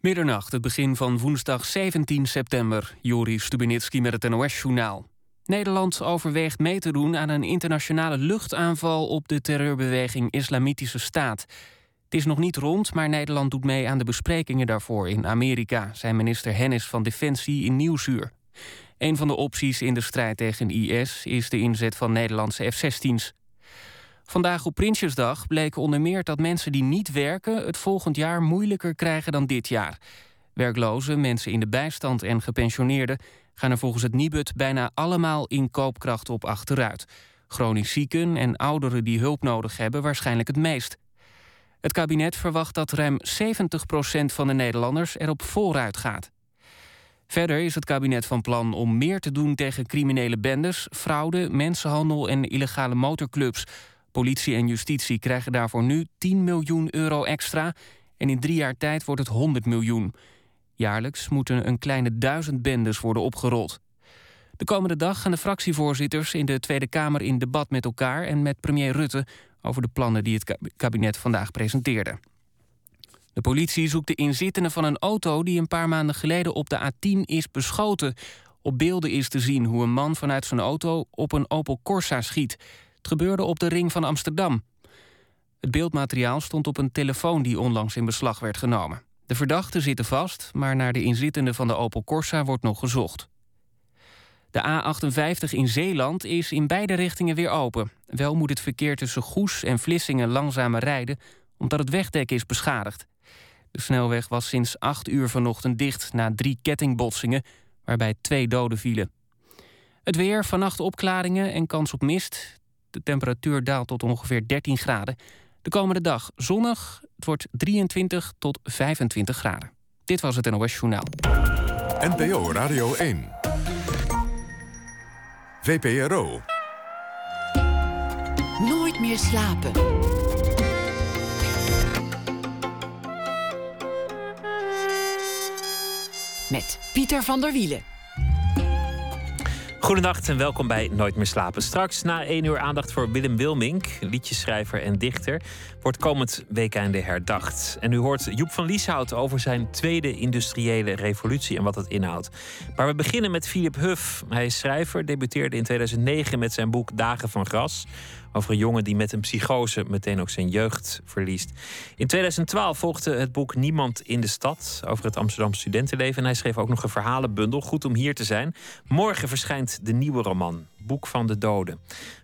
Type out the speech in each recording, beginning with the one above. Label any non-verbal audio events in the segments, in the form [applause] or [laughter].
Middernacht, het begin van woensdag 17 september. Juri Stubenitski met het NOS-journaal. Nederland overweegt mee te doen aan een internationale luchtaanval op de terreurbeweging Islamitische Staat. Het is nog niet rond, maar Nederland doet mee aan de besprekingen daarvoor in Amerika, zei minister Hennis van Defensie in Nieuwsuur. Een van de opties in de strijd tegen IS is de inzet van Nederlandse F-16's. Vandaag op Prinsjesdag bleek onder meer dat mensen die niet werken... het volgend jaar moeilijker krijgen dan dit jaar. Werklozen, mensen in de bijstand en gepensioneerden... gaan er volgens het Nibud bijna allemaal in koopkracht op achteruit. Chronisch zieken en ouderen die hulp nodig hebben waarschijnlijk het meest. Het kabinet verwacht dat ruim 70% van de Nederlanders erop vooruit gaat. Verder is het kabinet van plan om meer te doen tegen criminele bendes... fraude, mensenhandel en illegale motorclubs... Politie en justitie krijgen daarvoor nu 10 miljoen euro extra... en in drie jaar tijd wordt het 100 miljoen. Jaarlijks moeten een kleine duizend bendes worden opgerold. De komende dag gaan de fractievoorzitters in de Tweede Kamer in debat met elkaar... en met premier Rutte over de plannen die het kabinet vandaag presenteerde. De politie zoekt de inzittenden van een auto die een paar maanden geleden op de A10 is beschoten. Op beelden is te zien hoe een man vanuit zijn auto op een Opel Corsa schiet. Gebeurde op de ring van Amsterdam. Het beeldmateriaal stond op een telefoon die onlangs in beslag werd genomen. De verdachten zitten vast, maar naar de inzittenden van de Opel Corsa wordt nog gezocht. De A58 in Zeeland is in beide richtingen weer open. Wel moet het verkeer tussen Goes en Vlissingen langzamer rijden... omdat het wegdek is beschadigd. De snelweg was sinds 8 uur vanochtend dicht na drie kettingbotsingen... waarbij twee doden vielen. Het weer, vannacht opklaringen en kans op mist. De temperatuur daalt tot ongeveer 13 graden. De komende dag zonnig. Het wordt 23 tot 25 graden. Dit was het NOS Journaal. NPO Radio 1. VPRO. Nooit meer slapen. Met Pieter van der Wielen. Goedenacht en welkom bij Nooit meer slapen. Straks na één uur aandacht voor Willem Wilmink, liedjeschrijver en dichter, wordt komend weekende herdacht. En u hoort Joep van Lieshout over zijn tweede industriële revolutie en wat dat inhoudt. Maar we beginnen met Philip Huff. Hij is schrijver, debuteerde in 2009 met zijn boek Dagen van Gras over een jongen die met een psychose meteen ook zijn jeugd verliest. In 2012 volgde het boek Niemand in de stad over het Amsterdamse studentenleven. En hij schreef ook nog een verhalenbundel, Goed om hier te zijn. Morgen verschijnt de nieuwe roman, Boek van de Doden.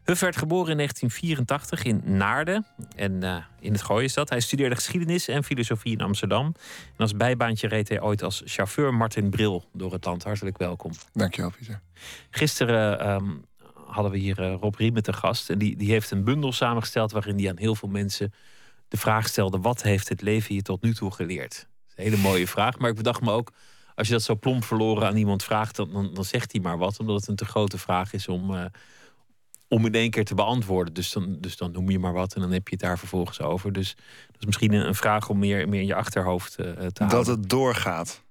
Huff werd geboren in 1984 in Naarden. En uh, in het Gooi is dat. Hij studeerde geschiedenis en filosofie in Amsterdam. En als bijbaantje reed hij ooit als chauffeur Martin Bril door het land. Hartelijk welkom. Dankjewel, Pieter. Gisteren um, hadden we hier uh, Rob Riemen te gast. En die, die heeft een bundel samengesteld waarin hij aan heel veel mensen de vraag stelde: wat heeft het leven je tot nu toe geleerd? Dat is een hele mooie vraag. Maar ik bedacht me ook, als je dat zo plomp verloren aan iemand vraagt, dan, dan, zegt hij maar wat, omdat het een te grote vraag is om. Uh, om in één keer te beantwoorden. Dus dan, dus dan noem je maar wat en dan heb je het daar vervolgens over. Dus dat is misschien een, vraag om meer, meer in je achterhoofd uh, te houden. Dat het doorgaat,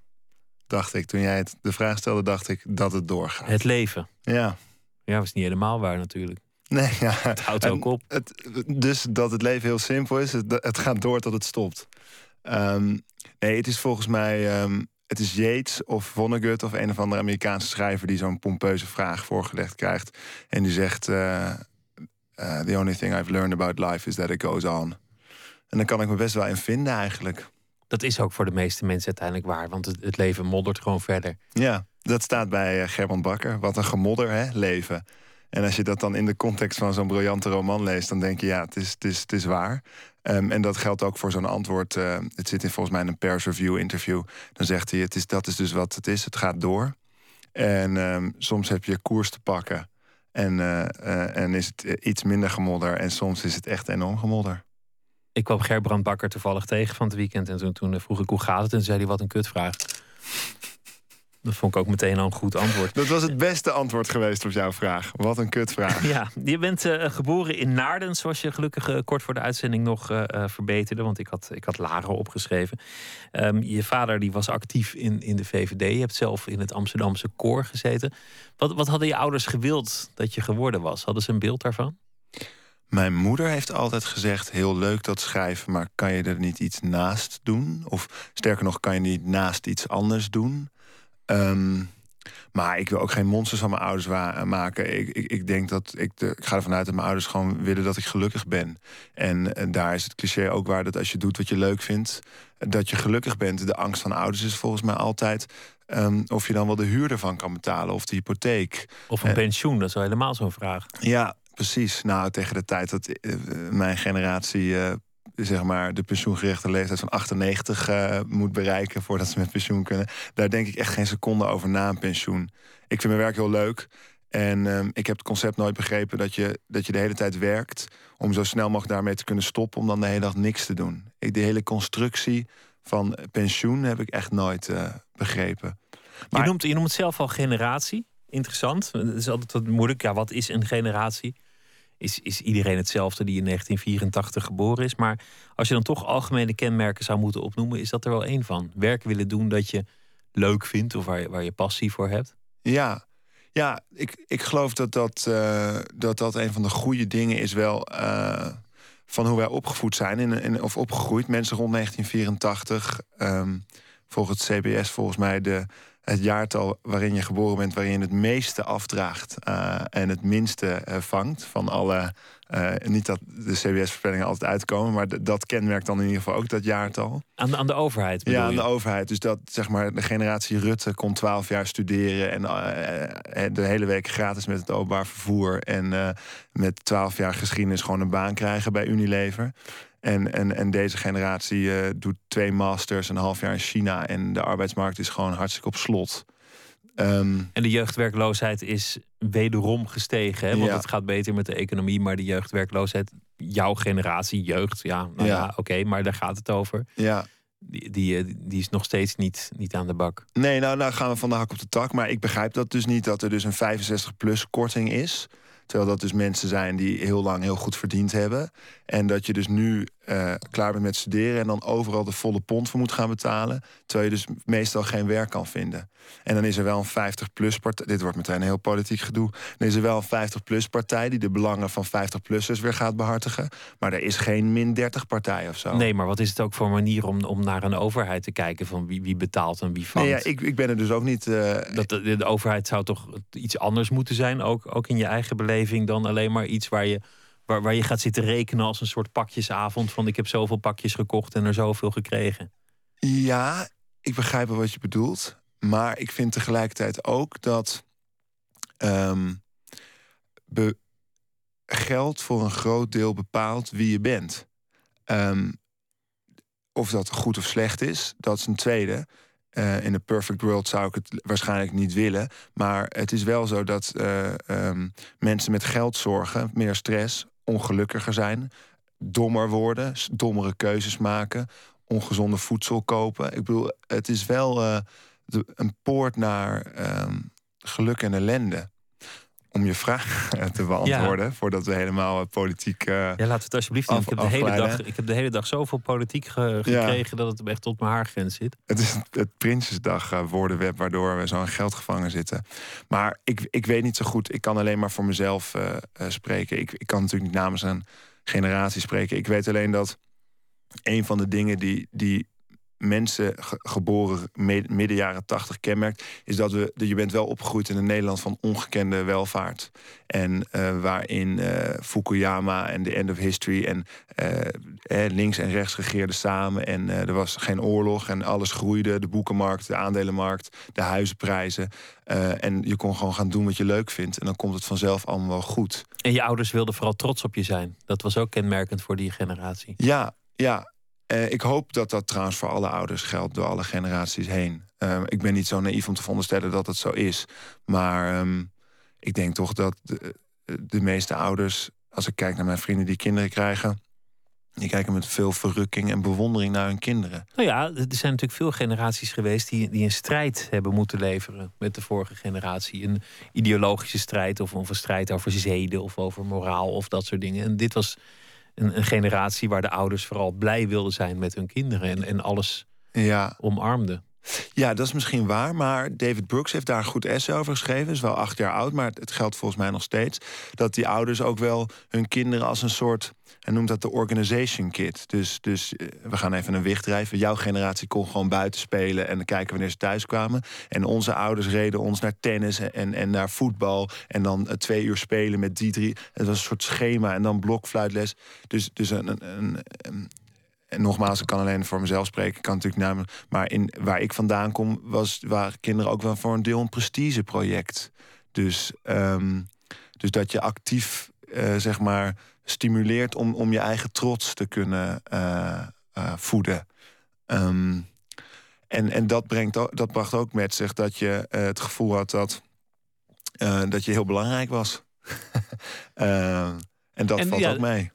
dacht ik. Toen jij het, de vraag stelde, dacht ik dat het doorgaat. Het leven. Ja. Ja, is niet helemaal waar natuurlijk. Nee, ja. [laughs] Het houdt ook op. Het, dus dat het leven heel simpel is, het, het gaat door tot het stopt. Um, nee, het is volgens mij. Um, het is Yates of Vonnegut of een of andere Amerikaanse schrijver die zo'n pompeuze vraag voorgelegd krijgt. En die zegt: uh, uh, The only thing I've learned about life is that it goes on. En dan kan ik me best wel in vinden eigenlijk. Dat is ook voor de meeste mensen uiteindelijk waar, want het, het leven moddert gewoon verder. Ja, dat staat bij uh, Gerbrand Bakker. Wat een gemodder, hè, leven. En als je dat dan in de context van zo'n briljante roman leest, dan denk je ja, het is, het is, het is waar. Um, en dat geldt ook voor zo'n antwoord. Uh, het zit in volgens mij in een pers review interview. Dan zegt hij: het is, dat is dus wat het is. Het gaat door. En um, soms heb je koers te pakken. En, uh, uh, en is het iets minder gemodder. En soms is het echt enorm gemodder. Ik kwam Gerbrand Bakker toevallig tegen van het weekend. En toen, toen vroeg ik hoe gaat het. En zei hij: wat een kutvraag. Dat vond ik ook meteen al een goed antwoord. Dat was het beste antwoord geweest op jouw vraag. Wat een kutvraag. [laughs] Ja, je bent uh, geboren in Naarden, zoals je gelukkig uh, kort voor de uitzending nog uh, verbeterde. Want ik had, ik had Laren opgeschreven. Um, je vader die was actief in, in de VVD. Je hebt zelf in het Amsterdamse koor gezeten. Wat, wat hadden je ouders gewild dat je geworden was? Hadden ze een beeld daarvan? Mijn moeder heeft altijd gezegd: heel leuk dat schrijven, maar kan je er niet iets naast doen? Of sterker nog, kan je niet naast iets anders doen? Um, maar ik wil ook geen monsters van mijn ouders maken. Ik, ik, ik denk dat ik, de, ik ga ervan uit dat mijn ouders gewoon willen dat ik gelukkig ben. En, en daar is het cliché ook waar dat als je doet wat je leuk vindt, dat je gelukkig bent. De angst van ouders is volgens mij altijd um, of je dan wel de huur ervan kan betalen of de hypotheek. Of een uh, pensioen, dat is wel helemaal zo'n vraag. Ja, precies. Nou, tegen de tijd dat mijn generatie uh, zeg maar, de pensioengerechte leeftijd van 98 uh, eh, moet bereiken voordat ze met pensioen kunnen. Daar denk ik echt geen seconde over na een pensioen. Ik vind mijn werk heel leuk. En uh, ik heb het concept nooit begrepen dat je, dat je de hele tijd werkt om zo snel mogelijk daarmee te kunnen stoppen, om dan de hele dag niks te doen. Ik, de hele constructie van pensioen heb ik echt nooit uh, begrepen. Maar, je, noemt, je noemt het zelf al generatie. Interessant. Het is altijd wat moeilijk. Ja, wat is een generatie? Is, is iedereen hetzelfde die in 1984 geboren is. Maar als je dan toch algemene kenmerken zou moeten opnoemen, is dat er wel één van. Werk willen doen dat je leuk vindt of waar je, waar je passie voor hebt. Ja, ja ik, ik geloof dat dat, uh, dat dat een van de goede dingen is wel. Uh, van hoe wij opgevoed zijn in, in, of opgegroeid. Mensen rond 1984. Um, ehm, volgens het CBS volgens mij de het jaartal waarin je geboren bent, waarin je het meeste afdraagt uh, en het minste uh, vangt van alle. Uh, niet dat de CBS-voorspellingen altijd uitkomen, maar dat kenmerkt dan in ieder geval ook dat jaartal. Aan de, aan de overheid? Ja, aan de overheid. Dus dat zeg maar de generatie Rutte kon 12 jaar studeren en de hele week gratis met het openbaar vervoer en met 12 jaar geschiedenis gewoon een baan krijgen bij Unilever. En, en, en deze generatie doet twee masters, een half jaar in China. En de arbeidsmarkt is gewoon hartstikke op slot. Um, en de jeugdwerkloosheid is wederom gestegen. Hè? Want ja. het gaat beter met de economie. Maar de jeugdwerkloosheid, jouw generatie, jeugd, ja, nou ja. ja oké, okay, maar daar gaat het over. Ja. Die, die, die, is nog steeds niet, niet aan de bak. Nee, nou, nou gaan we van de hak op de tak. Maar ik begrijp dat dus niet dat er dus een 65-plus korting is. Terwijl dat dus mensen zijn die heel lang heel goed verdiend hebben. En dat je dus nu uh, klaar bent met studeren en dan overal de volle pond voor moet gaan betalen. Terwijl je dus meestal geen werk kan vinden. En dan is er wel een 50-plus partij. Dit wordt meteen een heel politiek gedoe. Dan is er wel een 50-plus partij die de belangen van 50-plussers weer gaat behartigen. Maar er is geen min 30 partij of zo. Nee, maar wat is het ook voor manier om, om naar een overheid te kijken van wie, wie betaalt en wie vangt? Nee, ja, ik, ik ben er dus ook niet. Uh... Dat de, de, overheid zou toch iets anders moeten zijn, ook, ook in je eigen beleving, dan alleen maar iets waar je Waar, je gaat zitten rekenen als een soort pakjesavond. Van ik heb zoveel pakjes gekocht en er zoveel gekregen. Ja, ik begrijp wel wat je bedoelt. Maar ik vind tegelijkertijd ook dat um, geld voor een groot deel bepaalt wie je bent. Um, of dat goed of slecht is, dat is een tweede. Uh, in een perfect world zou ik het waarschijnlijk niet willen. Maar het is wel zo dat uh, um, mensen met geld zorgen, meer stress, ongelukkiger zijn, dommer worden, dommere keuzes maken, ongezonde voedsel kopen. Ik bedoel, het is wel de, een poort naar um, geluk en ellende. Om je vraag te beantwoorden, ja. voordat we helemaal uh, politiek. Uh, ja, laten we het alsjeblieft doen. Ik heb, de hele dag, ik heb de hele dag zoveel politiek ge gekregen ja. dat het echt tot mijn haargrens zit. Het is het Prinsjesdag uh, woordenweb waardoor we zo in geld gevangen zitten. Maar ik, ik weet niet zo goed. Ik kan alleen maar voor mezelf spreken. Ik, ik kan natuurlijk niet namens een generatie spreken. Ik weet alleen dat een van de dingen die, die mensen geboren midden jaren tachtig kenmerkt, is dat we, je bent wel opgegroeid in een Nederland van ongekende welvaart. En uh, waarin uh, Fukuyama en the end of history en uh, links en rechts regeerden samen. En er was geen oorlog en alles groeide. De boekenmarkt, de aandelenmarkt, de huizenprijzen. en je kon gewoon gaan doen wat je leuk vindt. En dan komt het vanzelf allemaal wel goed. En je ouders wilden vooral trots op je zijn. Dat was ook kenmerkend voor die generatie. Ja, ja. Uh, ik hoop dat dat trouwens voor alle ouders geldt, door alle generaties heen. Uh, ik ben niet zo naïef om te veronderstellen dat het zo is. Maar um, ik denk toch dat de, de, meeste ouders, als ik kijk naar mijn vrienden die kinderen krijgen. Die kijken met veel verrukking en bewondering naar hun kinderen. Nou ja, er zijn natuurlijk veel generaties geweest die, die een strijd hebben moeten leveren met de vorige generatie. Een ideologische strijd of, of een strijd over zeden of over moraal of dat soort dingen. En dit was een, een, generatie waar de ouders vooral blij wilden zijn met hun kinderen en, en alles ja. omarmden. Ja, dat is misschien waar. Maar David Brooks heeft daar een goed essay over geschreven. Is wel acht jaar oud, maar het geldt volgens mij nog steeds. Dat die ouders ook wel hun kinderen als een soort. Hij noemt dat de organization kit. Dus, dus eh, we gaan even een wicht drijven. Jouw generatie kon gewoon buiten spelen en kijken wanneer ze thuis kwamen. En onze ouders reden ons naar tennis en, en naar voetbal. En dan uh, twee uur spelen met die drie. Het was een soort schema en dan blokfluitles. Dus, dus een, een, een, en nogmaals, ik kan alleen voor mezelf spreken. Ik kan natuurlijk namelijk. Maar in, waar ik vandaan kom, was, waren kinderen ook wel voor een deel een prestigeproject. Dus, um, dus dat je actief, uh, zeg maar, stimuleert om, om je eigen trots te kunnen uh, uh, voeden. Um, en en dat, brengt, dat bracht ook met zich dat je het gevoel had dat, dat je heel belangrijk was. [laughs] en dat en, valt ja, ook mee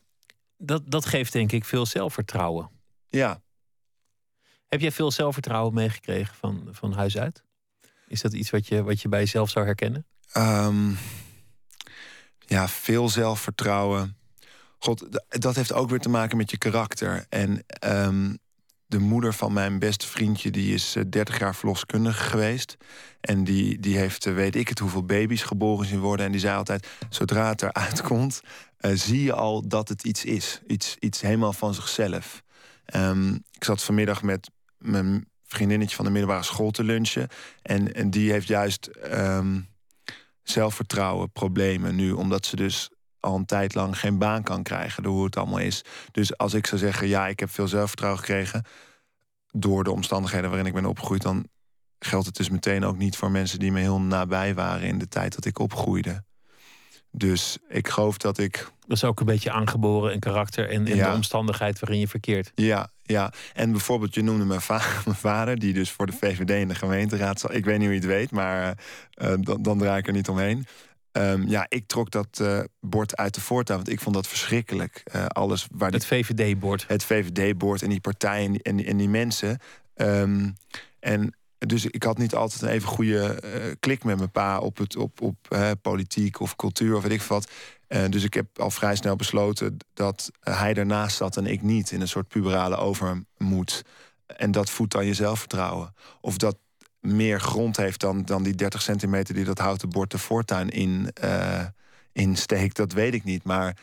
dat, dat geeft denk ik veel zelfvertrouwen. Ja. Heb jij veel zelfvertrouwen meegekregen van, van huis uit? Is dat iets wat je, wat je bij jezelf zou herkennen? Um, ja, veel zelfvertrouwen. God, dat heeft ook weer te maken met je karakter. En um, de moeder van mijn beste vriendje, die is 30 eh, jaar verloskundige geweest. En die, die heeft, eh, weet ik het, hoeveel baby's geboren zien worden. En die zei altijd, zodra het eruit [laughs] komt, uh, zie je al dat het iets is. Iets, iets helemaal van zichzelf. Um, ik zat vanmiddag met mijn vriendinnetje van de middelbare school te lunchen. En, en die heeft juist um, zelfvertrouwen problemen nu. Omdat ze dus al een tijd lang geen baan kan krijgen door hoe het allemaal is. Dus als ik zou zeggen, ja, ik heb veel zelfvertrouwen gekregen door de omstandigheden waarin ik ben opgegroeid, dan geldt het dus meteen ook niet voor mensen die me heel nabij waren in de tijd dat ik opgroeide. Dus ik geloof dat ik. Dat is ook een beetje aangeboren in karakter en, in de omstandigheid waarin je verkeert. Ja, ja. En bijvoorbeeld, je noemde mijn, [laughs] mijn vader, die dus voor de VVD in de gemeenteraad zal. Ik weet niet hoe je het weet, maar uh, dan, dan draai ik er niet omheen. Um, ja, ik trok dat uh, bord uit de voortuin, want ik vond dat verschrikkelijk. Uh, alles waar het VVD-bord. Het VVD-bord en die partijen en, en die mensen. Um, en dus ik had niet altijd een even goede uh, klik met mijn pa op, het, op, op politiek of cultuur of weet ik wat. dus ik heb al vrij snel besloten dat hij ernaast zat en ik niet. In een soort puberale overmoed. En dat voedt dan je zelfvertrouwen. Of dat meer grond heeft dan, dan die 30 centimeter die dat houten bord de voortuin in, uh, insteekt, dat weet ik niet. Maar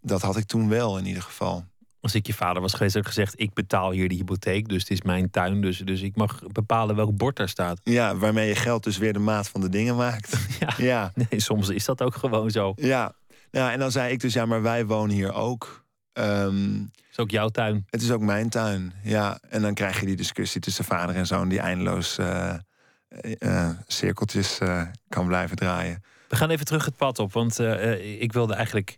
dat had ik toen wel in ieder geval. Als ik je vader was geweest, had ik gezegd: Ik betaal hier de hypotheek, dus het is mijn tuin. Dus, dus ik mag bepalen welk bord daar staat. [laughs] Ja, waarmee je geld dus weer de maat van de dingen maakt. [laughs] Ja, ja. Nee, soms is dat ook gewoon zo. Ja. ja, en dan zei ik dus: Ja, maar wij wonen hier ook. Um, het is ook jouw tuin. Het is ook mijn tuin, ja. En dan krijg je die discussie tussen vader en zoon, die eindeloos uh, uh, cirkeltjes uh, kan blijven draaien. We gaan even terug het pad op, want ik wilde eigenlijk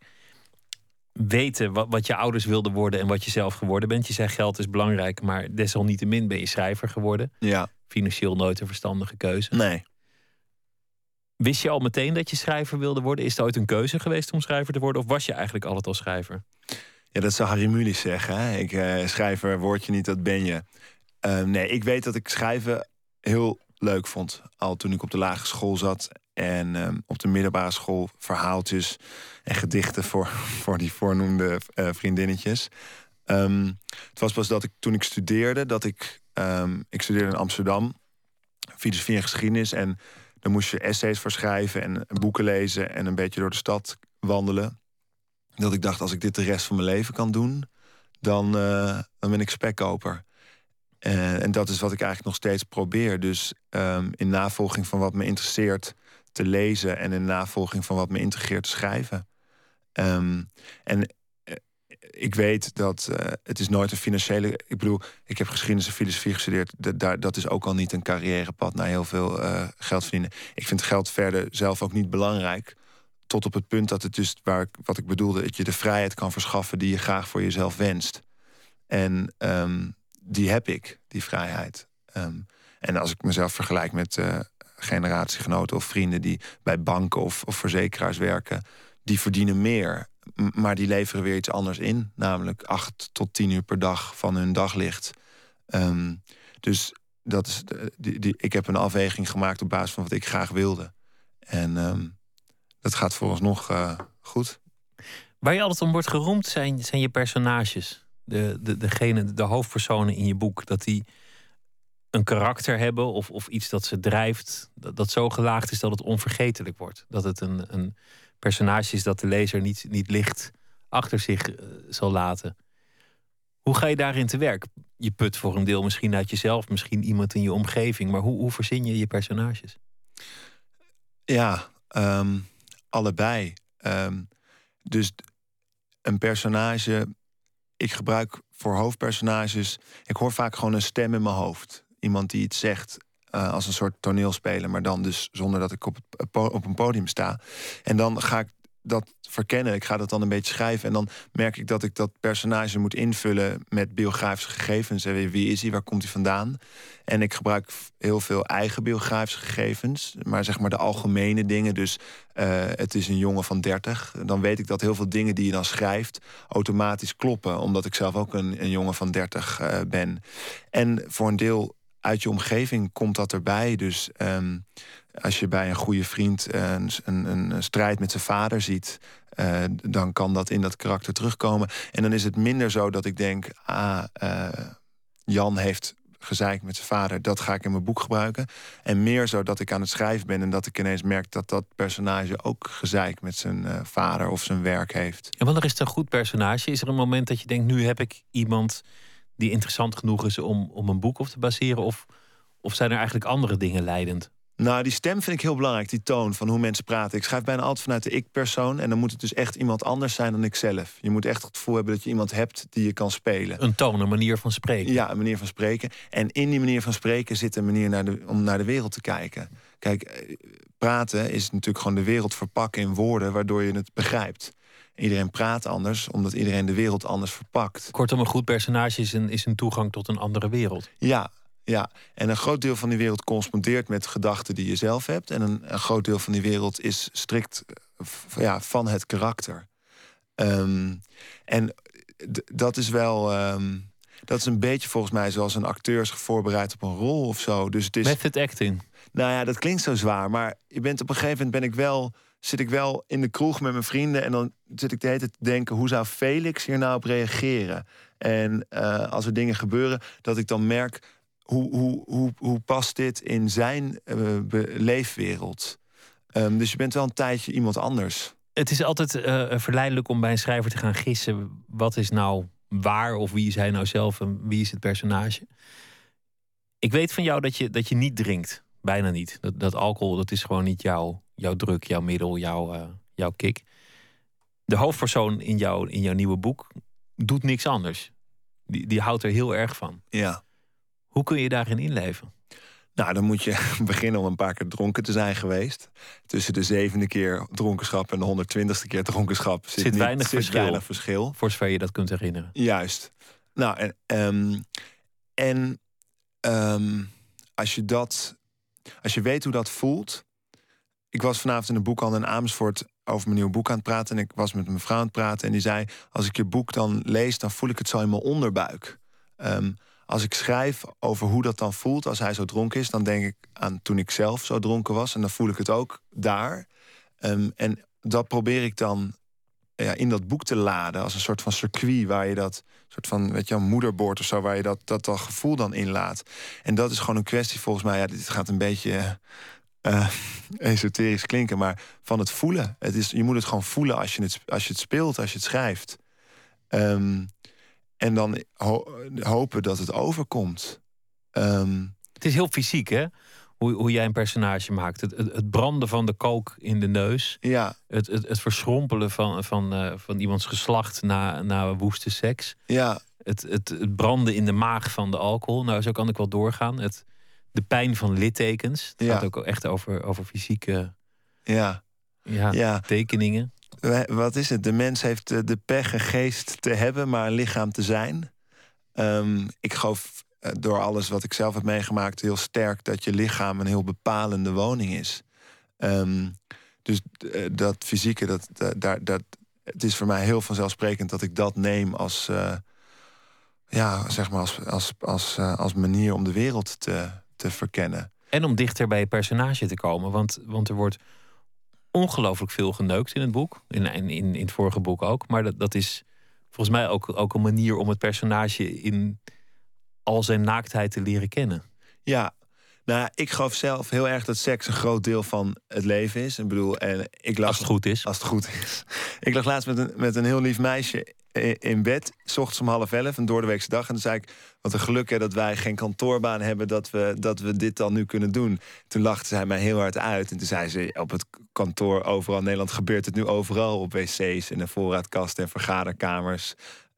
weten wat, wat je ouders wilden worden en wat je zelf geworden bent. Je zei geld is belangrijk, maar desalniettemin ben je schrijver geworden. Ja. Financieel nooit een verstandige keuze. Nee. Wist je al meteen dat je schrijver wilde worden? Is het ooit een keuze geweest om schrijver te worden? Of was je eigenlijk altijd al schrijver? Ja, dat zou Harry Mulisch zeggen. Hè? Ik, uh, schrijver word je niet, dat ben je. Uh, nee, ik weet dat ik schrijven heel leuk vond. Al toen ik op de lagere school zat en uh, op de middelbare school verhaaltjes en gedichten voor, [laughs] voor die voornoemde uh, vriendinnetjes. Um, het was pas dat ik toen ik studeerde, dat ik. Um, ik studeerde in Amsterdam, filosofie en geschiedenis. En dan moest je essays voor schrijven en boeken lezen en een beetje door de stad wandelen. Dat ik dacht, als ik dit de rest van mijn leven kan doen, dan, uh, dan ben ik spekkoper. En dat is wat ik eigenlijk nog steeds probeer. Dus in navolging van wat me interesseert te lezen en in navolging van wat me integreert te schrijven. Um, en uh, ik weet dat uh, het is nooit een financiële. Ik bedoel, ik heb geschiedenis en filosofie gestudeerd. Dat, dat is ook al niet een carrièrepad naar heel veel geld verdienen. Ik vind geld verder zelf ook niet belangrijk. Tot op het punt dat het dus, waar, wat ik bedoelde, dat je de vrijheid kan verschaffen die je graag voor jezelf wenst. En um, die heb ik, die vrijheid. Um, en als ik mezelf vergelijk met generatiegenoten of vrienden die bij banken of, of verzekeraars werken, die verdienen meer. Maar die leveren weer iets anders in, namelijk acht tot tien uur per dag van hun daglicht. Um, dus dat is die, die, ik heb een afweging gemaakt op basis van wat ik graag wilde. En um, dat gaat vooralsnog uh, goed. Waar je altijd om wordt geroemd zijn, zijn je personages de, de, degene, de hoofdpersonen in je boek, dat die een karakter hebben of, of iets dat ze drijft, dat, dat zo gelaagd is dat het onvergetelijk wordt. Dat het een, een personage is dat de lezer niet, niet licht achter zich eh, zal laten. Hoe ga je daarin te werk? Je put voor een deel misschien uit jezelf, misschien iemand in je omgeving, maar hoe, hoe verzin je je personages? Ja, ehm, allebei. Um, dus een personage, ik gebruik voor hoofdpersonages, ik hoor vaak gewoon een stem in mijn hoofd. Iemand die iets zegt uh, als een soort toneelspeler, maar dan dus zonder dat ik op, het, op een podium sta. En dan ga ik dat verkennen. Ik ga dat dan een beetje schrijven. En dan merk ik dat ik dat personage moet invullen met biografische gegevens. Wie is hij? Waar komt hij vandaan? En ik gebruik heel veel eigen biografische gegevens. Maar zeg maar de algemene dingen. Dus uh, het is een jongen van 30. Dan weet ik dat heel veel dingen die je dan schrijft automatisch kloppen. Omdat ik zelf ook een, een jongen van 30 uh, eh, ben. En voor een deel uit je omgeving komt dat erbij. Dus um, als je bij een goede vriend een, een, strijd met zijn vader ziet, uh, dan kan dat in dat karakter terugkomen. En dan is het minder zo dat ik denk, ah, uh, Jan heeft gezeik met zijn vader, dat ga ik in mijn boek gebruiken. En meer zo dat ik aan het schrijven ben en dat ik ineens merk dat dat personage ook gezeik met zijn uh, vader of zijn werk heeft. En wanneer is een goed personage? Is er een moment dat je denkt, nu heb ik iemand die interessant genoeg is om, om een boek op te baseren? Of, of zijn er eigenlijk andere dingen leidend? Nou, die stem vind ik heel belangrijk, die toon van hoe mensen praten. Ik schrijf bijna altijd vanuit de ik-persoon. En dan moet het dus echt iemand anders zijn dan ik zelf. Je moet echt het gevoel hebben dat je iemand hebt die je kan spelen. Een toon, een manier van spreken. Ja, een manier van spreken. En in die manier van spreken zit een manier naar de, om naar de wereld te kijken. Kijk, eh, praten is natuurlijk gewoon de wereld verpakken in woorden... waardoor je het begrijpt. Iedereen praat anders, omdat iedereen de wereld anders verpakt. Kortom, een goed personage is een, is een toegang tot een andere wereld. Ja, ja, en een groot deel van die wereld correspondeert met gedachten die je zelf hebt. En een, een groot deel van die wereld is strikt eh, ja, van het karakter. Um, en dat is wel. Um, dat is een beetje volgens mij zoals een acteur zich voorbereidt op een rol of zo. Dus het is. Method acting. Nou ja, dat klinkt zo zwaar. Maar je bent op een gegeven moment ben ik wel. Zit ik wel in de kroeg met mijn vrienden. En dan zit ik de hele te denken: hoe zou Felix hier nou op reageren? En uh, als er dingen gebeuren, dat ik dan merk hoe, hoe, hoe, hoe past dit in zijn uh, leefwereld? Um, dus je bent wel een tijdje iemand anders. Het is altijd uh, verleidelijk om bij een schrijver te gaan gissen... wat is nou waar of wie is hij nou zelf en wie is het personage. Ik weet van jou dat je, dat je niet drinkt. Bijna niet. Dat, dat alcohol dat is gewoon niet jouw, jouw druk, jouw middel, jouw, uh, jouw kick. De hoofdpersoon in, jou, in jouw nieuwe boek doet niks anders. Die, die houdt er heel erg van. Ja. Hoe kun je daarin inleven? Nou, dan moet je [laughs] beginnen om een paar keer dronken te zijn geweest. Tussen de zevende keer dronkenschap en de honderdtwintigste keer dronkenschap zit, zit, weinig, zit verschil. weinig verschil. Voor zover je dat kunt herinneren. Juist. Nou, en, um, en um, als je dat, als je weet hoe dat voelt. Ik was vanavond in een boekhandel in Amersfoort over mijn nieuwe boek aan het praten. En ik was met mijn vrouw aan het praten. En die zei: Als ik je boek dan lees, dan voel ik het zo in mijn onderbuik. Um, als ik schrijf over hoe dat dan voelt als hij zo dronken is, dan denk ik aan toen ik zelf zo dronken was. En dan voel ik het ook daar. Um, en dat probeer ik dan ja, in dat boek te laden als een soort van circuit waar je dat soort van, weet je, een moederbord of zo, waar je dat, dat, dat gevoel dan inlaat. En dat is gewoon een kwestie volgens mij. Ja, dit gaat een beetje uh, [laughs] esoterisch klinken, maar van het voelen. Het is, je moet het gewoon voelen als je het, als je het speelt, als je het schrijft. Um, en dan hopen dat het overkomt. Um... Het is heel fysiek, hè? Hoe, hoe jij een personage maakt. Het, het, branden van de kook in de neus. Ja. Het, het, het verschrompelen van, van, uh, van iemands geslacht na, na woeste seks. Ja. Het, het, het branden in de maag van de alcohol. Nou, zo kan ik wel doorgaan. Het, de pijn van littekens. Het ja. gaat ook echt over, over fysieke ja. Ja, ja. tekeningen wat is het? De mens heeft de pech een geest te hebben, maar een lichaam te zijn. Um, ik geloof eh, door alles wat ik zelf heb meegemaakt heel sterk dat je lichaam een heel bepalende woning is. Um, dus uh, dat fysieke, dat, dat, dat, het is voor mij heel vanzelfsprekend dat ik dat neem als, uh, ja, zeg maar als, als, als, als manier om de wereld te, te verkennen. En om dichter bij je personage te komen. Want, want er wordt ongelooflijk veel geneukt in het boek. In, in, in het vorige boek ook. Maar dat, dat is volgens mij ook, ook een manier om het personage in al zijn naaktheid te leren kennen. Ja, nou, ik geloof zelf heel erg dat seks een groot deel van het leven is. Ik bedoel, en ik lag, als het goed is. Als het goed is. [laughs] Ik lag laatst met een, met een heel lief meisje in bed, s ochtends om half elf, een doordeweekse dag. En toen zei ik, wat een geluk hè, dat wij geen kantoorbaan hebben... Dat we, dat we dit dan nu kunnen doen. Toen lachte zij mij heel hard uit. En toen zei ze, op het kantoor overal in Nederland... gebeurt het nu overal op wc's en de voorraadkasten en vergaderkamers.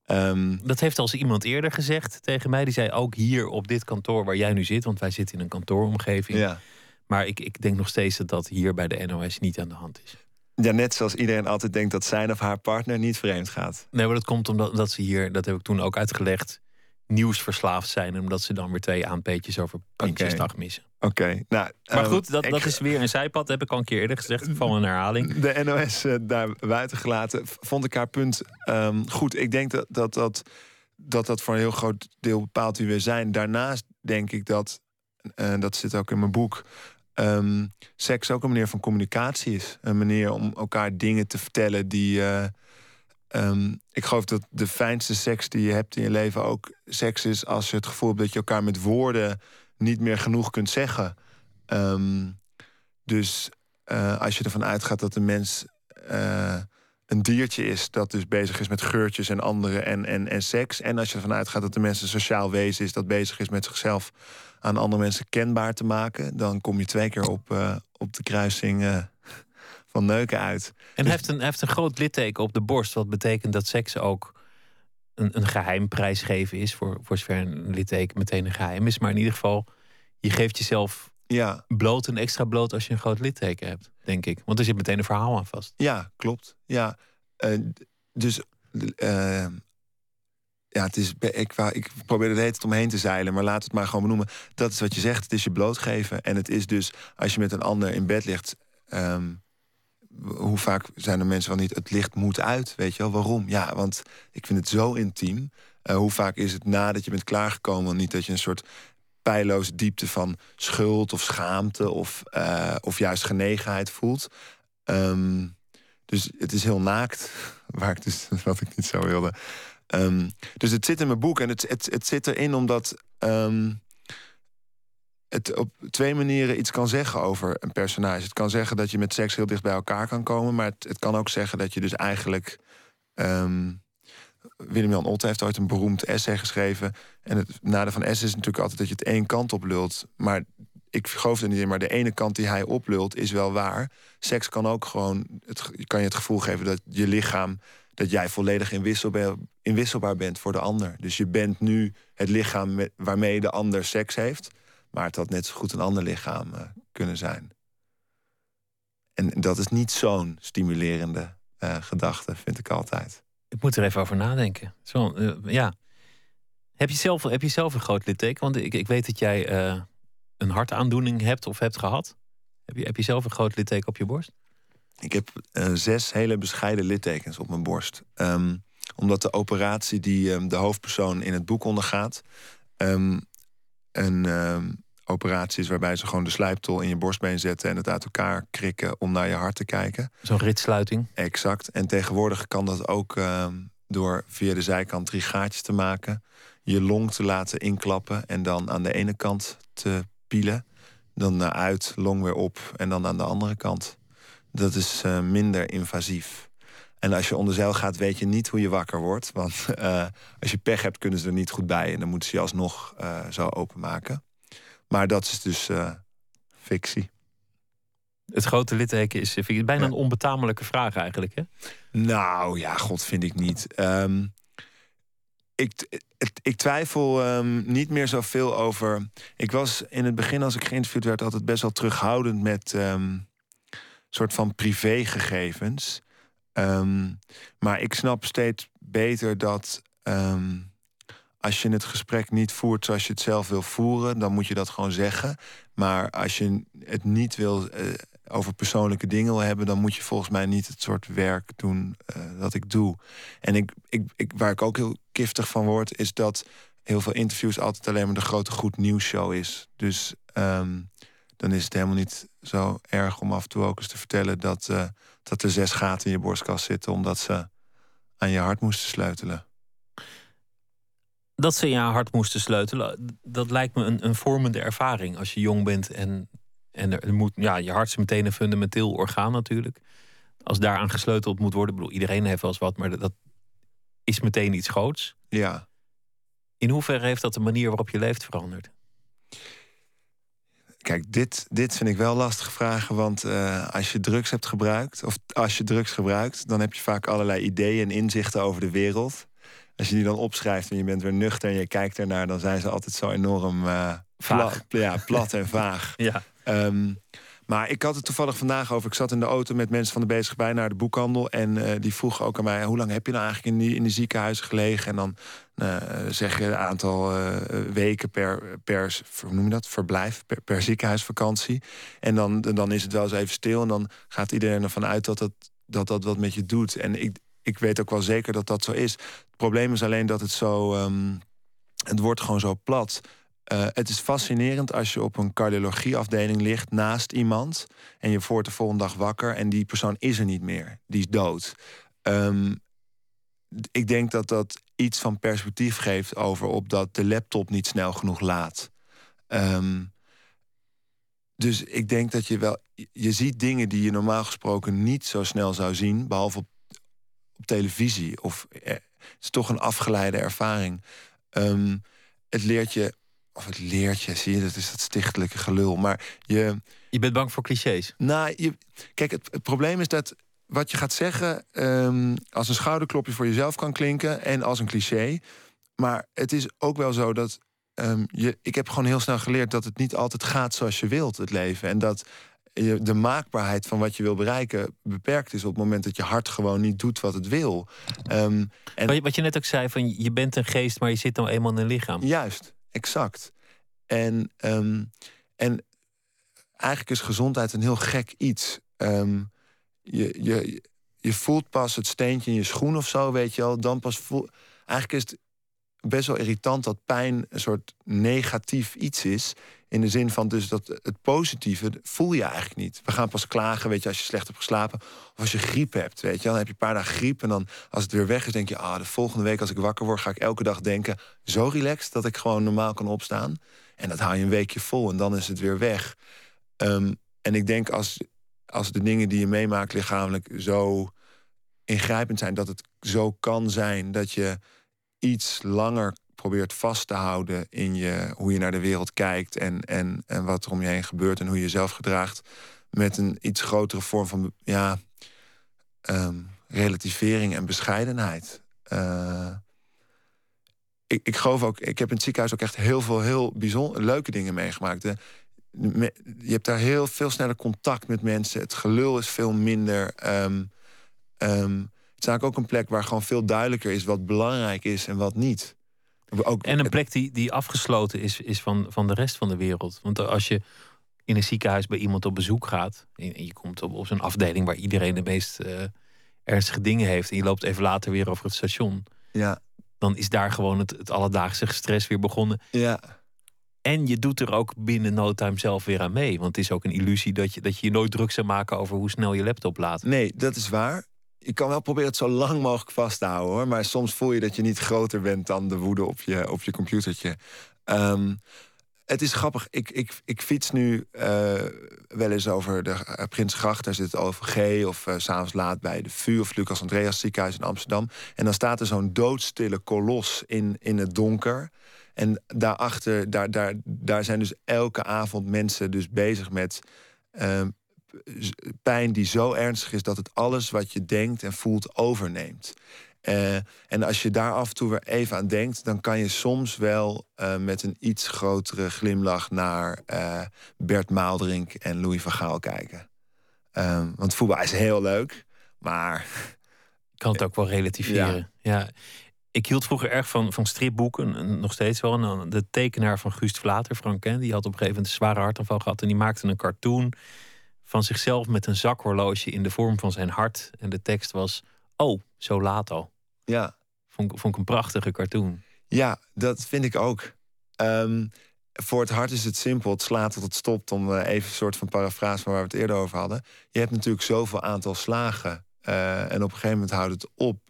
Um, dat heeft als iemand eerder gezegd tegen mij. Die zei ook hier op dit kantoor waar jij nu zit... want wij zitten in een kantooromgeving. Ja. Maar ik, ik denk nog steeds dat dat hier bij de NOS niet aan de hand is. Ja, net zoals iedereen altijd denkt dat zijn of haar partner niet vreemd gaat. Nee, maar dat komt omdat dat ze hier, dat heb ik toen ook uitgelegd, nieuwsverslaafd zijn. Omdat ze dan weer twee aanpeetjes over Prinsjesdag okay. missen. Oké, nou. Maar ehm, goed, dat, dat is weer een zijpad, heb ik al een keer eerder gezegd, van een herhaling. De NOS uh, daar buiten gelaten, vond ik haar punt um, goed. Ik denk dat dat, dat dat dat voor een heel groot deel bepaalt wie we zijn. Daarnaast denk ik dat, uh, dat zit ook in mijn boek, um, seks ook een manier van communicatie is. Een manier om elkaar dingen te vertellen die. Uh, um, ik geloof dat de fijnste seks die je hebt in je leven ook seks is als je het gevoel hebt dat je elkaar met woorden niet meer genoeg kunt zeggen. Um, dus uh, als je ervan uitgaat dat een mens uh, een diertje is dat dus bezig is met geurtjes en anderen en, en, en seks. En als je ervan uitgaat dat de mens een sociaal wezen is dat bezig is met zichzelf aan andere mensen kenbaar te maken, dan kom je twee keer op, uh, op de kruising van neuken uit. En hij, heeft een, hij heeft een groot litteken op de borst, wat betekent dat seks ook een, een geheim prijsgeven is, voor, voor zover een litteken meteen een geheim is. Maar in ieder geval, je geeft jezelf ja. bloot en extra bloot als je een groot litteken hebt, denk ik. Want er zit meteen een verhaal aan vast. Ja, klopt. Ja, uh, dus ja, het is, ik, ik probeer er de hele tijd omheen te zeilen, maar laat het maar gewoon benoemen. Dat is wat je zegt, het is je blootgeven. En het is dus, als je met een ander in bed ligt... Um, hoe vaak zijn er mensen van niet, het licht moet uit, weet je wel, waarom? Ja, want ik vind het zo intiem. Uh, hoe vaak is het nadat je bent klaargekomen, niet dat je een soort pijloze diepte van schuld of schaamte of, uh, of juist genegenheid voelt. Um, dus het is heel naakt, [laughs] waar ik dus, [laughs] wat ik niet zo wilde. Um, dus het zit in mijn boek en het, het, het zit erin omdat um, het op twee manieren iets kan zeggen over een personage. Het kan zeggen dat je met seks heel dicht bij elkaar kan komen, maar het, kan ook zeggen dat je dus eigenlijk. Um, Willem-Jan Otte heeft ooit een beroemd essay geschreven. En het nadeel van essay is natuurlijk altijd dat je het één kant op lult. Maar ik geloof er niet in, maar de ene kant die hij oplult is wel waar. Seks kan ook gewoon, het, kan je het gevoel geven dat je lichaam dat jij volledig inwisselbaar, inwisselbaar bent voor de ander. Dus je bent nu het lichaam waarmee de ander seks heeft. Maar het had net zo goed een ander lichaam uh, kunnen zijn. En dat is niet zo'n stimulerende uh, gedachte, vind ik altijd. Ik moet er even over nadenken. Zo, uh, ja. Heb je, zelf, heb je zelf een groot litteken? Want ik, ik weet dat jij een hartaandoening hebt of hebt gehad. Heb je, heb je zelf een groot litteken op je borst? Ik heb zes hele bescheiden littekens op mijn borst. Um, omdat de operatie die um, de hoofdpersoon in het boek ondergaat... Um, een is waarbij ze gewoon de slijptol in je borstbeen zetten... en het uit elkaar krikken om naar je hart te kijken. Zo'n ritsluiting? Exact. En tegenwoordig kan dat ook door via de zijkant drie gaatjes te maken... je long te laten inklappen en dan aan de ene kant te pielen... dan naar uit, long weer op en dan aan de andere kant dat is uh, minder invasief. En als je onder zeil gaat, weet je niet hoe je wakker wordt. Want uh, [laughs] als je pech hebt, kunnen ze er niet goed bij. En dan moeten ze je alsnog uh, zo openmaken. Maar dat is dus fictie. Het grote litteken is bijna een onbetamelijke vraag eigenlijk, hè? Nou ja, god, vind ik niet. Um, ik, ik, ik, twijfel um, niet meer zoveel over... Ik was in het begin, als ik geïnterviewd werd... altijd best wel terughoudend met... Um, soort van privégegevens. Um, maar ik snap steeds beter dat um, als je het gesprek niet voert zoals je het zelf wil voeren, dan moet je dat gewoon zeggen. Maar als je het niet wil uh, over persoonlijke dingen wil hebben, dan moet je volgens mij niet het soort werk doen uh, dat ik doe. En ik, ik, ik, waar ik ook heel giftig van word, is dat heel veel interviews altijd alleen maar de grote goed nieuws show is. Dus um, dan is het helemaal niet zo erg om af en toe ook eens te vertellen dat, uh, dat er zes gaten in je borstkas zitten omdat ze aan je hart moesten sleutelen. Dat ze in je hart moesten sleutelen, dat lijkt me een, een vormende ervaring als je jong bent en, en er moet, ja, je hart is meteen een fundamenteel orgaan natuurlijk. Als daaraan gesleuteld moet worden, bedoel, iedereen heeft wel eens wat, maar dat is meteen iets groots. Ja. In hoeverre heeft dat de manier waarop je leeft veranderd? Kijk, dit, dit vind ik wel lastige vragen. Want uh, als je drugs hebt gebruikt, of als je drugs gebruikt, dan heb je vaak allerlei ideeën en inzichten over de wereld. Als je die dan opschrijft en je bent weer nuchter en je kijkt ernaar, dan zijn ze altijd zo enorm uh, vaag. Pla ja, plat en [laughs] vaag. ja. Um, maar ik had het toevallig vandaag over. Ik zat in de auto met mensen van de bezig bij naar de boekhandel. En uh, die vroegen ook aan mij: hoe lang heb je nou eigenlijk in die, in die ziekenhuizen gelegen? En dan uh, zeg je een aantal uh, weken per, per hoe noem je dat? verblijf, per, per, ziekenhuisvakantie. En dan, dan is het wel eens even stil. En dan gaat iedereen ervan uit dat dat, dat, dat wat met je doet. En ik, ik weet ook wel zeker dat dat zo is. Het probleem is alleen dat het zo. Um, het wordt gewoon zo plat. Uh, het is fascinerend als je op een cardiologieafdeling ligt naast iemand en je wordt de volgende dag wakker en die persoon is er niet meer. Die is dood. Um, ik denk dat dat iets van perspectief geeft over op dat de laptop niet snel genoeg laat. Um, dus ik denk dat je wel. Je ziet dingen die je normaal gesproken niet zo snel zou zien, behalve op, op televisie. Of eh, het is toch een afgeleide ervaring. Um, het leert je of het leert je, zie je, dat is dat stichtelijke gelul. Maar je. Je bent bang voor clichés? Nou, je, kijk, het, het probleem is dat wat je gaat zeggen um, als een schouderklopje voor jezelf kan klinken en als een cliché. Maar het is ook wel zo dat um, je, ik heb gewoon heel snel geleerd dat het niet altijd gaat zoals je wilt, het leven. En dat je, de maakbaarheid van wat je wil bereiken beperkt is op het moment dat je hart gewoon niet doet wat het wil. Um, en... Wat je net ook zei, van je bent een geest, maar je zit nou eenmaal in een lichaam. Juist exact. En, um, en eigenlijk is gezondheid een heel gek iets. Um, je, je, je voelt pas het steentje in je schoen of zo, weet je al. Dan pas voel. Eigenlijk is het best wel irritant dat pijn een soort negatief iets is. In de zin van dus dat het positieve voel je eigenlijk niet. We gaan pas klagen, weet je, als je slecht hebt geslapen. Of als je griep hebt, weet je. Dan heb je een paar dagen griep en dan als het weer weg is... denk je, ah, de volgende week als ik wakker word... ga ik elke dag denken, zo relaxed dat ik gewoon normaal kan opstaan. En dat hou je een weekje vol en dan is het weer weg. Um, en ik denk als, als de dingen die je meemaakt lichamelijk zo ingrijpend zijn... dat het zo kan zijn dat je iets langer probeert vast te houden in je, hoe je naar de wereld kijkt en, en, en wat er om je heen gebeurt en hoe je jezelf gedraagt. Met een iets grotere vorm van ja, um, relativering en bescheidenheid. Uh, ik, ik geloof ook, ik heb in het ziekenhuis ook echt heel veel heel bijzonder leuke dingen meegemaakt. je hebt daar heel veel sneller contact met mensen. Het gelul is veel minder. Um, het is eigenlijk ook een plek waar gewoon veel duidelijker is wat belangrijk is en wat niet. Ook, en een plek die, die afgesloten is, is van, van de rest van de wereld. Want als je in een ziekenhuis bij iemand op bezoek gaat. en je komt op, op zo'n afdeling waar iedereen de meest uh, ernstige dingen heeft. en je loopt even later weer over het station. Ja. dan is daar gewoon het, het alledaagse stress weer begonnen. Ja. En je doet er ook binnen no time zelf weer aan mee. Want het is ook een illusie dat je dat je, je nooit druk zou maken over hoe snel je laptop laat. Nee, dat is waar je kan wel proberen het zo lang mogelijk vast te houden hoor. Maar soms voel je dat je niet groter bent dan de woede op je, op je computertje. Um, het is grappig. Ik, ik, ik fiets nu uh, wel eens over de uh, Prinsgracht. Daar zit het OVG. Of uh, s'avonds laat bij de VU of Lucas Andreas ziekenhuis in Amsterdam. En dan staat er zo'n doodstille kolos in, in het donker. En daarachter, daar, daar, daar zijn dus elke avond mensen dus bezig met ehm, pijn die zo ernstig is dat het alles wat je denkt en voelt overneemt. Uh, en als je daar af en toe weer even aan denkt, dan kan je soms wel uh, met een iets grotere glimlach naar uh, Bert Maaldrink en Louis van Gaal kijken. Um, want voetbal is heel leuk, maar. Ik kan het ook wel relativeren. Ja. ja. Ik hield vroeger erg van, van stripboeken, nog steeds wel. En de tekenaar van Guust Vlater, Frank Ken, die had op een gegeven moment een zware hartaanval gehad. En die maakte een cartoon van zichzelf met een zakhorloge in de vorm van zijn hart. En de tekst was: Oh, zo laat al. Ja. Vond, vond ik een prachtige cartoon. Ja, dat vind ik ook. Um, voor het hart is het simpel. Het slaat tot het stopt. Om uh, even een soort van parafrase van waar we het eerder over hadden. Je hebt natuurlijk zoveel aantal slagen. Uh, en op een gegeven moment houdt het op.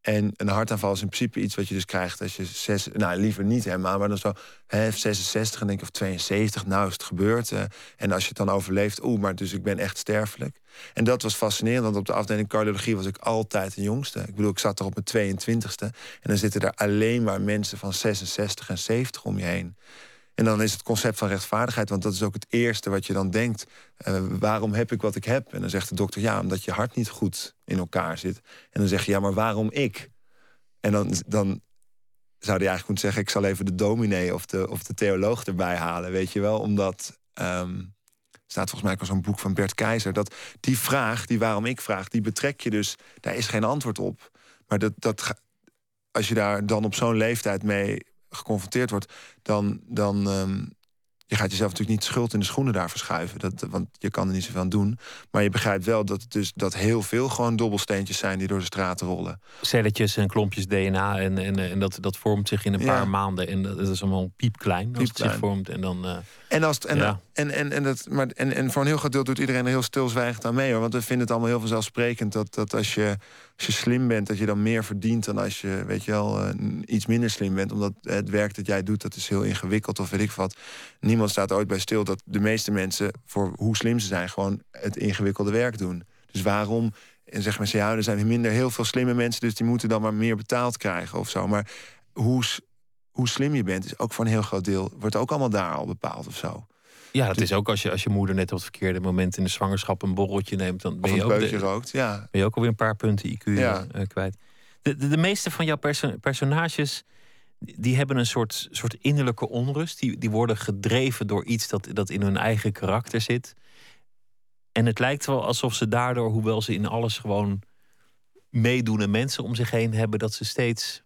En een hartaanval is in principe iets wat je dus krijgt als je zes, nou liever niet helemaal, maar dan zo hè, 66 en denk ik of 72, nou is het gebeurd. En als je het dan overleeft, oeh, maar dus ik ben echt sterfelijk. En dat was fascinerend, want op de afdeling cardiologie was ik altijd de jongste. Ik bedoel, ik zat er op mijn 22ste en dan zitten er alleen maar mensen van 66 en 70 om je heen. En dan is het concept van rechtvaardigheid, want dat is ook het eerste wat je dan denkt. Uh, waarom heb ik wat ik heb? En dan zegt de dokter, ja, omdat je hart niet goed in elkaar zit. En dan zeg je, ja, maar waarom ik? En dan, dan zou hij eigenlijk moeten zeggen, ik zal even de dominee of de, of de theoloog erbij halen, weet je wel? Omdat, um, staat volgens mij ook al zo'n boek van Bert Keizer, dat die vraag, die waarom ik vraag, die betrek je dus, daar is geen antwoord op. Maar dat, dat, als je daar dan op zo'n leeftijd mee geconfronteerd wordt, dan, dan um, je gaat jezelf natuurlijk niet schuld in de schoenen daar verschuiven. Dat, want je kan er niet zoveel aan doen. Maar je begrijpt wel dat, het dus, dat heel veel gewoon dobbelsteentjes zijn die door de straten rollen. Celletjes en klompjes DNA. En, en, en dat, dat vormt zich in een paar maanden. En dat is allemaal piepklein als piepklein. het zich vormt. En dan. Uh, en, als en, ja. en, en, en, dat, maar, en, en voor een heel groot deel doet iedereen er heel stilzwijgend aan mee. Hoor. Want we vinden het allemaal heel vanzelfsprekend dat, dat als, je, als je slim bent, dat je dan meer verdient dan als je, weet je wel, uh, iets minder slim bent. Omdat het werk dat jij doet, dat is heel ingewikkeld of weet ik wat. Niemand staat ooit bij stil dat de meeste mensen, voor hoe slim ze zijn, gewoon het ingewikkelde werk doen. Dus waarom en zeggen mensen, ja, er zijn minder heel veel slimme mensen, dus die moeten dan maar meer betaald krijgen of zo. Maar hoe, hoe slim je bent, is ook voor een heel groot deel, wordt ook allemaal daar al bepaald of zo. Ja, dat is ook als je, als je moeder net op het verkeerde moment in de zwangerschap een borreltje neemt, dan ben je, ook, de, rookt, ja. ben je ook alweer een paar punten IQ ja. uh, kwijt. De, de, de, meeste van jouw perso personages die hebben een soort, soort innerlijke onrust. Die, die worden gedreven door iets dat, dat in hun eigen karakter zit. En het lijkt wel alsof ze daardoor, hoewel ze in alles gewoon meedoen en mensen om zich heen hebben, dat ze steeds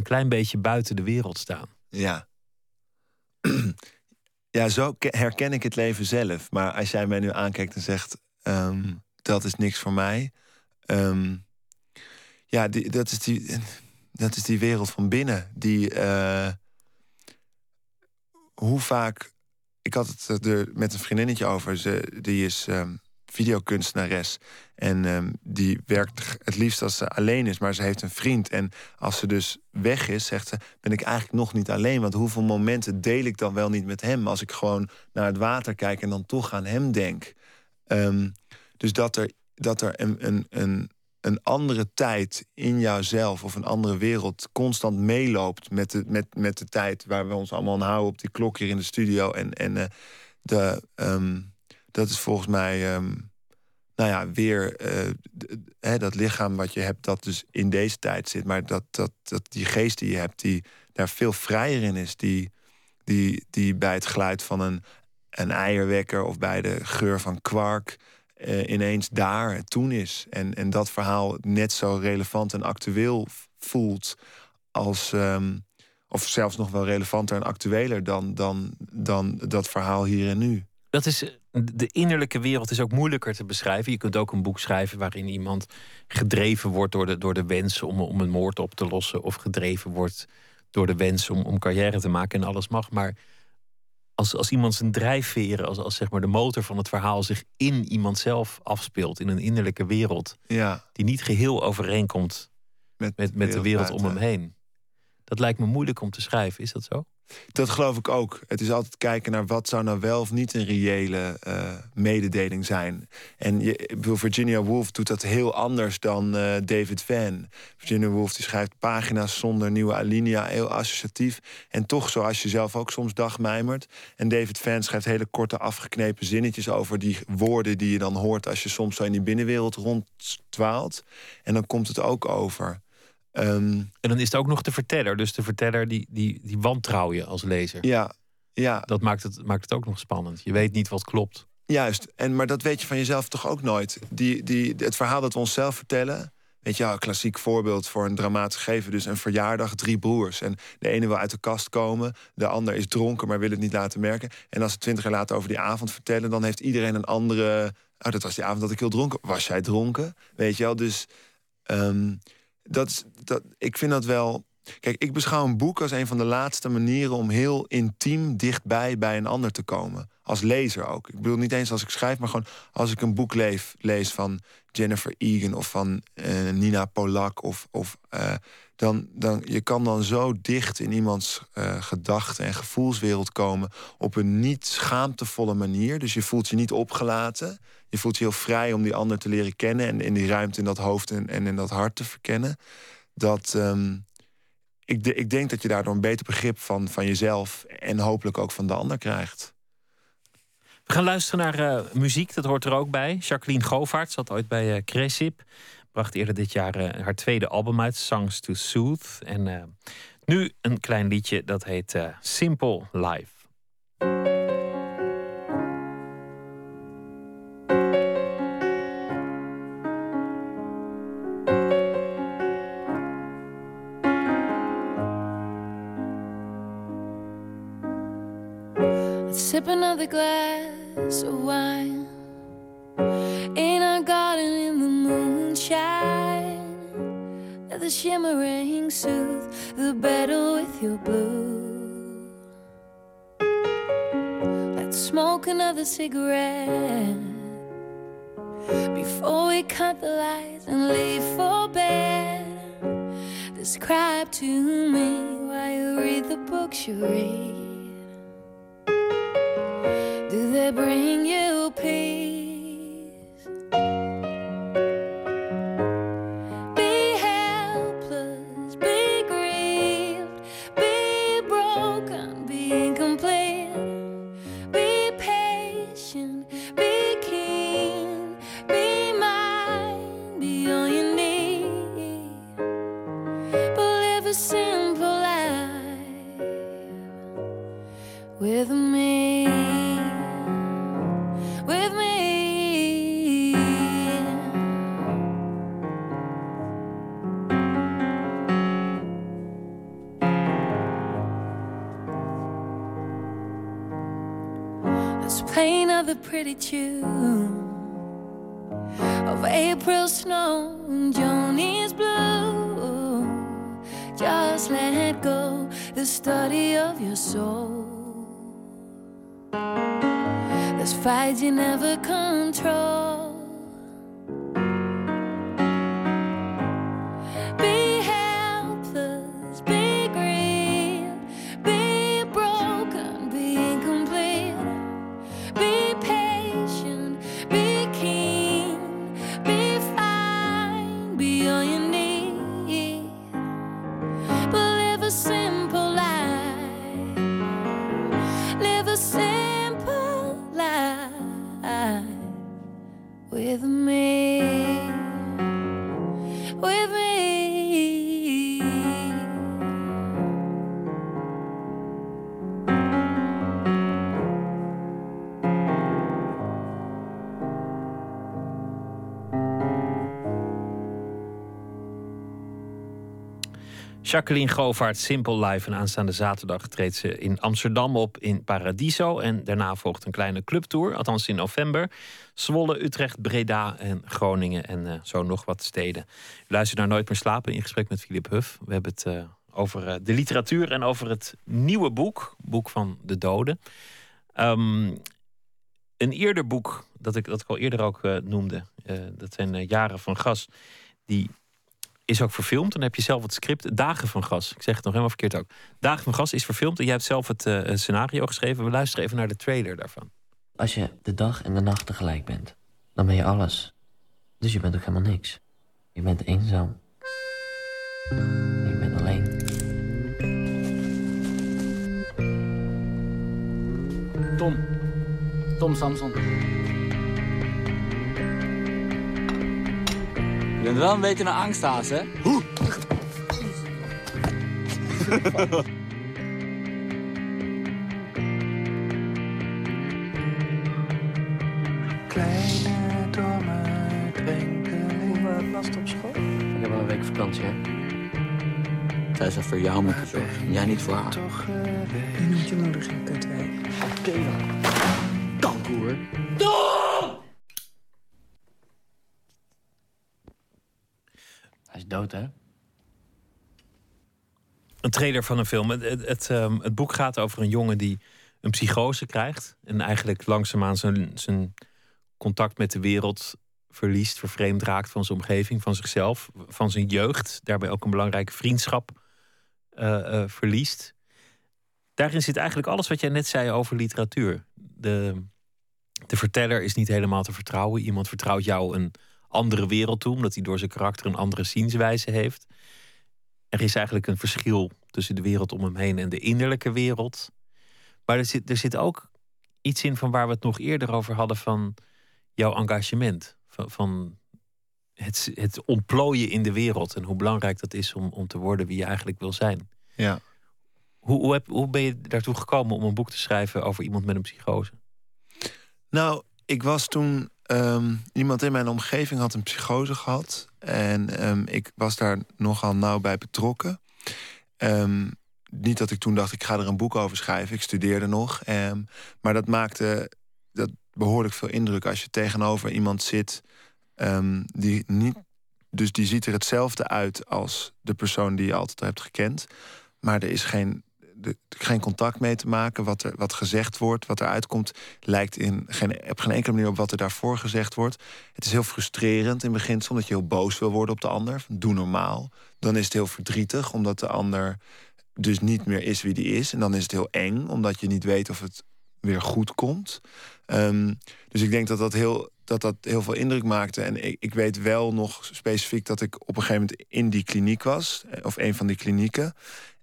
een klein beetje buiten de wereld staan. Ja. [clears throat] Ja, zo herken ik het leven zelf. Maar als jij mij nu aankijkt en zegt: ehm, dat is niks voor mij. Um, ja, die, dat, is die, dat is die wereld van binnen. Die. Uh, hoe vaak. Ik had het er met een vriendinnetje over. Ze, die is um, videokunstenares. En um, die werkt het liefst als ze alleen is, maar ze heeft een vriend. En als ze dus weg is, zegt ze, ben ik eigenlijk nog niet alleen. Want hoeveel momenten deel ik dan wel niet met hem... als ik gewoon naar het water kijk en dan toch aan hem denk. Um, dus dat er, dat er een, een, een, een andere tijd in jouzelf of een andere wereld constant meeloopt met de, met, met de tijd waar we ons allemaal aan houden op die klok hier in de studio. En, en uh, de, um, dat is volgens mij, um, nou ja, weer uh, hè, dat lichaam wat je hebt, dat dus in deze tijd zit. Maar dat, dat, dat die geest die je hebt, die daar veel vrijer in is. Die, die, die bij het geluid van een, een eierwekker of bij de geur van kwark uh, ineens daar toen is. En, en dat verhaal net zo relevant en actueel voelt als. Um, of zelfs nog wel relevanter en actueler dan, dan, dan dat verhaal hier en nu. Dat is de innerlijke wereld is ook moeilijker te beschrijven. Je kunt ook een boek schrijven waarin iemand gedreven wordt door de, door de wens om, om een moord op te lossen. Of gedreven wordt door de wens om, om carrière te maken en alles mag. Maar als, als iemand zijn drijfveren, als, als zeg maar de motor van het verhaal zich in iemand zelf afspeelt, in een innerlijke wereld, ja. die niet geheel overeenkomt met, met, met de wereld om hem heen. Dat lijkt me moeilijk om te schrijven, is dat zo? Dat geloof ik ook. Het is altijd kijken naar wat zou nou wel of niet een reële uh, mededeling zijn. En je, Virginia Woolf doet dat heel anders dan uh, David Van. Virginia Woolf die schrijft pagina's zonder nieuwe alinea, heel associatief. En toch zoals je zelf ook soms dagmijmert. En David Van schrijft hele korte afgeknepen zinnetjes over die woorden die je dan hoort als je soms zo in die binnenwereld ronddwaalt. En dan komt het ook over. Um, en dan is het ook nog de verteller. Dus de verteller die, die, die wantrouw je als lezer. Ja, ja. Dat maakt het, maakt het ook nog spannend. Je weet niet wat klopt. Juist, en, maar dat weet je van jezelf toch ook nooit. Die, die, het verhaal dat we onszelf vertellen. Weet je, een klassiek voorbeeld voor een dramatisch gegeven. Dus een verjaardag, drie broers. En de ene wil uit de kast komen. De ander is dronken, maar wil het niet laten merken. En als ze twintig jaar later over die avond vertellen... dan heeft iedereen een andere... Oh, dat was die avond dat ik heel dronken... Was jij dronken? Weet je wel, dus... Um, dat, dat, ik vind dat wel. Kijk, ik beschouw een boek als een van de laatste manieren om heel intiem dichtbij bij een ander te komen. Als lezer ook. Ik bedoel niet eens als ik schrijf, maar gewoon als ik een boek leef, lees van Jennifer Egan of van uh, Nina Polak. Of, of, uh, dan, dan, je kan dan zo dicht in iemands uh, gedachten en gevoelswereld komen op een niet schaamtevolle manier. Dus je voelt je niet opgelaten. Je voelt je heel vrij om die ander te leren kennen en in die ruimte in dat hoofd en, en in dat hart te verkennen. Dat. Um, ik, ik denk dat je daardoor een beter begrip van, van jezelf en hopelijk ook van de ander krijgt. We gaan luisteren naar uh, muziek, dat hoort er ook bij. Jacqueline Govaert zat ooit bij uh, Cresip. Bracht eerder dit jaar uh, haar tweede album uit, Songs to Soothe. En nu een klein liedje dat heet Simple Life. Another glass of wine in our garden in the moonshine. Let the shimmering soothe the battle with your blue. Let's smoke another cigarette before we cut the lights and leave for bed. Describe to me why you read the books you read. They bring you peace? Never Jacqueline Govaert, Simple Life. En aanstaande zaterdag treedt ze in Amsterdam op in Paradiso. En daarna volgt een kleine clubtour, althans in november. Zwolle, Utrecht, Breda en Groningen en eh, zo nog wat steden. U luistert naar Nooit meer slapen in gesprek met Philip Huff. We hebben het eh, over eh, de literatuur en over het nieuwe boek. Boek van de doden. Ehm, een eerder boek, dat ik, dat ik al eerder ook noemde. dat zijn Jaren van Gas. Die is ook verfilmd. Dan heb je zelf het script. Dagen van Gas. Ik zeg het nog helemaal verkeerd ook. Dagen van Gas is verfilmd. En jij hebt zelf het eh, scenario geschreven. We luisteren even naar de trailer daarvan. Als je de dag en de nacht tegelijk bent, dan ben je alles. Dus je bent ook helemaal niks. Je bent eenzaam. Je bent alleen. Tom. Tom Samson. Je bent wel een beetje een angsthaas, hè? Kleine domme drenkeling. Hoe was het op school? Ik heb wel een week vakantie, hè? Zij zou voor jou moeten zorgen, en jij niet voor haar. Toch geweest. Je noemt je moeder geen kutwijk. Oké dan. Kankoer. Hij is dood, hè? Een trailer van een film. Het, ehm, het boek gaat over een jongen die een psychose krijgt. En eigenlijk langzaamaan zijn, zijn contact met de wereld verliest, vervreemd raakt van zijn omgeving, van zichzelf, van zijn jeugd. Daarbij ook een belangrijke vriendschap uh, verliest. Daarin zit eigenlijk alles wat jij net zei over literatuur. De, de verteller is niet helemaal te vertrouwen. Iemand vertrouwt jou een andere wereld toe, omdat hij door zijn karakter een andere zienswijze heeft. Er is eigenlijk een verschil tussen de wereld om hem heen en de innerlijke wereld. Maar er zit, er zit ook iets in van waar we het nog eerder over hadden van jouw engagement. Van, van het, het ontplooien in de wereld en hoe belangrijk dat is om, om te worden wie je eigenlijk wil zijn. Ja. Hoe, hoe, heb, hoe ben je daartoe gekomen om een boek te schrijven over iemand met een psychose? Nou, ik was toen. Ehm, iemand in mijn omgeving had een psychose gehad. En ehm, ik was daar nogal nauw bij betrokken. Um, niet dat ik toen dacht, ik ga er een boek over schrijven. Ik studeerde nog. maar dat maakte dat behoorlijk veel indruk als je tegenover iemand zit. die niet. Dus die ziet er hetzelfde uit als de persoon die je altijd hebt gekend. Maar er is geen de, geen contact mee te maken. Wat, er, wat gezegd wordt, wat eruit komt, lijkt in geen, op geen enkele manier op wat er daarvoor gezegd wordt. Het is heel frustrerend in beginsel, omdat je heel boos wil worden op de ander. Doe normaal. Dan is het heel verdrietig, omdat de ander dus niet meer is wie die is. En dan is het heel eng, omdat je niet weet of het weer goed komt. Ehm, dus ik denk dat dat heel, dat dat heel veel indruk maakte. En ik, ik weet wel nog specifiek dat ik op een gegeven moment in die kliniek was, eh, of een van die klinieken.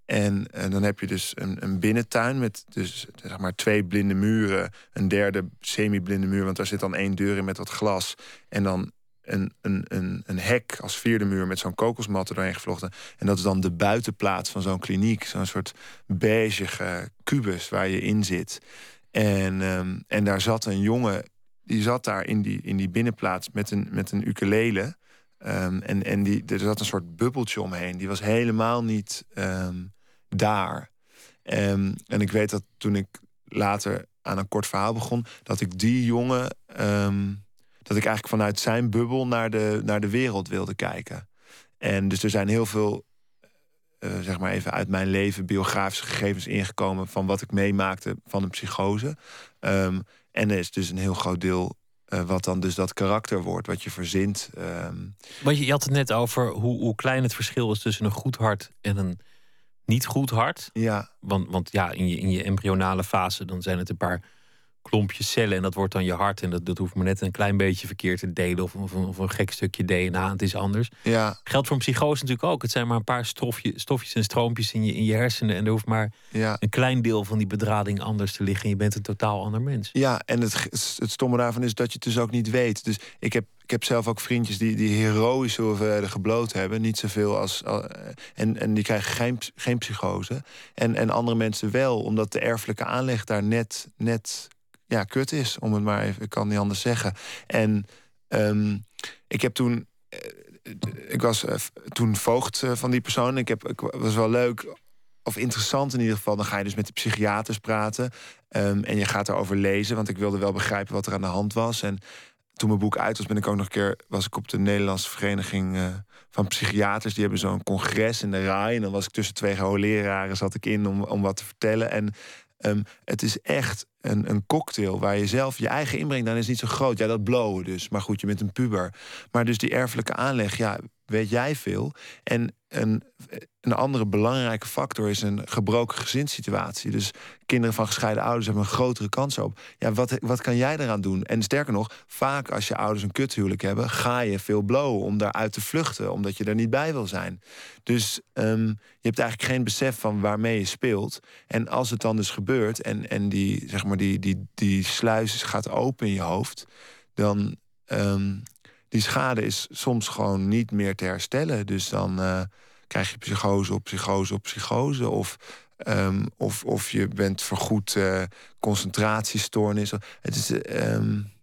En, en, dan heb je dus een, een, binnentuin met dus, zeg maar twee blinde muren. Een derde semi-blinde muur, want daar zit dan één deur in met wat glas. En dan een, een, een, een hek als vierde muur met zo'n kokosmat doorheen gevlochten. En dat is dan de buitenplaats van zo'n kliniek. Zo'n soort beige kubus waar je in zit. En, um, en daar zat een jongen, die zat daar in die, in die binnenplaats met een, met een ukulele. Um, en en die, er zat een soort bubbeltje omheen. Die was helemaal niet um, daar. Um, en ik weet dat toen ik later aan een kort verhaal begon, dat ik die jongen, um, dat ik eigenlijk vanuit zijn bubbel naar de, naar de wereld wilde kijken. En dus er zijn heel veel, uh, zeg maar even uit mijn leven, biografische gegevens ingekomen van wat ik meemaakte van een psychose. Um, en er is dus een heel groot deel uh, wat dan dus dat karakter wordt, wat je verzint. Want je, je had het net over hoe, hoe klein het verschil is tussen een goed hart en een niet goed hart. Ja. Want, want ja, in je, in je embryonale fase dan zijn het een paar klompjes cellen en dat wordt dan je hart. En dat, dat hoeft maar net een klein beetje verkeerd te delen of, of, of een gek stukje DNA. Het is anders. Ja. Geldt voor een psychose natuurlijk ook. Het zijn maar een paar stofje, stofjes en stroompjes in je, in je hersenen. En er hoeft maar ja. een klein deel van die bedrading anders te liggen. En je bent een totaal ander mens. Ja, en het, het stomme daarvan is dat je het dus ook niet weet. Dus ik heb ik heb zelf ook vriendjes die, die heroïsche hoeveelheden gebloot hebben. Niet zoveel als. En, en die krijgen geen, geen psychose. En, en andere mensen wel, omdat de erfelijke aanleg daar net, net ja, kut is. Om het maar even, ik kan niet anders zeggen. En um, ik heb toen. Eh, ik was uh, toen voogd van die persoon. Ik, heb, ik was wel leuk of interessant in ieder geval. Dan ga je dus met de psychiaters praten. Um, en je gaat erover lezen. Want ik wilde wel begrijpen wat er aan de hand was. En toen mijn boek uit was, ben ik ook nog een keer was ik op de Nederlandse Vereniging uh, van Psychiaters. Die hebben zo'n congres in de RAI. En dan was ik tussen twee hoogleraren zat ik in om, om wat te vertellen. En um, het is echt een, een cocktail waar je zelf je eigen inbreng dan is niet zo groot. Ja, dat blowen dus. Maar goed, je bent een puber. Maar dus die erfelijke aanleg, ja, weet jij veel. En een, een andere belangrijke factor is een gebroken gezinssituatie. Dus kinderen van gescheiden ouders hebben een grotere kans op. Ja, wat, wat kan jij eraan doen? En sterker nog, vaak als je ouders een kuthuwelijk hebben, ga je veel blowen om daaruit te vluchten, omdat je er niet bij wil zijn. Dus um, je hebt eigenlijk geen besef van waarmee je speelt. En als het dan dus gebeurt en, en die, zeg maar, die, die, die sluis gaat open in je hoofd, dan. Um, die schade is soms gewoon niet meer te herstellen. Dus dan uh, krijg je psychose op psychose op psychose. Of, um, of, of je bent vergoed uh, concentratiestoornis. Het is. Um...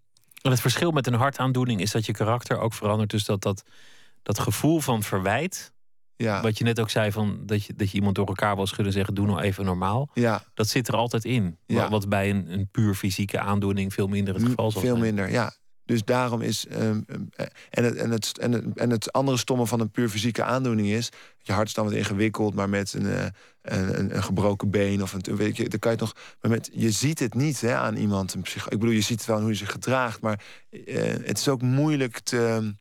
Het verschil met een hartaandoening is dat je karakter ook verandert. Dus dat dat, dat gevoel van verwijt. Ja. Wat je net ook zei, van dat, je, dat je iemand door elkaar wil schudden zeggen: doe nou even normaal. Ja. Dat zit er altijd in. Ja. Wat bij een, een puur fysieke aandoening veel minder het geval zal veel zijn. minder, ja. Dus daarom is. Ehm, eh, en, het, en, het, en, het, het andere stomme van een puur fysieke aandoening is. Je hart is dan wat ingewikkeld, maar met een, eh, een, een, gebroken been of een. Weet je, dan kan je nog. Maar met, je ziet het niet hè, aan iemand. Een ik bedoel, je ziet wel hoe hij zich gedraagt, maar uh, het is ook moeilijk te.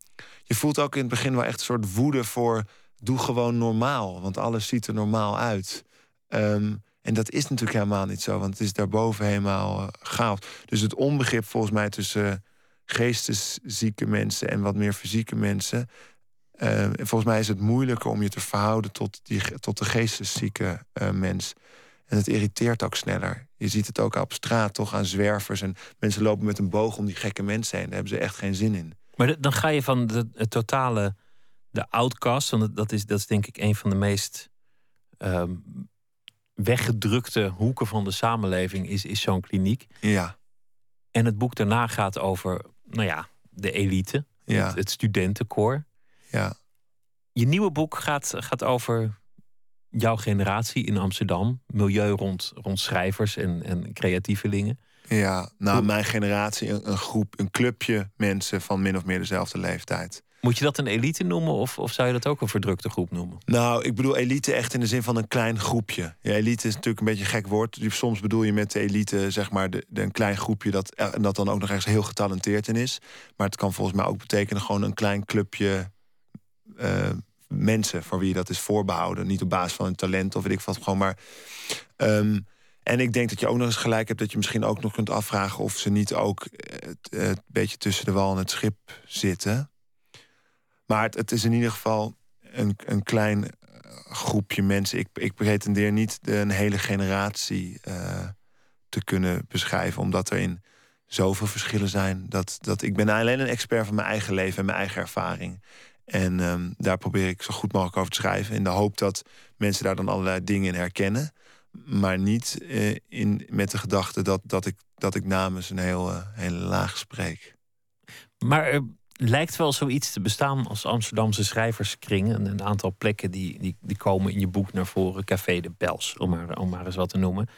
Je voelt ook in het begin wel echt een soort woede voor. Doe gewoon normaal, want alles ziet er normaal uit. Um, en dat is natuurlijk helemaal niet zo, want het is daarboven helemaal chaos. Dus het onbegrip volgens mij tussen geesteszieke mensen en wat meer fysieke mensen. Uh, volgens mij is het moeilijker om je te verhouden tot, die, tot de geesteszieke uh, mens. En het irriteert ook sneller. Je ziet het ook op straat, toch aan zwervers. En mensen lopen met een boog om die gekke mensen heen. Daar hebben ze echt geen zin in. Maar dan ga je van de, het totale, de outcast, want dat is, dat is denk ik een van de meest um, weggedrukte hoeken van de samenleving, is, is zo'n kliniek. Ja. En het boek daarna gaat over nou ja, de elite, ja. het, het studentenkoor. Ja. Je nieuwe boek gaat, gaat over jouw generatie in Amsterdam. Milieu rond, rond schrijvers en, en creatievelingen. Ja, nou, mijn generatie, een, een, groep, een clubje mensen van min of meer dezelfde leeftijd. Moet je dat een elite noemen of, of zou je dat ook een verdrukte groep noemen? Nou, ik bedoel elite echt in de zin van een klein groepje. Ja, elite is natuurlijk een beetje een gek woord. Soms bedoel je met de elite zeg maar de, een klein groepje dat, en dat dan ook nog ergens heel getalenteerd in is. Maar het kan volgens mij ook betekenen gewoon een klein clubje uh, mensen voor wie je dat is voorbehouden. Niet op basis van hun talent of weet ik wat, gewoon maar. Um, en ik denk dat je ook nog eens gelijk hebt dat je misschien ook nog kunt afvragen of ze niet ook het, het beetje tussen de wal en het schip zitten. Maar het, is in ieder geval een, een klein eh, groepje mensen. Ik, ik pretendeer niet de, een hele generatie uh, te kunnen beschrijven, omdat er in zoveel verschillen zijn. Dat, dat ik ben alleen een expert van mijn eigen leven en mijn eigen ervaring. En um, daar probeer ik zo goed mogelijk over te schrijven. In de hoop dat mensen daar dan allerlei dingen in herkennen. Maar niet uh, in, met de gedachte dat, dat, ik, dat ik namens een heel, hele laag spreek. Maar lijkt wel zoiets te bestaan als Amsterdamse schrijverskring. Een, een aantal plekken die, die, die komen in je boek naar voren. Café de Bels, om maar, om maar eens wat te noemen.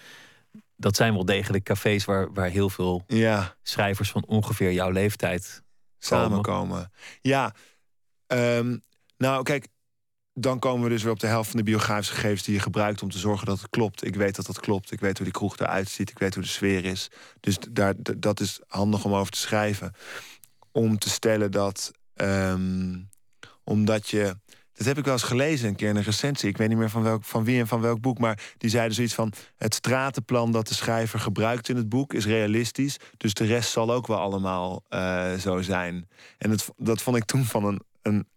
Dat zijn wel degelijk cafés waar, waar heel veel ja. schrijvers van ongeveer jouw leeftijd samenkomen. Ja, um, nou kijk, dan komen we dus weer op de helft van de biografische gegevens die je gebruikt om te zorgen dat het klopt. Ik weet dat dat klopt. Ik weet hoe die kroeg eruit ziet. Ik weet hoe de sfeer is. Dus daar, dat is handig om over te schrijven om te stellen dat. Um, omdat je. Dat heb ik wel eens gelezen een keer in een recensie. Ik weet niet meer van, welk, van wie en van welk boek. Maar die zeiden zoiets van. Het stratenplan dat de schrijver gebruikt in het boek is realistisch. Dus de rest zal ook wel allemaal uh, zo zijn. En het, dat vond ik toen van een, een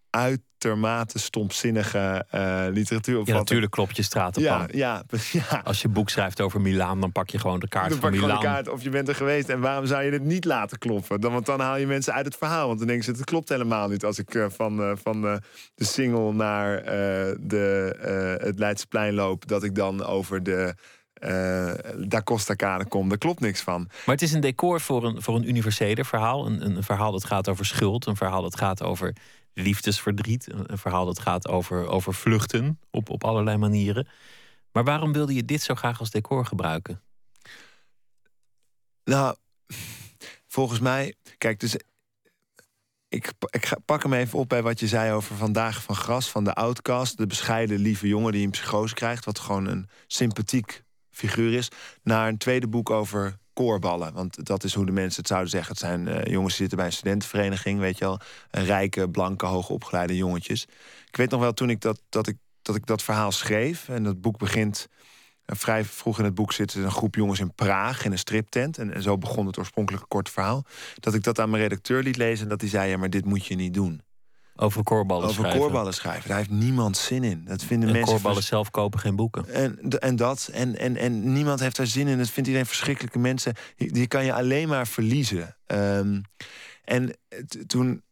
uitermate stomzinnige uh, literatuur. Ja, natuurlijk klopt je stratenplan. Ja, ja, [laughs] ja. Als je boek schrijft over Milaan, dan pak je gewoon de kaart dan van Milaan. de kaart of je bent er geweest. En waarom zou je het niet laten kloppen? Dan, want dan haal je mensen uit het verhaal. Want dan denken ze, het klopt helemaal niet. Als ik uh, van, uh, van de single naar de, het Leidseplein loop... dat ik dan over de... Uh, Da Costa Kade kom. Daar klopt niks van. Maar het is een decor voor een, voor een universele verhaal. Een, een verhaal dat gaat over schuld. Een verhaal dat gaat over liefdesverdriet. Een verhaal dat gaat over, over vluchten op, op allerlei manieren. Maar waarom wilde je dit zo graag als decor gebruiken? Nou, volgens mij. Kijk, dus. Ik, ik ga, pak hem even op bij wat je zei over Vandaag van Gras, van de Outcast. De bescheiden, lieve jongen die een psychose krijgt. Wat gewoon een sympathiek figuur is. Naar een tweede boek over koorballen. Want dat is hoe de mensen het zouden zeggen. Het zijn uh, jongens die zitten bij een studentenvereniging, weet je wel. Rijke, blanke, hoogopgeleide jongetjes. Ik weet nog wel toen ik dat, dat, ik, dat, ik dat verhaal schreef. En dat boek begint. Uh, vrij vroeg in het boek zitten een groep jongens in Praag in een striptent. En, en zo begon het oorspronkelijke korte verhaal. Dat ik dat aan mijn redacteur liet lezen. En dat hij zei: Ja, maar dit moet je niet doen. Over koorballen Over schrijven. koorballen schrijven. Daar heeft niemand zin in. Dat vinden en mensen. Koorballen zelf kopen geen boeken. En, en dat. En, en, en niemand heeft daar zin in. Dat vindt iedereen verschrikkelijke mensen. Die, die kan je alleen maar verliezen. Um, en toen.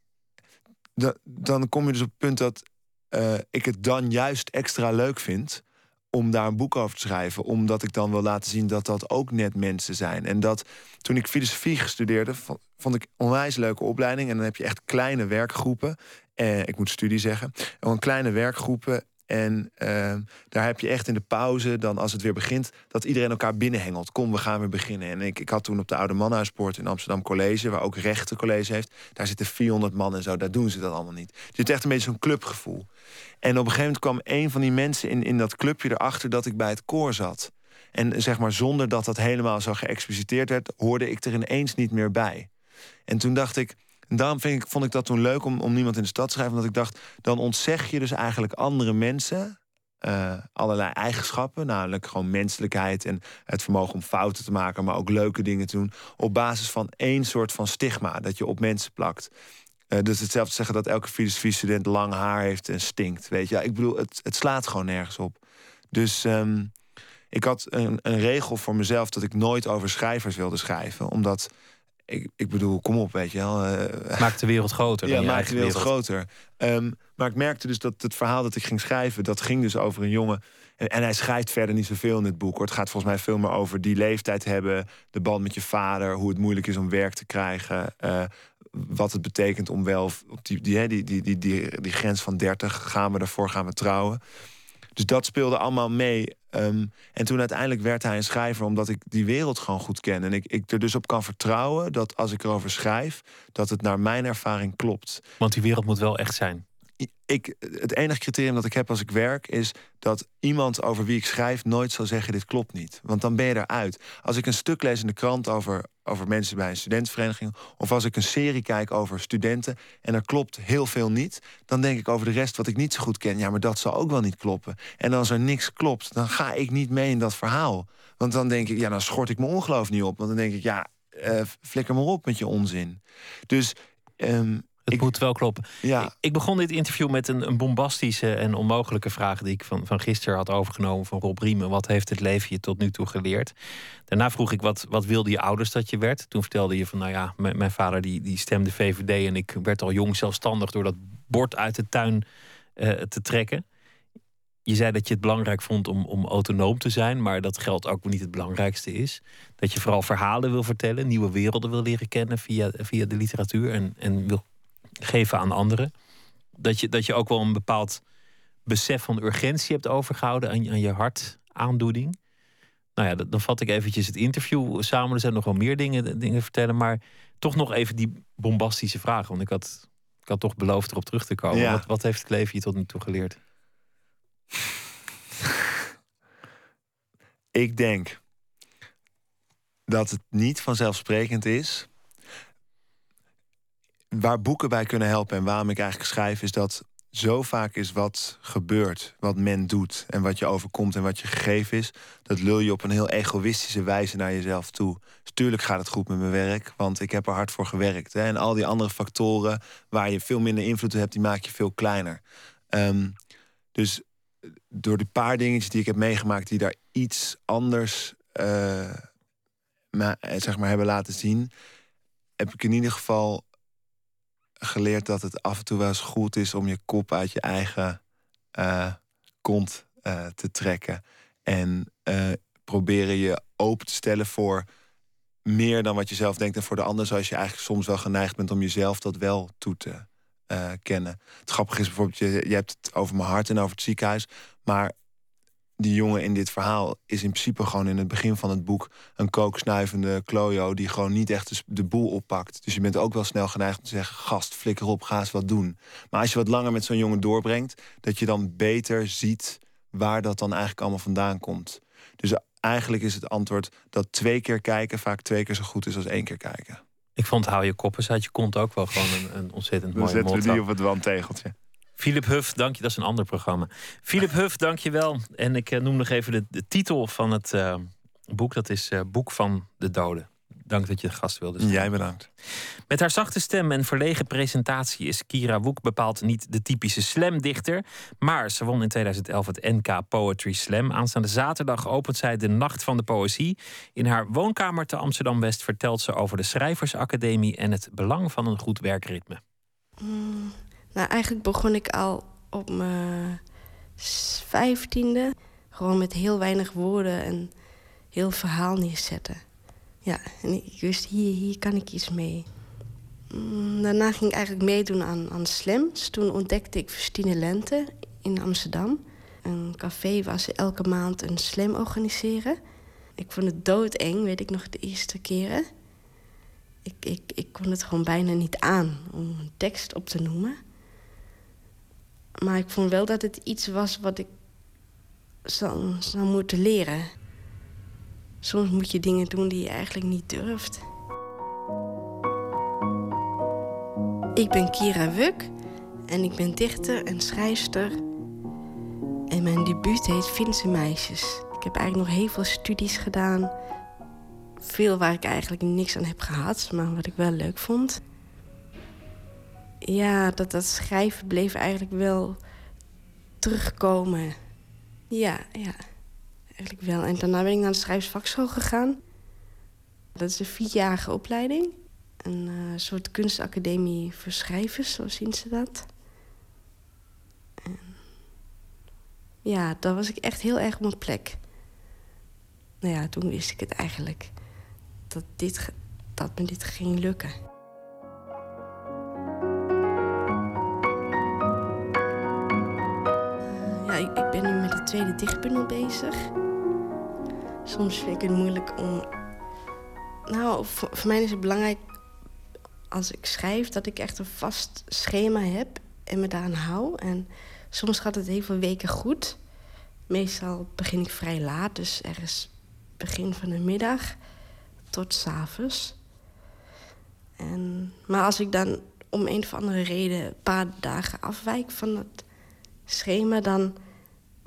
Dan kom je dus op het punt dat uh, ik het dan juist extra leuk vind om daar een boek over te schrijven. Omdat ik dan wil laten zien dat dat ook net mensen zijn. En dat toen ik filosofie gestudeerde, vond ik onwijs leuke opleiding. En dan heb je echt kleine werkgroepen. Eh, ik moet studie zeggen. En kleine werkgroepen. En ehm, daar heb je echt in de pauze, dan als het weer begint, dat iedereen elkaar binnenhengelt. Kom, we gaan weer beginnen. En ik, ik had toen op de Oude Mannenhuispoort in Amsterdam College, waar ook rechten college heeft. Daar zitten 400 man en zo, daar doen ze dat allemaal niet. Je hebt echt een beetje zo'n clubgevoel. En op een gegeven moment kwam een van die mensen in, in dat clubje erachter dat ik bij het koor zat. En zeg maar zonder dat dat helemaal zo geëxpliciteerd werd, hoorde ik er ineens niet meer bij. En toen dacht ik, en daarom vind ik, vond ik dat toen leuk om, om niemand in de stad te schrijven. Omdat ik dacht, dan ontzeg je dus eigenlijk andere mensen uh, allerlei eigenschappen. Namelijk gewoon menselijkheid en het vermogen om fouten te maken, maar ook leuke dingen te doen. Op basis van één soort van stigma dat je op mensen plakt. Uh, dus hetzelfde zeggen dat elke filosofie-student lang haar heeft en stinkt. Weet je, ja, ik bedoel, het, het slaat gewoon nergens op. Dus um, ik had een, een regel voor mezelf dat ik nooit over schrijvers wilde schrijven. Omdat ik, ik bedoel, kom op, weet je wel. Uh, maakt de wereld groter. Ja, maakt de wereld, groter. Um, maar ik merkte dus dat het verhaal dat ik ging schrijven, dat ging dus over een jongen. En, en, hij schrijft verder niet zoveel in het boek. Hoor. Het gaat volgens mij veel meer over die leeftijd hebben, de band met je vader, hoe het moeilijk is om werk te krijgen. Uh, wat het betekent om wel op die, die, die, die, die, die, grens van 30 gaan we ervoor, gaan we trouwen. Dus dat speelde allemaal mee. Ehm, en toen uiteindelijk werd hij een schrijver omdat ik die wereld gewoon goed ken. En ik, ik er dus op kan vertrouwen dat als ik erover schrijf, dat het naar mijn ervaring klopt. Want die wereld moet wel echt zijn ik, het enige criterium dat ik heb als ik werk is dat iemand over wie ik schrijf nooit zal zeggen: Dit klopt niet. Want dan ben je eruit. Als ik een stuk lees in de krant over, over mensen bij een studentenvereniging, of als ik een serie kijk over studenten en er klopt heel veel niet, dan denk ik over de rest wat ik niet zo goed ken: ja, maar dat zal ook wel niet kloppen. En als er niks klopt, dan ga ik niet mee in dat verhaal. Want dan denk ik: ja, dan schort ik mijn ongeloof niet op. Want dan denk ik: ja, uh, flikker maar op met je onzin. Dus. Um, het moet wel kloppen. Ja. Ik begon dit interview met een, een, bombastische en onmogelijke vraag die ik van, van gisteren had overgenomen van Rob Riemen. Wat heeft het leven je tot nu toe geleerd? Daarna vroeg ik wat, wat wilden je ouders dat je werd? Toen vertelde je van nou ja, mijn, mijn vader die, die stemde VVD en ik werd al jong zelfstandig door dat bord uit de tuin uh, te trekken. Je zei dat je het belangrijk vond om, om autonoom te zijn, maar dat geldt ook niet het belangrijkste is. Dat je vooral verhalen wil vertellen, nieuwe werelden wil leren kennen via, via de literatuur en, en wil geven aan anderen. Dat je, dat je ook wel een bepaald besef van urgentie hebt overgehouden aan, aan je hartaandoening. Nou ja, dan vat ik eventjes het interview samen. Er zijn nog wel meer dingen, dingen vertellen. Maar toch nog even die bombastische vraag. Want ik had, ik had toch beloofd erop terug te komen. Wat, wat heeft het leven je tot nu toe geleerd? [laughs] ik denk dat het niet vanzelfsprekend is waar boeken bij kunnen helpen en waarom ik eigenlijk schrijf, is dat zo vaak is wat gebeurt, wat men doet en wat je overkomt en wat je gegeven is, dat lul je op een heel egoïstische wijze naar jezelf toe. Dus tuurlijk gaat het goed met mijn werk, want ik heb er hard voor gewerkt. Hè? En al die andere factoren waar je veel minder invloed op hebt, die maak je veel kleiner. Um, dus door die paar dingetjes die ik heb meegemaakt, die daar iets anders uh, zeg maar, hebben laten zien, heb ik in ieder geval geleerd dat het af en toe wel eens goed is om je kop uit je eigen uh, kont uh, te trekken. En uh, proberen je open te stellen voor meer dan wat je zelf denkt en voor de ander, zoals je eigenlijk soms wel geneigd bent om jezelf dat wel toe te kennen. Het grappige is bijvoorbeeld, je, je hebt het over mijn hart en over het ziekenhuis, maar die jongen in dit verhaal is in principe gewoon in het begin van het boek een kooksnuivende klojo die gewoon niet echt de boel oppakt. Dus je bent ook wel snel geneigd om te zeggen: gast, flikker op, ga eens wat doen. Maar als je wat langer met zo'n jongen doorbrengt, dat je dan beter ziet waar dat dan eigenlijk allemaal vandaan komt. Dus eigenlijk is het antwoord dat twee keer kijken vaak twee keer zo goed is als één keer kijken. Ik vond hou je koppen uit je kont ook wel gewoon een, een ontzettend mooi motto. Dan zetten we die op het wandtegeltje. Philip Huff, dank je. Dat is een ander programma. Philip Huff, dank je wel. En ik eh, noem nog even de, de titel van het uh, boek. Dat is uh, Boek van de Doden. Dank dat je de gast wilde zijn. Jij bedankt. Met haar zachte stem en verlegen presentatie is Kira Woek bepaald niet de typische slamdichter. Maar ze won in 2011 het NK Poetry Slam. Aanstaande zaterdag opent zij de Nacht van de Poëzie. In haar woonkamer te Amsterdam-West vertelt ze over de Schrijversacademie en het belang van een goed werkritme. Mm. Nou, eigenlijk begon ik al op mijn vijftiende. Gewoon met heel weinig woorden en heel verhaal neerzetten. Ja, en ik wist, hier, hier kan ik iets mee. Mm, daarna ging ik eigenlijk meedoen aan, aan slams. Toen ontdekte ik Festine Lente in Amsterdam. een café waar ze elke maand een slam organiseren. Ik vond het doodeng, weet ik nog de eerste keren. Ik, ik, ik kon het gewoon bijna niet aan om een tekst op te noemen. Maar ik vond wel dat het iets was wat ik zou, zou moeten leren. Soms moet je dingen doen die je eigenlijk niet durft. Ik ben Kira Wuk en ik ben dichter en schrijfster. En mijn debuut heet Finse Meisjes. Ik heb eigenlijk nog heel veel studies gedaan. Veel waar ik eigenlijk niks aan heb gehad, maar wat ik wel leuk vond. Ja, dat, dat schrijven bleef eigenlijk wel terugkomen. Ja, ja, eigenlijk wel. En daarna ben ik naar de schrijfsvakschool gegaan. Dat is een vierjarige opleiding. Een uh, soort kunstacademie voor schrijvers, zo zien ze dat. En ja, daar was ik echt heel erg op mijn plek. Nou ja, toen wist ik het eigenlijk. Dat, dit, dat me dit ging lukken. Ik, ben nu met de tweede dichtbundel bezig. Soms vind ik het moeilijk om... Nou, voor, mij is het belangrijk als ik schrijf... dat ik echt een vast schema heb en me daaraan hou. En soms gaat het heel veel weken goed. Meestal begin ik vrij laat, dus ergens begin van de middag tot s'avonds. En, maar als ik dan om een of andere reden een paar dagen afwijk van het schema, dan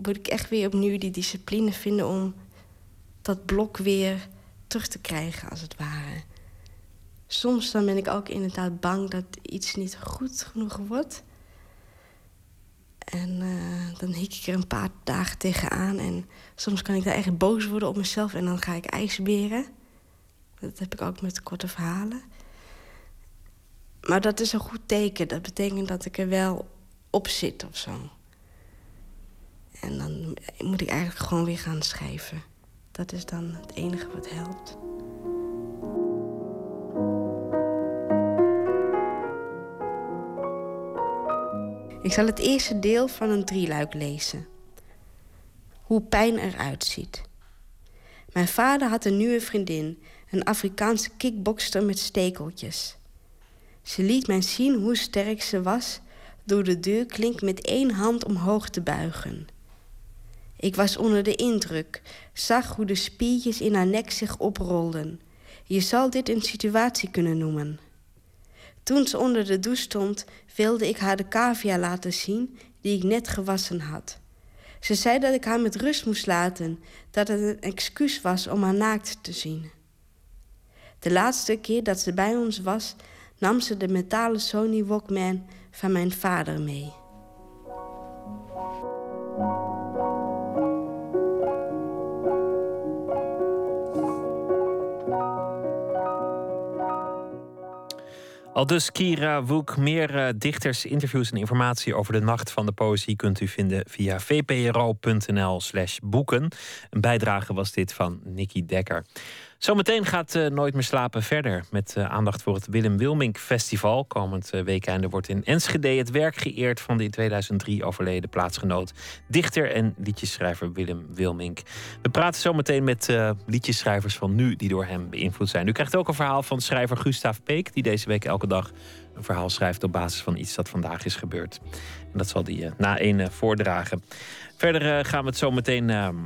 moet ik echt weer opnieuw die discipline vinden om dat blok weer terug te krijgen, als het ware. Soms dan ben ik ook inderdaad bang dat iets niet goed genoeg wordt. En uh, dan hik ik er een paar dagen tegenaan. En soms kan ik daar echt boos worden op mezelf en dan ga ik ijsberen. Dat heb ik ook met korte verhalen. Maar dat is een goed teken. Dat betekent dat ik er wel op zit of zo. En dan moet ik eigenlijk gewoon weer gaan schrijven. Dat is dan het enige wat helpt. Ik zal het eerste deel van een drieluik lezen. Hoe pijn eruit ziet. Mijn vader had een nieuwe vriendin, een Afrikaanse kickbokster met stekeltjes. Ze liet mij zien hoe sterk ze was door de deurklink met één hand omhoog te buigen. Ik was onder de indruk, zag hoe de spiertjes in haar nek zich oprolden. Je zal dit een situatie kunnen noemen. Toen ze onder de douche stond, wilde ik haar de cavia laten zien die ik net gewassen had. Ze zei dat ik haar met rust moest laten, dat het een excuus was om haar naakt te zien. De laatste keer dat ze bij ons was, nam ze de metalen Sony Walkman van mijn vader mee. Al dus Kira Woek. Meer uh, dichters, interviews en informatie over de Nacht van de Poëzie kunt u vinden via vpro.nl slash boeken. Een bijdrage was dit van Nicky Dekker. Zometeen gaat uh, Nooit meer slapen verder met uh, aandacht voor het Willem Wilmink Festival. Komend uh, weekende wordt in Enschede het werk geëerd van de in 2003 overleden plaatsgenoot, dichter en liedjeschrijver Willem Wilmink. We praten zometeen met liedjeschrijvers van nu die door hem beïnvloed zijn. U krijgt ook een verhaal van schrijver Gustav Peek, die deze week elke dag een verhaal schrijft op basis van iets dat vandaag is gebeurd. En dat zal hij na één voordragen. Verder gaan we het zo meteen ehm,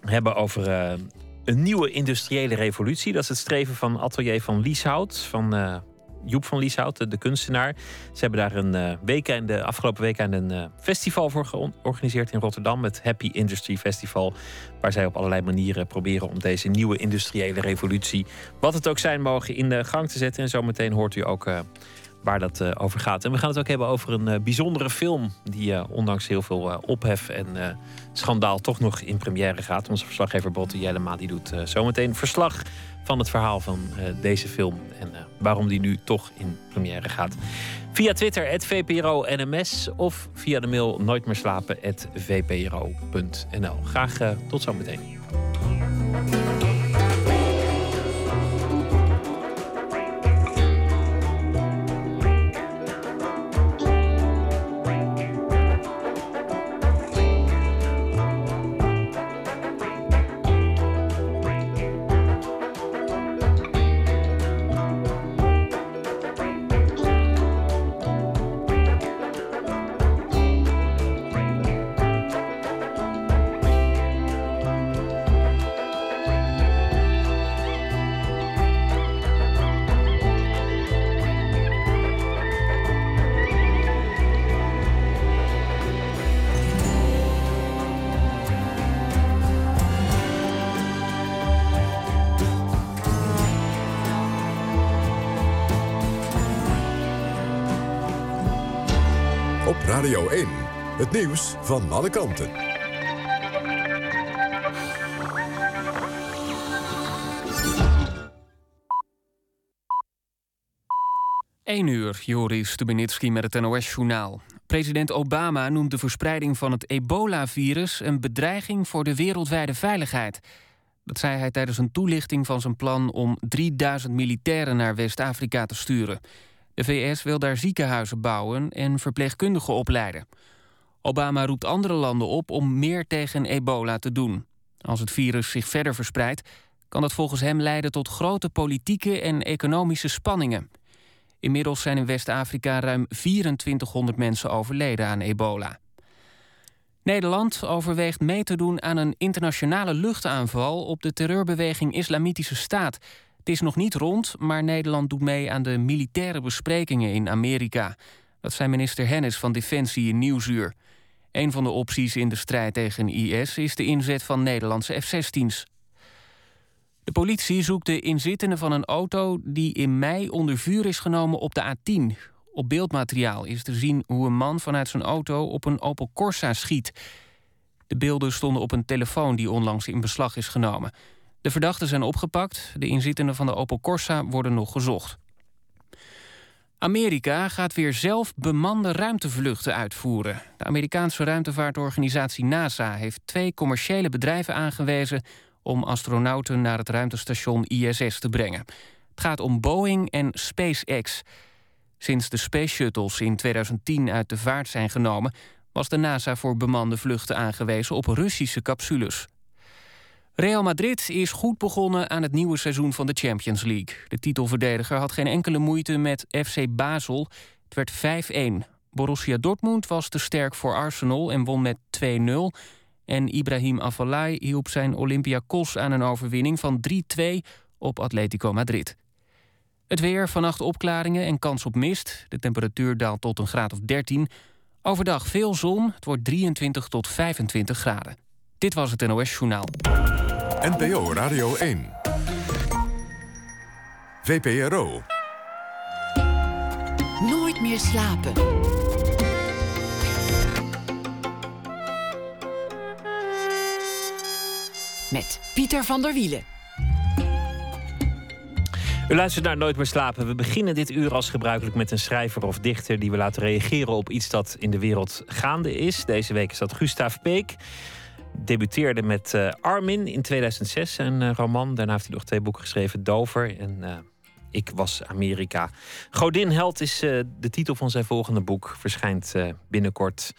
hebben over een nieuwe industriële revolutie. Dat is het streven van Atelier van Lieshout, van uh, Joep van Lieshout, de, kunstenaar. Ze hebben daar een uh, weekend, de afgelopen weekend een uh, festival voor georganiseerd in Rotterdam, het Happy Industry Festival, waar zij op allerlei manieren proberen om deze nieuwe industriële revolutie, wat het ook zijn mogen, in de gang te zetten. En zometeen hoort u ook waar dat uh, over gaat. En we gaan het ook hebben over een uh, bijzondere film die uh, ondanks heel veel ophef en schandaal toch nog in première gaat. Onze verslaggever Botte Jellema die doet zometeen verslag van het verhaal van deze film en waarom die nu toch in première gaat. Via Twitter, het VPRO NMS of via de mail nooit meer slapen, vpro.nl. Graag tot zometeen. Het nieuws van alle kanten. 1 uur, Joris Stubenitski met het NOS-journaal. President Obama noemt de verspreiding van het ebola-virus... een bedreiging voor de wereldwijde veiligheid. Dat zei hij tijdens een toelichting van zijn plan... om 3000 militairen naar West-Afrika te sturen. De VS wil daar ziekenhuizen bouwen en verpleegkundigen opleiden. Obama roept andere landen op om meer tegen ebola te doen. Als het virus zich verder verspreidt... kan dat volgens hem leiden tot grote politieke en economische spanningen... Inmiddels zijn in West-Afrika ruim 2400 mensen overleden aan ebola. Nederland overweegt mee te doen aan een internationale luchtaanval op de terreurbeweging Islamitische Staat. Het is nog niet rond, maar Nederland doet mee aan de militaire besprekingen in Amerika. Dat zei minister Hennis van Defensie in Nieuwsuur. Een van de opties in de strijd tegen IS is de inzet van Nederlandse F-16's. De politie zoekt de inzittenden van een auto die in mei onder vuur is genomen op de A10. Op beeldmateriaal is te zien hoe een man vanuit zijn auto op een Opel Corsa schiet. De beelden stonden op een telefoon die onlangs in beslag is genomen. De verdachten zijn opgepakt. De inzittenden van de Opel Corsa worden nog gezocht. Amerika gaat weer zelf bemande ruimtevluchten uitvoeren. De Amerikaanse ruimtevaartorganisatie NASA heeft twee commerciële bedrijven aangewezen om astronauten naar het ruimtestation ISS te brengen. Het gaat om Boeing en SpaceX. Sinds de Space Shuttles in 2010 uit de vaart zijn genomen, was de NASA voor bemande vluchten aangewezen op Russische capsules. Real Madrid is goed begonnen aan het nieuwe seizoen van de Champions League. De titelverdediger had geen enkele moeite met FC Basel. Het werd 5-1. Borussia Dortmund was te sterk voor Arsenal en won met 2-0. En Ibrahim Afellay hielp zijn Olympiakos aan een overwinning van 3-2 op Atletico Madrid. Het weer, vannacht opklaringen en kans op mist. De temperatuur daalt tot een graad of 13. Overdag veel zon, het wordt 23 tot 25 graden. Dit was het NOS Journaal. NPO Radio 1. VPRO. Nooit meer slapen. met Pieter van der Wielen. U luistert naar Nooit meer slapen. We beginnen dit uur als gebruikelijk met een schrijver of dichter die we laten reageren op iets dat in de wereld gaande is. Deze week is dat Gustav Peek. Debuteerde met uh, Armin in 2006, een uh, roman. Daarna heeft hij nog twee boeken geschreven: Dover en uh, Ik was Amerika. Godin Held is de titel van zijn volgende boek, verschijnt binnenkort.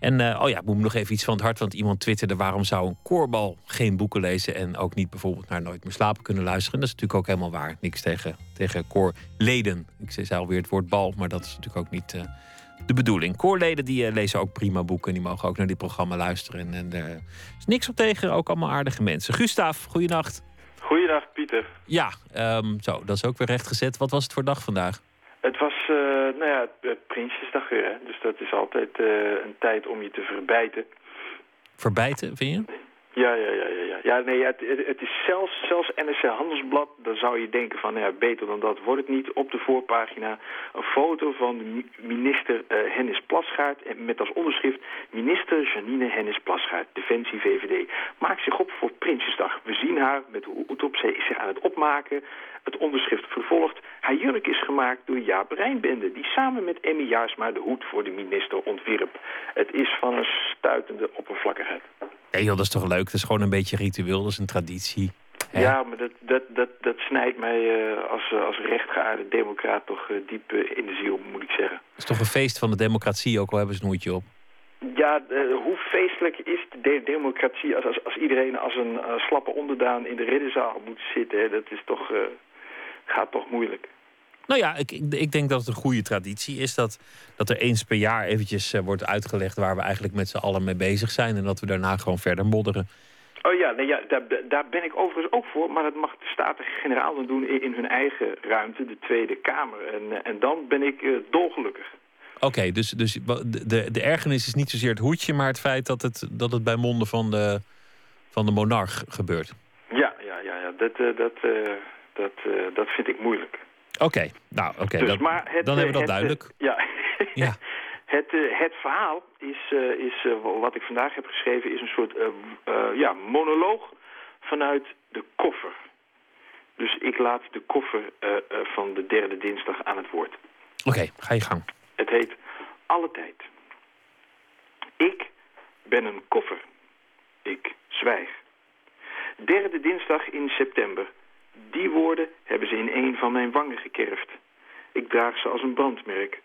En oh ja, ik moet nog even iets van het hart. Want iemand twitterde: waarom zou een koorbal geen boeken lezen en ook niet bijvoorbeeld naar Nooit meer slapen kunnen luisteren? Dat is natuurlijk ook helemaal waar. Niks tegen, tegen koorleden. Ik zei alweer het woord bal, maar dat is natuurlijk ook niet de bedoeling. Koorleden die uh, lezen ook prima boeken. Die mogen ook naar dit programma luisteren. En er is niks op tegen. Ook allemaal aardige mensen. Gustav, goeienacht. Goeiedag, Pieter. Ja, um, zo, dat is ook weer rechtgezet. Wat was het voor dag vandaag? Het was, uh, nou ja, Prinsjesdag weer, hè. Dus dat is altijd uh, een tijd om je te verbijten. Verbijten, vind je? Ja, ja, ja, ja. ja. nee, het, het is zelfs, zelfs NSC Handelsblad, dan zou je denken van, ja, beter dan dat wordt het niet. Op de voorpagina een foto van minister uh, Hennis Plasgaard met als onderschrift minister Janine Hennis Plasgaard, Defensie VVD. Maakt zich op voor Prinsjesdag. We zien haar met hoe op zij zich aan het opmaken het onderschrift vervolgt. Haar jurk is gemaakt door Jaap Rijnbende... die samen met Emmy Jaarsma de hoed voor de minister ontwierp. Het is van een stuitende oppervlakkigheid. Nee joh, dat is toch leuk? Dat is gewoon een beetje ritueel, dat is een traditie. Ja, maar dat, dat, dat, dat snijdt mij uh, als, uh, als rechtgeaarde democraat toch uh, diep in de ziel, moet ik zeggen. Het is toch een feest van de democratie, ook al hebben ze een hoedje op. Ja, hoe feestelijk is de democratie als, als, als iedereen als een slappe onderdaan in de ridderzaal moet zitten? Hè? Dat is toch gaat toch moeilijk. Nou ja, ik, ik denk dat het een goede traditie is dat, dat er eens per jaar eventjes uh, wordt uitgelegd waar we eigenlijk met z'n allen mee bezig zijn. En dat we daarna gewoon verder modderen. Oh ja, nee, ja daar, daar ben ik overigens ook voor. Maar dat mag de Staten-Generaal dan doen in, in, hun eigen ruimte, de Tweede Kamer. En, eh, en dan ben ik uh, dolgelukkig. Oké, dus, dus de, de ergernis is niet zozeer het hoedje, maar het feit dat het, dat het bij monden van de, van de monarch gebeurt. Ja, ja, ja, ja. dat, uh, dat, dat, dat vind ik moeilijk. Oké, nou oké. Okay, dus, dan, dan hebben we dat het, duidelijk. ja. [laughs] ja. het, uh, het verhaal is, is wat ik vandaag heb geschreven, is een soort ja, monoloog vanuit de koffer. Dus ik laat de koffer van de derde dinsdag aan het woord. Oké, ga je gang. Het heet Alle Tijd. Ik ben een koffer. Ik zwijg. Derde dinsdag in september. Die woorden hebben ze in een van mijn wangen gekerfd. Ik draag ze als een brandmerk,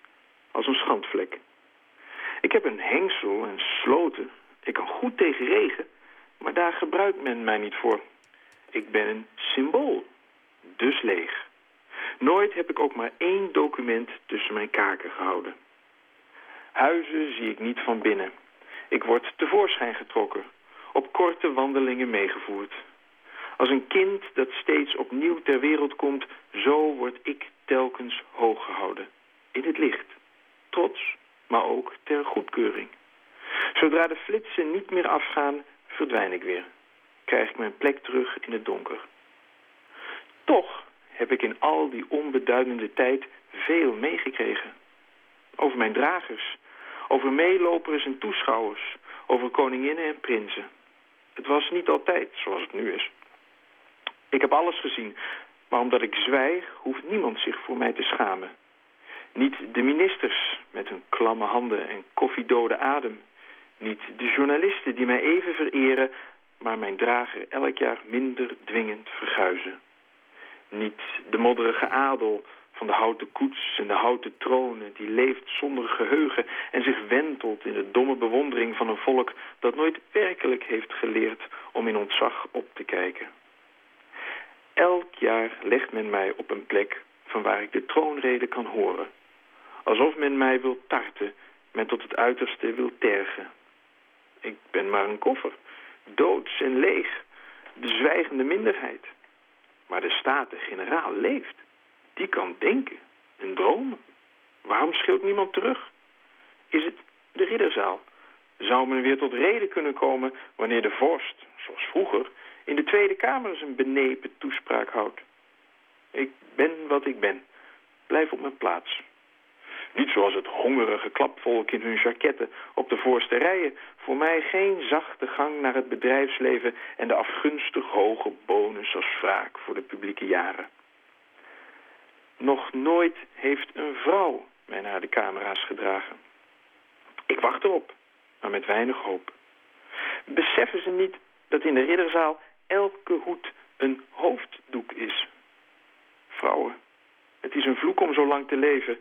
als een schandvlek. Ik heb een hengsel en sloten. Ik kan goed tegen regen, maar daar gebruikt men mij niet voor. Ik ben een symbool, dus leeg. Nooit heb ik ook maar één document tussen mijn kaken gehouden. Huizen zie ik niet van binnen. Ik word tevoorschijn getrokken, op korte wandelingen meegevoerd. Als een kind dat steeds opnieuw ter wereld komt, zo word ik telkens hoog gehouden. In het licht. Trots, maar ook ter goedkeuring. Zodra de flitsen niet meer afgaan, verdwijn ik weer. Krijg ik mijn plek terug in het donker. Toch heb ik in al die onbeduidende tijd veel meegekregen. Over mijn dragers, over meelopers en toeschouwers, over koninginnen en prinsen. Het was niet altijd zoals het nu is. Ik heb alles gezien, maar omdat ik zwijg, hoeft niemand zich voor mij te schamen. Niet de ministers met hun klamme handen en koffiedode adem. Niet de journalisten die mij even vereren, maar mijn drager elk jaar minder dwingend verguizen. Niet de modderige adel van de houten koets en de houten tronen... die leeft zonder geheugen en zich wentelt in de domme bewondering van een volk... dat nooit werkelijk heeft geleerd om in ontzag op te kijken. Elk jaar legt men mij op een plek van waar ik de troonrede kan horen. Alsof men mij wil tarten, men tot het uiterste wil tergen. Ik ben maar een koffer, doods en leeg, de zwijgende minderheid. Maar de Staten-Generaal leeft. Die kan denken en dromen. Waarom schreeuwt niemand terug? Is het de ridderzaal? Zou men weer tot reden kunnen komen wanneer de vorst, zoals vroeger, in de Tweede Kamer zijn benepen toespraak houdt. Ik ben wat ik ben. Blijf op mijn plaats. Niet zoals het hongerige klapvolk in hun jaketten op de voorste rijen. Voor mij geen zachte gang naar het bedrijfsleven en de afgunstig hoge bonus als wraak voor de publieke jaren. Nog nooit heeft een vrouw mij naar de camera's gedragen. Ik wacht erop, maar met weinig hoop. Beseffen ze niet dat in de ridderzaal elke hoed een hoofddoek is. Vrouwen, het is een vloek om zo lang te leven.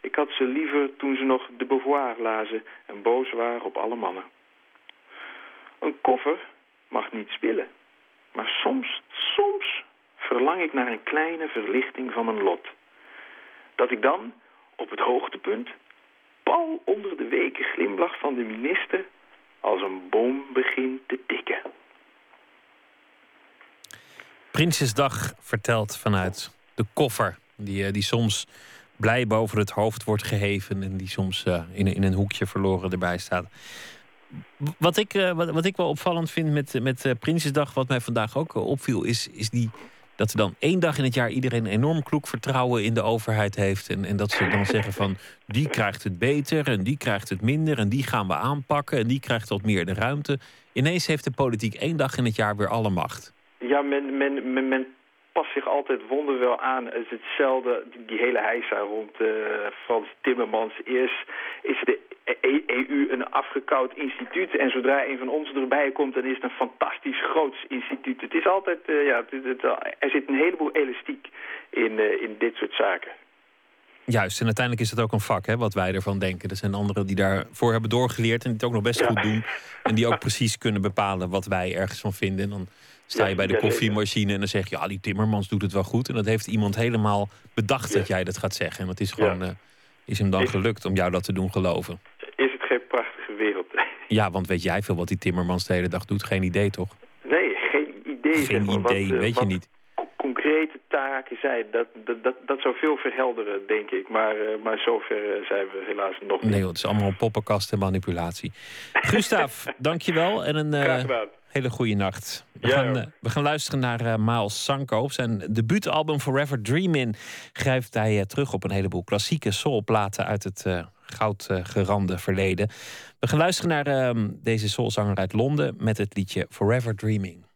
Ik had ze liever toen ze nog de Beauvoir lazen en boos waren op alle mannen. Een koffer mag niet spillen. Maar soms, soms verlang ik naar een kleine verlichting van mijn lot. Dat ik dan, op het hoogtepunt, pal onder de weken glimlach van de minister... als een boom begin te tikken. Prinsjesdag vertelt vanuit de koffer. Die, eh, die soms blij boven het hoofd wordt geheven. En die soms uh, in, in een hoekje verloren erbij staat. Wat ik, uh, wat, wat, ik wel opvallend vind met, met Prinsjesdag, wat mij vandaag ook opviel, is, is die, dat er dan één dag in het jaar iedereen een enorm kloek vertrouwen in de overheid heeft. En, en dat ze dan zeggen van die krijgt het beter en die krijgt het minder en die gaan we aanpakken en die krijgt wat meer de ruimte. Ineens heeft de politiek één dag in het jaar weer alle macht. Ja, men, men, men, men past zich altijd wonderwel aan. Het is hetzelfde, die, hele heisa rond uh, Frans Timmermans. Eerst is de EU e een afgekoud instituut. En zodra een van ons erbij komt, dan is het een fantastisch groots instituut. Het is altijd, uh, ja, het, het, er zit een heleboel elastiek in, uh, in dit soort zaken. Juist, en uiteindelijk is het ook een vak, hè, wat wij ervan denken. Er zijn anderen die daarvoor hebben doorgeleerd en die het ook nog best goed doen. En die ook [laughs] precies kunnen bepalen wat wij ergens van vinden. En dan sta je bij de koffiemachine en dan zeg je... ja, die Timmermans doet het wel goed. En dat heeft iemand helemaal bedacht dat jij dat gaat zeggen. En dat is gewoon... Uh, is hem dan gelukt om jou dat te doen geloven? Is het geen prachtige wereld? [laughs] Ja, want weet jij veel wat die Timmermans de hele dag doet? Geen idee, toch? Nee, geen idee. Geen idee, wat, weet wat je niet. concrete taken zijn, dat, dat, dat, dat zou veel verhelderen, denk ik. Maar, uh, maar zover zijn we helaas nog niet. Nee, het is allemaal poppenkast en manipulatie. [laughs] Gustav, dankjewel. En een, uh, Hele goede nacht. We, gaan, uh, we gaan luisteren naar uh, Miles Sanko. Op zijn debuutalbum Forever Dreamin' grijpt hij uh, terug op een heleboel klassieke soulplaten uit het goudgerande verleden. We gaan luisteren naar ehm, deze soulzanger uit Londen met het liedje Forever Dreaming.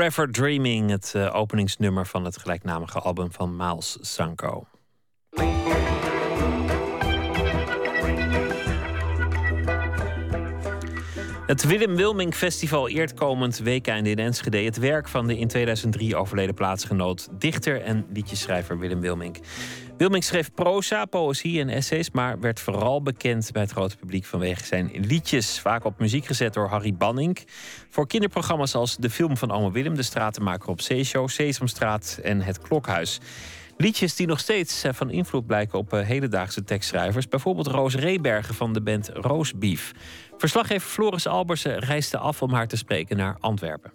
Forever Dreaming, het uh, openingsnummer van het gelijknamige album van Miles Sanko. Het Willem Wilming Festival eert komend weekend in Enschede het werk van de in 2003 overleden plaatsgenoot, dichter en liedjeschrijver Willem Wilming. Wilming schreef proza, poëzie en essays, maar werd vooral bekend bij het grote publiek vanwege zijn liedjes, vaak op muziek gezet door Harry Banning. Voor kinderprogramma's als De Film van Ome Willem, De Stratenmaker op Zeeshow, Sesamstraat en Het Klokhuis. Liedjes die nog steeds eh, van invloed blijken op eh, hedendaagse tekstschrijvers. Bijvoorbeeld Roos Rebergen van de band Roosbeef. Verslaggever Floris Albersen reisde af om haar te spreken naar Antwerpen.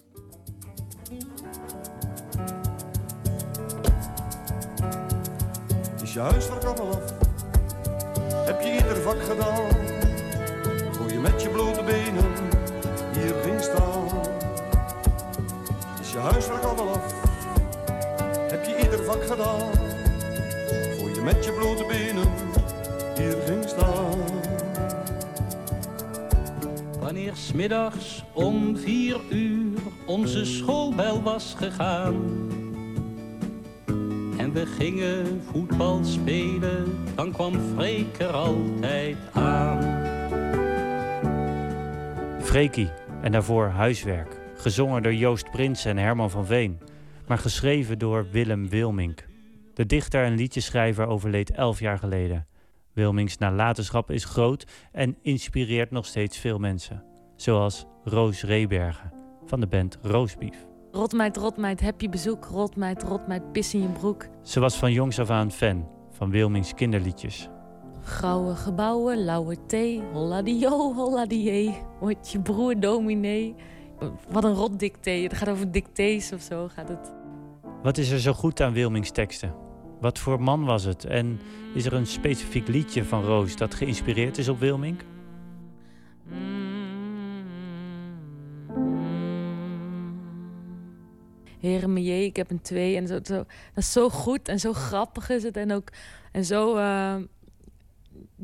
Is je huiswerk allemaal af? Heb je ieder vak gedaan? Voor je met je blote benen hier ging staan? Is je huiswerk allemaal af? Heb je ieder vak gedaan? Voor je met je blote benen hier ging staan? Wanneer smiddags om vier uur onze schoolbel was gegaan en we gingen voetbal spelen, dan kwam Freek er altijd aan. Freekie en daarvoor Huiswerk, gezongen door Joost Prins en Herman van Veen, maar geschreven door Willem Wilmink. De dichter en liedjeschrijver overleed elf jaar geleden. Wilmings nalatenschap is groot en inspireert nog steeds veel mensen. Zoals Roos Rebergen van de band Roosbief. Rotmeid, rotmeid, heb je bezoek? Rotmeid, rotmeid, pis in je broek. Ze was van jongs af aan fan van Wilmings kinderliedjes. Grauwe gebouwen, lauwe thee, holladio, holladie. Wordt je broer dominee. Wat een rotdictee. Het gaat over dictées of zo gaat het. Wat is er zo goed aan Wilmings teksten? Wat voor man was het? En is er een specifiek liedje van Roos dat geïnspireerd is op Wilming? Heer ik heb een twee. En zo, dat is zo goed en zo grappig is het. En ook en zo, uh,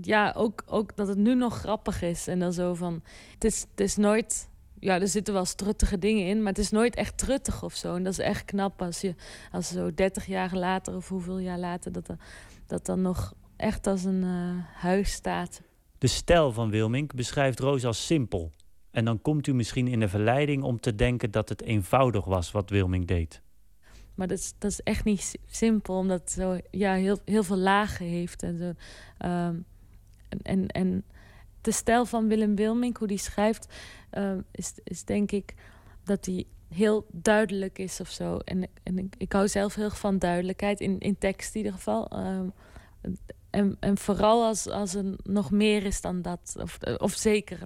ja, ook, ook dat het nu nog grappig is. En dan zo van, het is, het is nooit, ja, er zitten wel struttige dingen in, maar het is nooit echt truttig of zo. En dat is echt knap als je, als zo 30 jaar later of hoeveel jaar later, dat, dat dan nog echt als een uh, huis staat. De stijl van Wilmink beschrijft Roos als simpel. En dan komt u misschien in de verleiding om te denken dat het eenvoudig was wat Wilming deed. Maar dat is, dat is echt niet simpel, omdat het zo ja, heel, heel veel lagen heeft. En, zo. Um, en, en de stijl van Willem Wilming, hoe die schrijft, um, is, is denk ik dat hij heel duidelijk is of zo. En, en ik, ik hou zelf heel van duidelijkheid, in, in tekst in ieder geval. Um, en, en vooral als, als er nog meer is dan dat. Of, of zeker,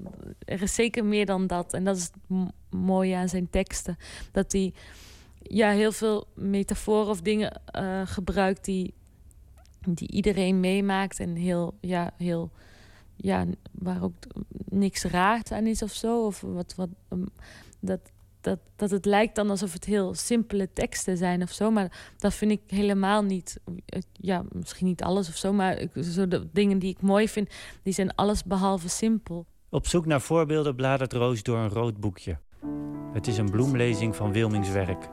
er is zeker meer dan dat. En dat is het mooie aan zijn teksten. Dat hij ja, heel veel metaforen of dingen uh, gebruikt die, die iedereen meemaakt. En heel, ja, heel, ja, waar ook niks raars aan is of zo. Of wat, wat, um, dat, dat, dat het lijkt dan alsof het heel simpele teksten zijn of zo. Maar dat vind ik helemaal niet. Ja, misschien niet alles of zo. Maar zo de dingen die ik mooi vind, die zijn alles behalve simpel. Op zoek naar voorbeelden bladert Roos door een rood boekje. Het is een bloemlezing van Wilmings werk.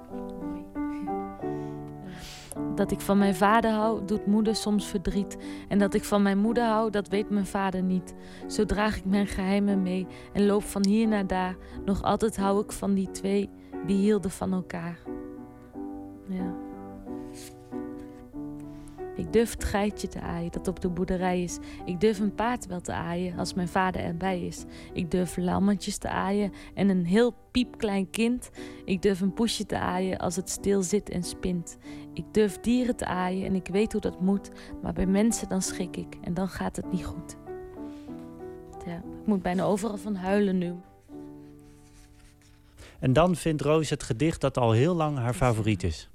Dat ik van mijn vader hou, doet moeder soms verdriet. En dat ik van mijn moeder hou, dat weet mijn vader niet. Zo draag ik mijn geheimen mee en loop van hier naar daar. Nog altijd hou ik van die twee, die hielden van elkaar. Ja. Ik durf het geitje te aaien dat op de boerderij is. Ik durf een paard wel te aaien als mijn vader erbij is. Ik durf lammetjes te aaien en een heel piepklein kind. Ik durf een poesje te aaien als het stil zit en spint. Ik durf dieren te aaien en ik weet hoe dat moet. Maar bij mensen dan schrik ik en dan gaat het niet goed. Ja, ik moet bijna overal van huilen nu. En dan vindt Roos het gedicht dat al heel lang haar favoriet is.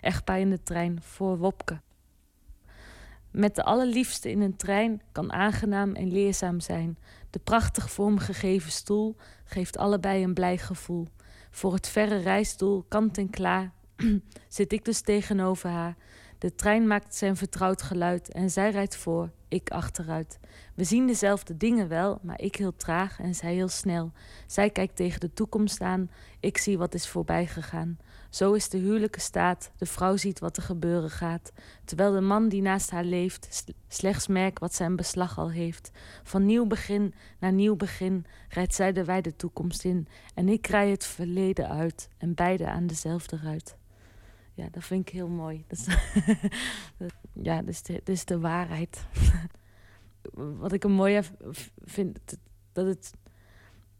Echtpaar in de trein voor Wopke. Met de allerliefste in een trein kan aangenaam en leerzaam zijn. De prachtig vormgegeven stoel geeft allebei een blij gevoel. Voor het verre reisdoel, kant en klaar, [clears throat] zit ik dus tegenover haar. De trein maakt zijn vertrouwd geluid en zij rijdt voor, ik achteruit. We zien dezelfde dingen wel, maar ik heel traag en zij heel snel. Zij kijkt tegen de toekomst aan, ik zie wat is voorbij gegaan. Zo is de huwelijke staat, de vrouw ziet wat er gebeuren gaat. Terwijl de man die naast haar leeft, slechts merkt wat zijn beslag al heeft. Van nieuw begin naar nieuw begin rijdt zij de wijde toekomst in. En ik rij het verleden uit en beide aan dezelfde ruit. Ja, dat vind ik heel mooi. Dat is, [laughs] ja, dat is, de, dat is de waarheid. [laughs] Wat ik een mooie vind, dat het,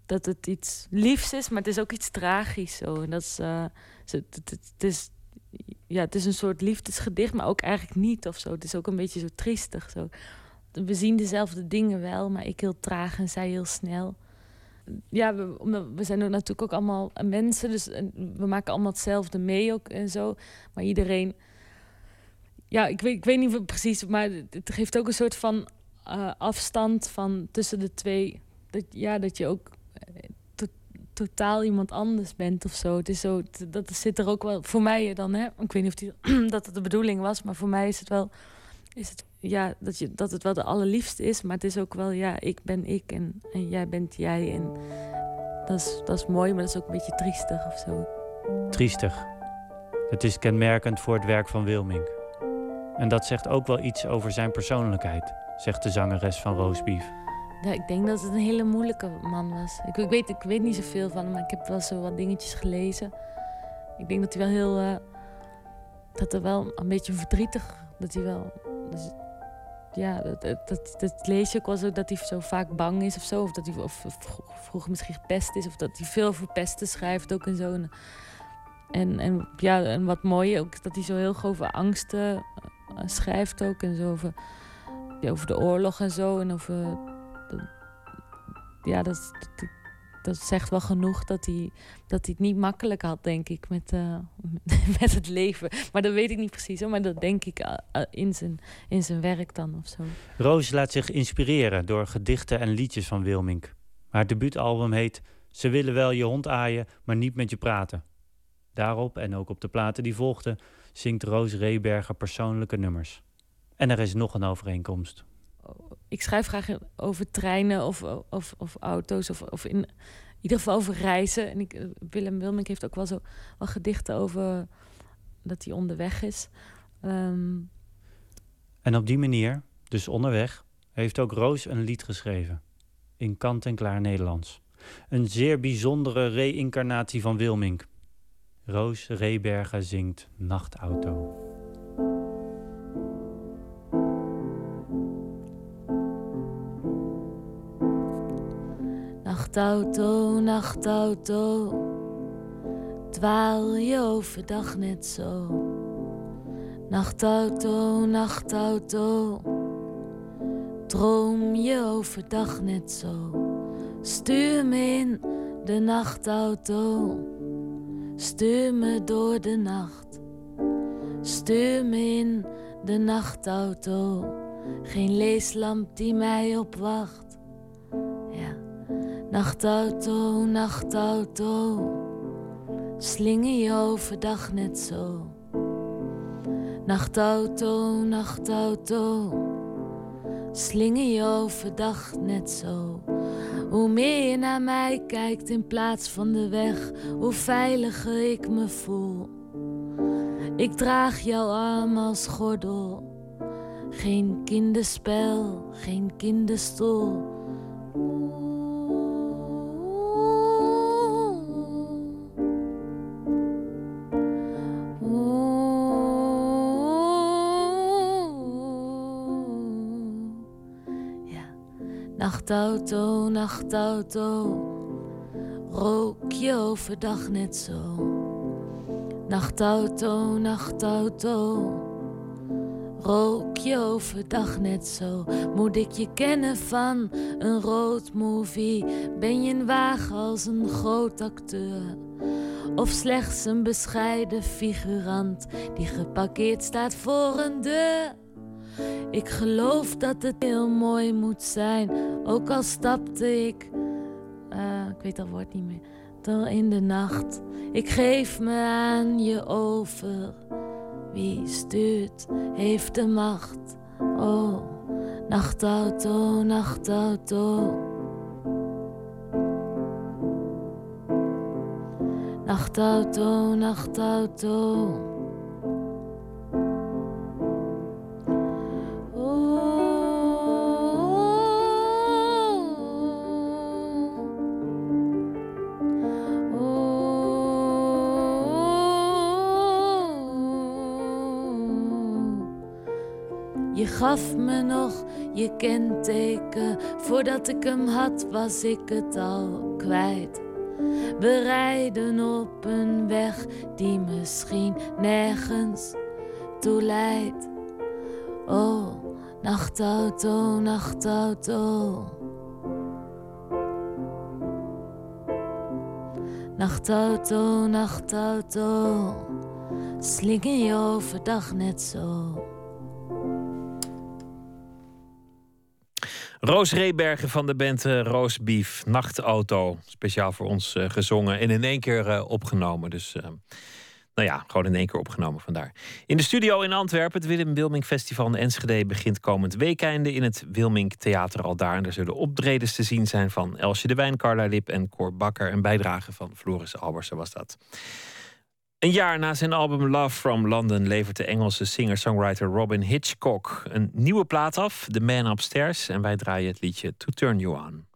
dat het iets liefs is, maar het is ook iets tragisch. Zo. En dat is, uh, het, het, is, ja, het is een soort liefdesgedicht, maar ook eigenlijk niet of zo. Het is ook een beetje zo triestig. Zo. We zien dezelfde dingen wel, maar ik heel traag en zij heel snel ja, we, we zijn natuurlijk ook allemaal mensen, dus we maken allemaal hetzelfde mee ook en zo. Maar iedereen, ja, ik weet, ik weet niet precies, maar het geeft ook een soort van uh, afstand van tussen de twee. Dat, ja, dat je ook totaal iemand anders bent of zo. Het is zo, dat zit er ook wel voor mij dan, hè? Ik weet niet of die, [clears throat] dat het de bedoeling was, maar voor mij is het wel, is het ja, dat, je, dat het wel de allerliefste is, maar het is ook wel, ja, ik ben ik en, en jij bent jij. En dat is, dat is mooi, maar dat is ook een beetje triestig of zo. Triestig. Het is kenmerkend voor het werk van Wilming. En dat zegt ook wel iets over zijn persoonlijkheid, zegt de zangeres van Roosbief. Ja, ik denk dat het een hele moeilijke man was. Ik, ik, weet, ik weet niet zoveel van hem, maar ik heb wel zo wat dingetjes gelezen. Ik denk dat hij wel heel. Uh, dat er wel een beetje verdrietig. Dat hij wel. Dus ja, dat, dat, dat, lees je ook wel zo dat hij zo vaak bang is of zo. Of dat hij of, vroeger misschien gepest is. Of dat hij veel over pesten schrijft ook en zo. En, en, ja, en wat mooi ook, dat hij zo heel over angsten uh, schrijft ook. En zo over, over de oorlog en zo. En over... ja, dat, dat, dat zegt wel genoeg dat hij, dat hij het niet makkelijk had, denk ik, met, uh, [laughs] met het leven. Maar dat weet ik niet precies, hoor, maar dat denk ik uh, in, zijn, in zijn werk dan of zo. Roos laat zich inspireren door gedichten en liedjes van Wilmink. Haar debuutalbum heet Ze willen wel je hond aaien, maar niet met je praten. Daarop en ook op de platen die volgden zingt Roos Reberger persoonlijke nummers. En er is nog een overeenkomst ik schrijf graag over treinen of, of, of auto's of, of in ieder geval over reizen. En ik, eh, Willem Wilmink heeft ook wel zo wel gedichten over dat hij onderweg is. Ehm, en op die manier, dus onderweg, heeft ook Roos een lied geschreven. In kant-en-klaar Nederlands. Een zeer bijzondere reïncarnatie van Wilmink. Roos Reberga zingt Nachtauto. Nachtauto, nachtauto, dwaal je overdag net zo. Nachtauto, nachtauto, droom je overdag net zo. Stuur me in de nachtauto, stuur me door de nacht. Stuur me in de nachtauto, geen leeslamp die mij opwacht. Nachtauto, nachtauto, slinger je overdag net zo. Nachtauto, nachtauto, slinger je overdag net zo. Hoe meer je naar mij kijkt in plaats van de weg, hoe veiliger ik me voel. Ik draag jouw arm als gordel, geen kinderspel, geen kinderstoel Nachtauto, nachtauto, rook je overdag net zo. Nachtauto, nachtauto, rook je overdag net zo. Moet ik je kennen van een road movie? Ben je een wagen als een groot acteur? Of slechts een bescheiden figurant die geparkeerd staat voor een deur? Ik geloof dat het heel mooi moet zijn, ook al stapte ik, uh, ik weet dat woord niet meer, door in de nacht. Ik geef me aan je over. Wie stuurt, heeft de macht. Oh, nachtauto, nachtauto. Nachtauto, nachtauto. Gaf me nog je kenteken. Voordat ik hem had, was ik het al kwijt. We rijden op een weg die misschien nergens toe leidt. Oh, nachtauto, nachtauto. Nachtauto, nachtauto. Slinger je overdag net zo. Roos Rebergen van de band uh, Roos Beef, Nachtauto. Speciaal voor ons uh, gezongen en in één keer uh, opgenomen. Dus nou ja, gewoon in één keer opgenomen vandaar. In de studio in Antwerpen, het Willem Wilming Festival in Enschede begint komend weekende in het Wilming Theater al daar. En er zullen optredens te zien zijn van Elsje de Wijn, Carla Lip en Cor Bakker. Een bijdrage van Floris Albersen was dat. Een jaar na zijn album Love from London levert de Engelse singer-songwriter Robin Hitchcock een nieuwe plaat af, The Man Upstairs. En wij draaien het liedje To Turn You On.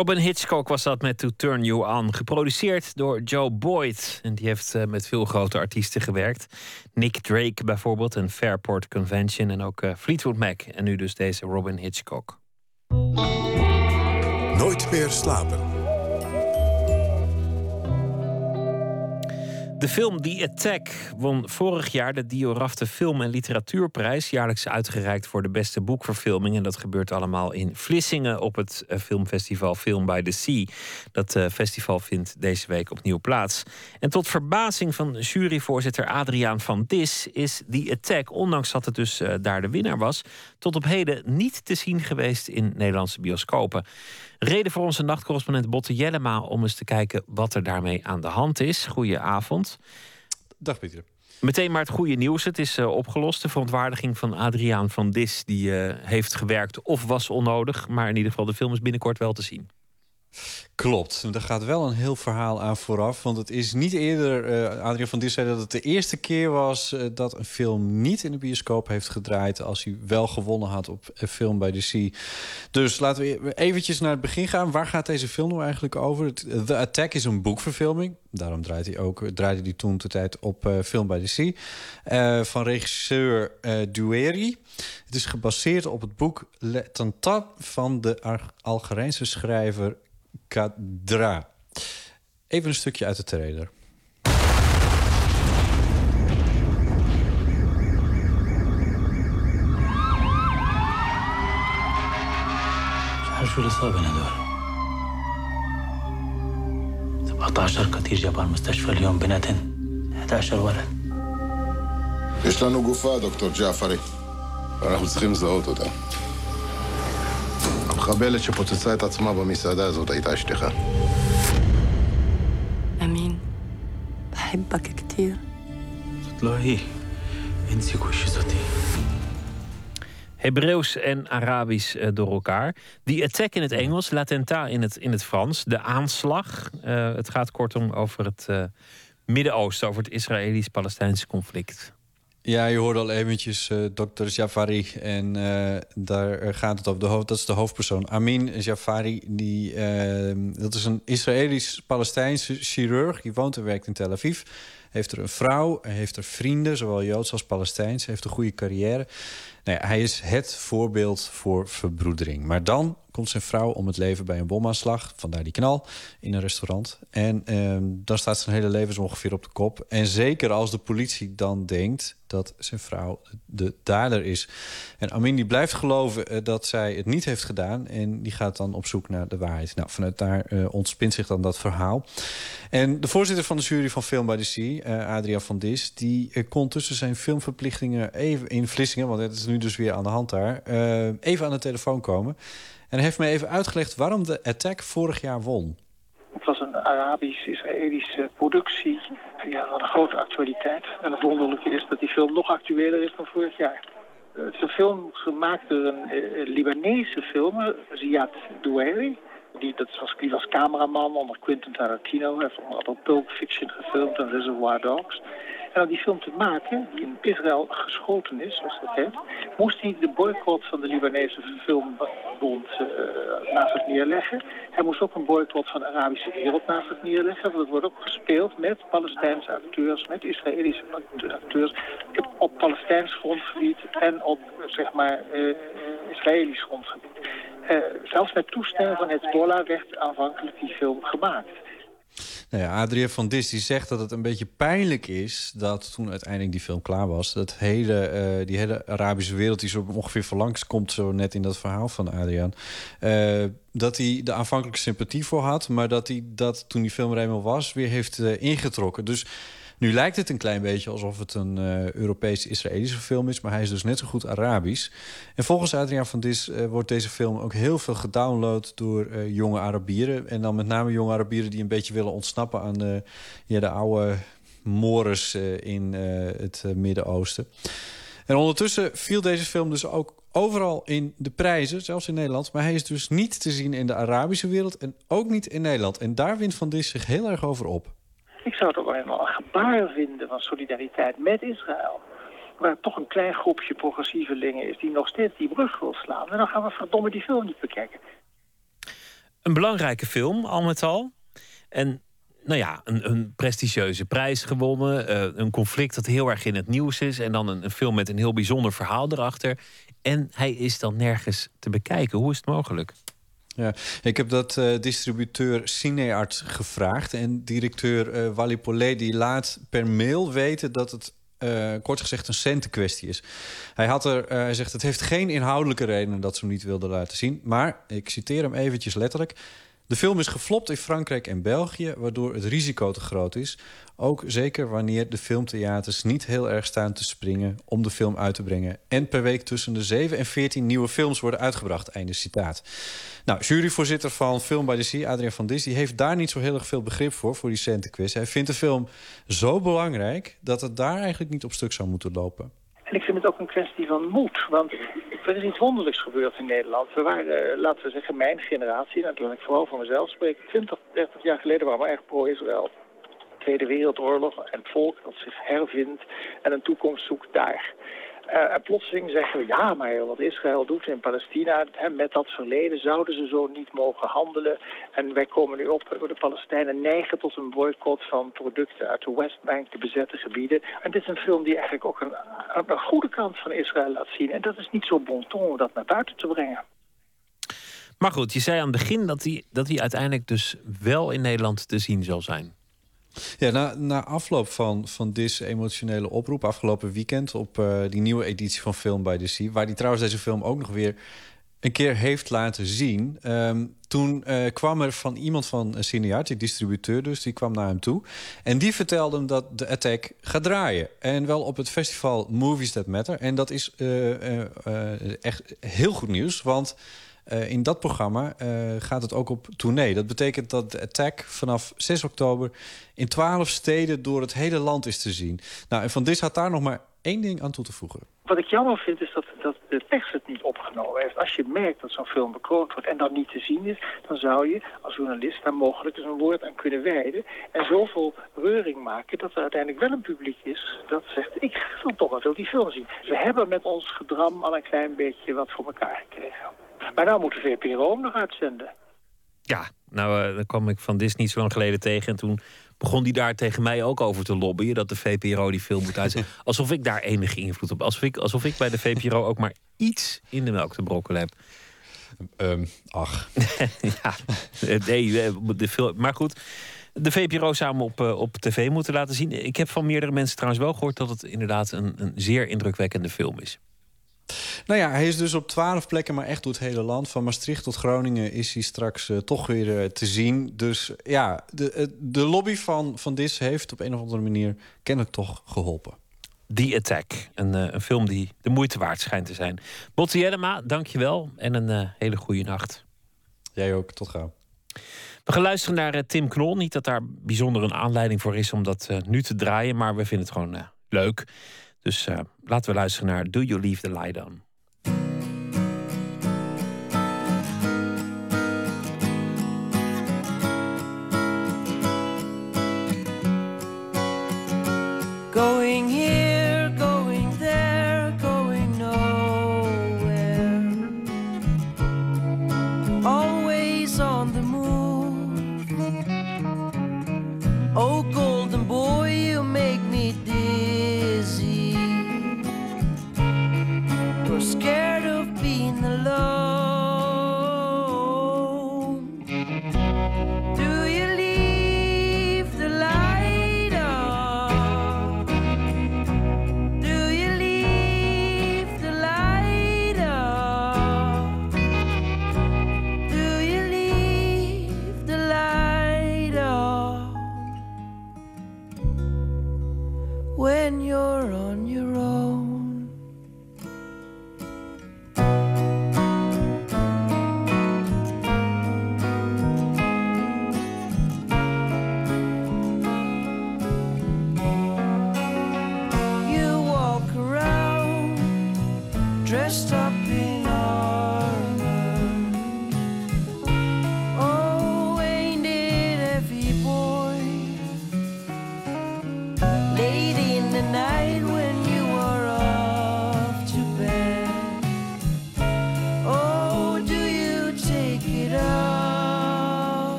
Robin Hitchcock was dat met To Turn You On. Geproduceerd door Joe Boyd. En die heeft uh, met veel grote artiesten gewerkt. Nick Drake bijvoorbeeld, en Fairport Convention. En ook uh, Fleetwood Mac. En nu dus deze Robin Hitchcock. Nooit meer slapen. De film The Attack won vorig jaar de Diorafte Film- en Literatuurprijs. Jaarlijks uitgereikt voor de beste boekverfilming. En dat gebeurt allemaal in Vlissingen op het eh, filmfestival Film by the Sea. Dat uh, festival vindt deze week opnieuw plaats. En tot verbazing van juryvoorzitter Adriaan van Dis is The Attack, ondanks dat het dus uh, daar de winnaar was, tot op heden niet te zien geweest in Nederlandse bioscopen. Reden voor onze nachtcorrespondent Botte Jellema om eens te kijken wat er daarmee aan de hand is. Goedenavond. Dag Pieter. Meteen maar het goede nieuws. Het is uh, opgelost. De verontwaardiging van Adriaan van Dis, die uh, heeft gewerkt of was onnodig. Maar in ieder geval, de film is binnenkort wel te zien. Klopt. Er gaat wel een heel verhaal aan vooraf. Want het is niet eerder, uh, Adriaan van Dis zei dat het de eerste keer was... Uh, dat een film niet in de bioscoop heeft gedraaid... als hij wel gewonnen had op film bij de Sea. Dus laten we eventjes naar het begin gaan. Waar gaat deze film nou eigenlijk over? The Attack is een boekverfilming. Daarom draait hij ook, draaide hij toen de tijd op Film by the Sea. Van regisseur uh, Dueri. Het is gebaseerd op het boek Le Tantat van de Algerijnse schrijver Kadra. Even een stukje uit de trailer. شو الإصابة ندول 17 قتيل جابوا المستشفى اليوم بنتن 11 ولد יש לנו גופה, דוקטור ג'עפרי, ואנחנו צריכים לזהות אותה. המחבלת שפוצצה את עצמה במסעדה הזאת הייתה אשתך. אמין, בחבק כתיר. זאת לא היא. אין סיכוי שזאת היא. Hebreeuws en Arabisch eh, door elkaar. Die attack in het Engels, Latenta in het, in het Frans. De aanslag. Uh, het gaat kortom over het uh, Midden-Oosten, over het Israëlisch-Palestijnse conflict. Ja, je hoorde al eventjes uh, dokter Jafari. En uh, daar gaat het over. De hoofd, dat is de hoofdpersoon. Amin Jafari. Die, dat is een Israëlisch-Palestijnse chirurg. Die woont en werkt in Tel Aviv. Heeft er een vrouw. Heeft er vrienden, zowel Joods als Palestijns. Heeft een goede carrière. Nou ja, hij is het voorbeeld voor verbroedering. Maar dan komt zijn vrouw om het leven bij een bomaanslag. Vandaar die knal in een restaurant. En eh, dan staat zijn hele leven zo ongeveer op de kop. En zeker als de politie dan denkt dat zijn vrouw de dader is. En Amin die blijft geloven uh, dat zij het niet heeft gedaan. En die gaat dan op zoek naar de waarheid. Nou, vanuit daar uh, ontspint zich dan dat verhaal. En de voorzitter van de jury van Film by the Sea, uh, Adria van Dis... die kon tussen zijn filmverplichtingen even in Vlissingen... want het is nu dus weer aan de hand daar... even aan de telefoon komen... En heeft mij even uitgelegd waarom de Attack vorig jaar won. Het was een Arabisch-Israëlische productie. Ja, had een grote actualiteit. En het wonderlijke is dat die film nog actueler is dan vorig jaar. Het is een film gemaakt door een uh, Libanese filmer, Ziad Doueri. Die, dat was cameraman onder Quentin Tarantino. Hij heeft onder andere Pulp Fiction gefilmd en Reservoir Dogs. Om die film te maken, die in Israël geschoten is, zoals dat heet, moest hij de boycott van de Libanese filmbond uh, naast zich neerleggen. Hij moest ook een boycott van de Arabische wereld naast zich neerleggen. Want het wordt ook gespeeld met Palestijnse acteurs, met Israëlische acteurs, op Palestijns grondgebied en op, zeg maar, uh, Israëlisch grondgebied. Uh, zelfs met toestemming van het Hezbollah werd aanvankelijk die film gemaakt. Nou ja, Adrien van Dis die zegt dat het een beetje pijnlijk is... dat toen uiteindelijk die film klaar was... dat hele, uh, die hele Arabische wereld die zo ongeveer verlangs komt... zo net in dat verhaal van Adriaan... Uh, dat hij de aanvankelijke sympathie voor had... maar dat hij dat toen die film er eenmaal was... weer heeft uh, ingetrokken. Dus... Nu lijkt het een klein beetje alsof het een uh, Europees-Israëlische film is... maar hij is dus net zo goed Arabisch. En volgens Adriaan van Dis uh, wordt deze film ook heel veel gedownload... door uh, jonge Arabieren. En dan met name jonge Arabieren die een beetje willen ontsnappen... aan de, ja, de oude mores in het Midden-Oosten. En ondertussen viel deze film dus ook overal in de prijzen, zelfs in Nederland. Maar hij is dus niet te zien in de Arabische wereld en ook niet in Nederland. En daar wint Van Dis zich heel erg over op. Ik zou het ook een gebaar vinden van solidariteit met Israël. Waar toch een klein groepje progressievelingen is die nog steeds die brug wil slaan. En dan gaan we verdomme die film niet bekijken. Een belangrijke film, al met al. En nou ja, een, een prestigieuze prijs gewonnen. eh, een conflict dat heel erg in het nieuws is. En dan een, een film met een heel bijzonder verhaal erachter. En hij is dan nergens te bekijken. Hoe is het mogelijk? Ja, ik heb dat eh, distributeur Cineart gevraagd. En directeur eh Wally Pollet die laat per mail weten dat het eh, kort gezegd een centenkwestie is. Hij, had er, hij zegt het heeft geen inhoudelijke redenen dat ze hem niet wilden laten zien. Maar, ik citeer hem eventjes letterlijk... De film is geflopt in Frankrijk en België, waardoor het risico te groot is. Ook zeker wanneer de filmtheaters niet heel erg staan te springen om de film uit te brengen. En per week tussen de 7 en 14 nieuwe films worden uitgebracht. Einde citaat. Nou, juryvoorzitter van Film by the Sea, Adriaan van Dis, heeft daar niet zo heel erg veel begrip voor, voor die centenquiz. Hij vindt de film zo belangrijk dat het daar eigenlijk niet op stuk zou moeten lopen. En ik vind het ook een kwestie van moed. Want er is iets wonderlijks gebeurd in Nederland. We waren, eh, laten we zeggen, mijn generatie, en dat laat ik vooral voor mezelf spreken, 20, 30 jaar geleden waren we erg pro-Israël. Tweede Wereldoorlog en het volk dat zich hervindt en een toekomst zoekt daar. Eh, en plotseling zeggen we, ja, maar wat Israël doet in Palestina, hè, met dat verleden zouden ze zo niet mogen handelen. En wij komen nu op, de Palestijnen neigen tot een boycott van producten uit de Westbank, de bezette gebieden. En dit is een film die eigenlijk ook een, goede kant van Israël laat zien. En dat is niet zo bon ton om dat naar buiten te brengen. Maar goed, je zei aan het begin dat hij, dat hij uiteindelijk dus wel in Nederland te zien zal zijn. Ja, na, na afloop van, van deze emotionele oproep afgelopen weekend op eh, die nieuwe editie van Film by the Sea, waar hij trouwens deze film ook nog weer een keer heeft laten zien. ehm, toen eh, kwam er van iemand van een Cineart, die distributeur dus, die kwam naar hem toe. En die vertelde hem dat de Attack gaat draaien. En wel op het festival Movies That Matter. En dat is eh, eh, eh, echt heel goed nieuws, want... eh, in dat programma eh, gaat het ook op tournee. Dat betekent dat de Attack vanaf 6 oktober in 12 steden door het hele land is te zien. Nou, en Van Dis had daar nog maar één ding aan toe te voegen. Wat ik jammer vind is dat, dat de tekst het niet opgenomen heeft. Als je merkt dat zo'n film bekroond wordt en dan niet te zien is... dan zou je als journalist daar mogelijk eens een woord aan kunnen wijden... en zoveel reuring maken dat er uiteindelijk wel een publiek is... dat zegt, ik wil toch wel die film zien. We hebben met ons gedram al een klein beetje wat voor elkaar gekregen. Maar nou moet de VPRO hem nog uitzenden. Ja, nou, eh, daar kwam ik van Dis niet zo lang geleden tegen. En toen begon hij daar tegen mij ook over te lobbyen... dat de VPRO die film moet uitzenden. [laughs] Alsof ik daar enige invloed op... Alsof ik, alsof ik bij de VPRO ook maar iets in de melk te brokkelen heb. Ehm, ach. [laughs] ja, eh, nee, eh, de film, maar goed... De VPRO zou hem op, op tv moeten laten zien. Ik heb van meerdere mensen trouwens wel gehoord... dat het inderdaad een, een zeer indrukwekkende film is. Nou ja, hij is dus op twaalf plekken, maar echt door het hele land. Van Maastricht tot Groningen is hij straks eh, toch weer eh, te zien. Dus ja, de, eh, de lobby van, van Dis heeft op een of andere manier kennelijk toch geholpen. The Attack. Een, eh, een film die de moeite waard schijnt te zijn. Botte Jellema, dankjewel. En een eh, hele goede nacht. Jij ook, tot gauw. We gaan luisteren naar eh, Tim Knol. Niet dat daar bijzonder een aanleiding voor is om dat eh, nu te draaien. Maar we vinden het gewoon eh, leuk. Dus eh, laten we luisteren naar Do You Leave the Light On.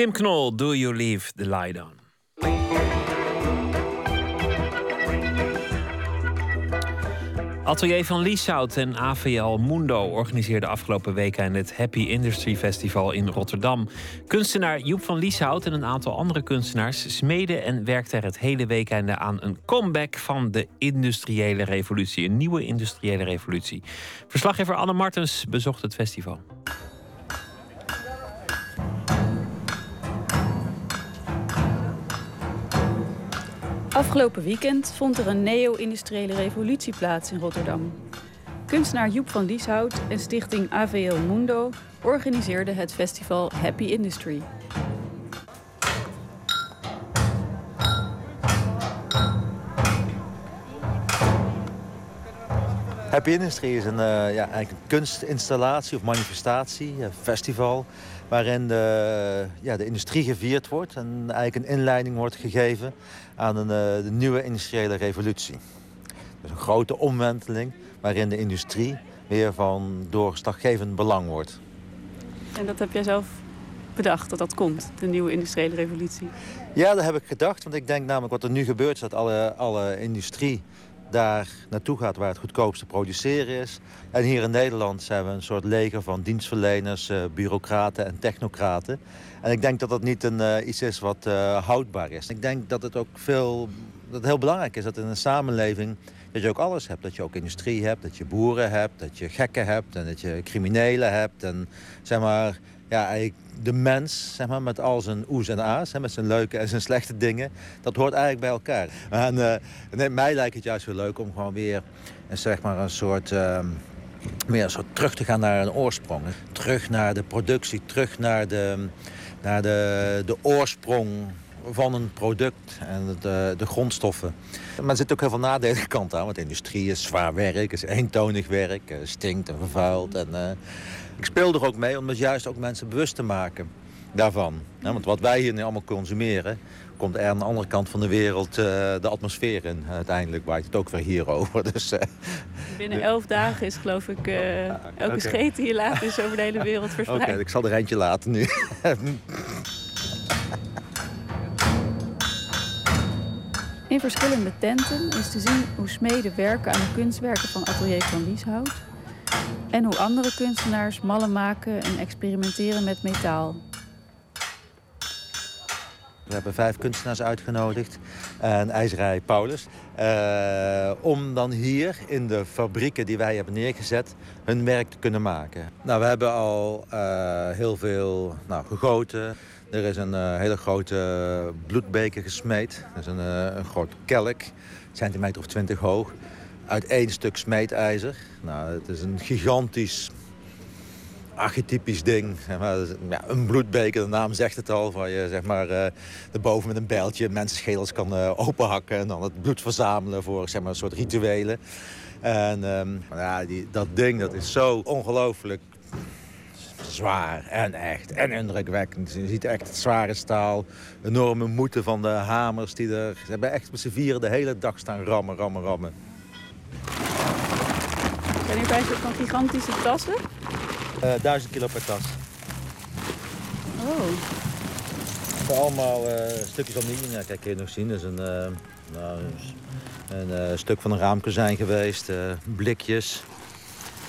Tim Knol, Do You Leave the Light On? Atelier van Lieshout en AVL Mundo organiseerden afgelopen weekend het Happy Industry Festival in Rotterdam. Kunstenaar Joep van Lieshout en een aantal andere kunstenaars smeden en werkten er het hele weekend aan een comeback van de industriële revolutie. Een nieuwe industriële revolutie. Verslaggever Anne Martens bezocht het festival. Afgelopen weekend vond er een neo-industriële revolutie plaats in Rotterdam. Kunstenaar Joep van Lieshout en stichting AVL Mundo organiseerden het festival Happy Industry. Happy Industry is een, uh, ja, eigenlijk een kunstinstallatie of manifestatie, een festival, waarin de, ja, de industrie gevierd wordt en eigenlijk een inleiding wordt gegeven aan een, uh, de nieuwe industriële revolutie. Dus een grote omwenteling waarin de industrie weer van doorslaggevend belang wordt. En dat heb jij zelf bedacht, dat dat komt, de nieuwe industriële revolutie? Ja, dat heb ik gedacht, want ik denk namelijk wat er nu gebeurt... is dat alle, alle industrie daar naartoe gaat waar het goedkoopste produceren is. En hier in Nederland zijn we een soort leger van dienstverleners, uh, bureaucraten en technocraten. En ik denk dat dat niet een, uh, iets is wat uh, houdbaar is. Ik denk dat het ook veel, dat heel belangrijk is dat in een samenleving dat je ook alles hebt. Dat je ook industrie hebt, dat je boeren hebt, dat je gekken hebt en dat je criminelen hebt. En zeg maar, ja, de mens, zeg maar, met al zijn oes en a's, hè, met zijn leuke en zijn slechte dingen, dat hoort eigenlijk bij elkaar. En uh, nee, mij lijkt het juist wel leuk om gewoon weer zeg maar, een soort. Meer een soort terug te gaan naar een oorsprong. Terug naar de productie, terug naar de, naar de, de oorsprong van een product en de, de grondstoffen. Maar er zitten ook heel veel nadelige kanten aan. Want industrie is zwaar werk, is eentonig werk, stinkt en vervuilt. En, ik speel er ook mee om het juist ook mensen bewust te maken daarvan. want wat wij hier nu allemaal consumeren, komt er aan de andere kant van de wereld uh, de atmosfeer in. Uiteindelijk waait het ook weer hierover. [laughs] Dus, uh, Binnen elf dagen is geloof ik uh, elke okay. scheet die je laat is over de hele wereld verspreid. Oké, okay, ik zal er eentje laten nu. In verschillende tenten is te zien hoe smeden werken aan de kunstwerken van Atelier van Lieshout. En hoe andere kunstenaars mallen maken en experimenteren met metaal. We hebben vijf kunstenaars uitgenodigd en ijzerij Paulus. Uh, om dan hier in de fabrieken die wij hebben neergezet hun werk te kunnen maken. Nou, we hebben al uh, heel veel nou, gegoten. Er is een uh, hele grote bloedbeker gesmeed. Dat is een, een groot kelk, centimeter of twintig hoog. Uit één stuk smeedijzer. Nou, het is een gigantisch archetypisch ding. Ja, een bloedbeker, de naam zegt het al. Waar je zeg maar, uh, erboven met een bijltje mensenschedels kan uh, openhakken. En dan het bloed verzamelen voor zeg maar, een soort rituelen. En um, ja, die, dat ding dat is zo ongelooflijk zwaar en echt en indrukwekkend. Je ziet echt het zware staal, enorme moeten van de hamers die er... Ze hebben echt met z'n vieren de hele dag staan rammen, rammen, rammen. Zijn hier bij van gigantische tassen? Uh, duizend kilo per tas. Oh. Het zijn allemaal uh, stukjes aluminium. Ja, kijk, kun je nog zien. Dat is een, uh, nou, een stuk van een raamkozijn geweest. blikjes.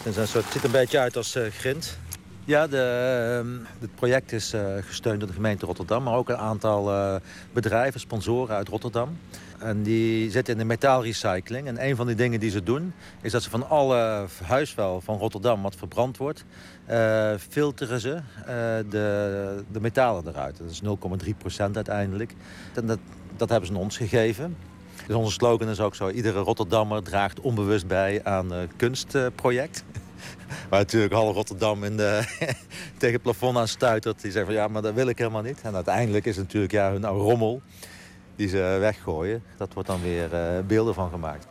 Het, een soort, het ziet er een beetje uit als grind. Ja, de, uh, het project is uh, gesteund door de gemeente Rotterdam, maar ook een aantal uh, bedrijven, sponsoren uit Rotterdam. En die zitten in de metaalrecycling. En een van die dingen die ze doen, is dat ze van alle huisvuil van Rotterdam wat verbrand wordt, uh, filteren ze de, de metalen eruit. Dat is 0,3% uiteindelijk. En dat, dat hebben ze ons gegeven. Dus onze slogan is ook zo, iedere Rotterdammer draagt onbewust bij aan een kunstproject. [laughs] Waar natuurlijk half Rotterdam in de, [laughs] tegen het plafond aan stuitert. Die zeggen van ja, maar dat wil ik helemaal niet. En uiteindelijk is het natuurlijk ja, hun rommel die ze weggooien. Dat wordt dan weer uh, beelden van gemaakt.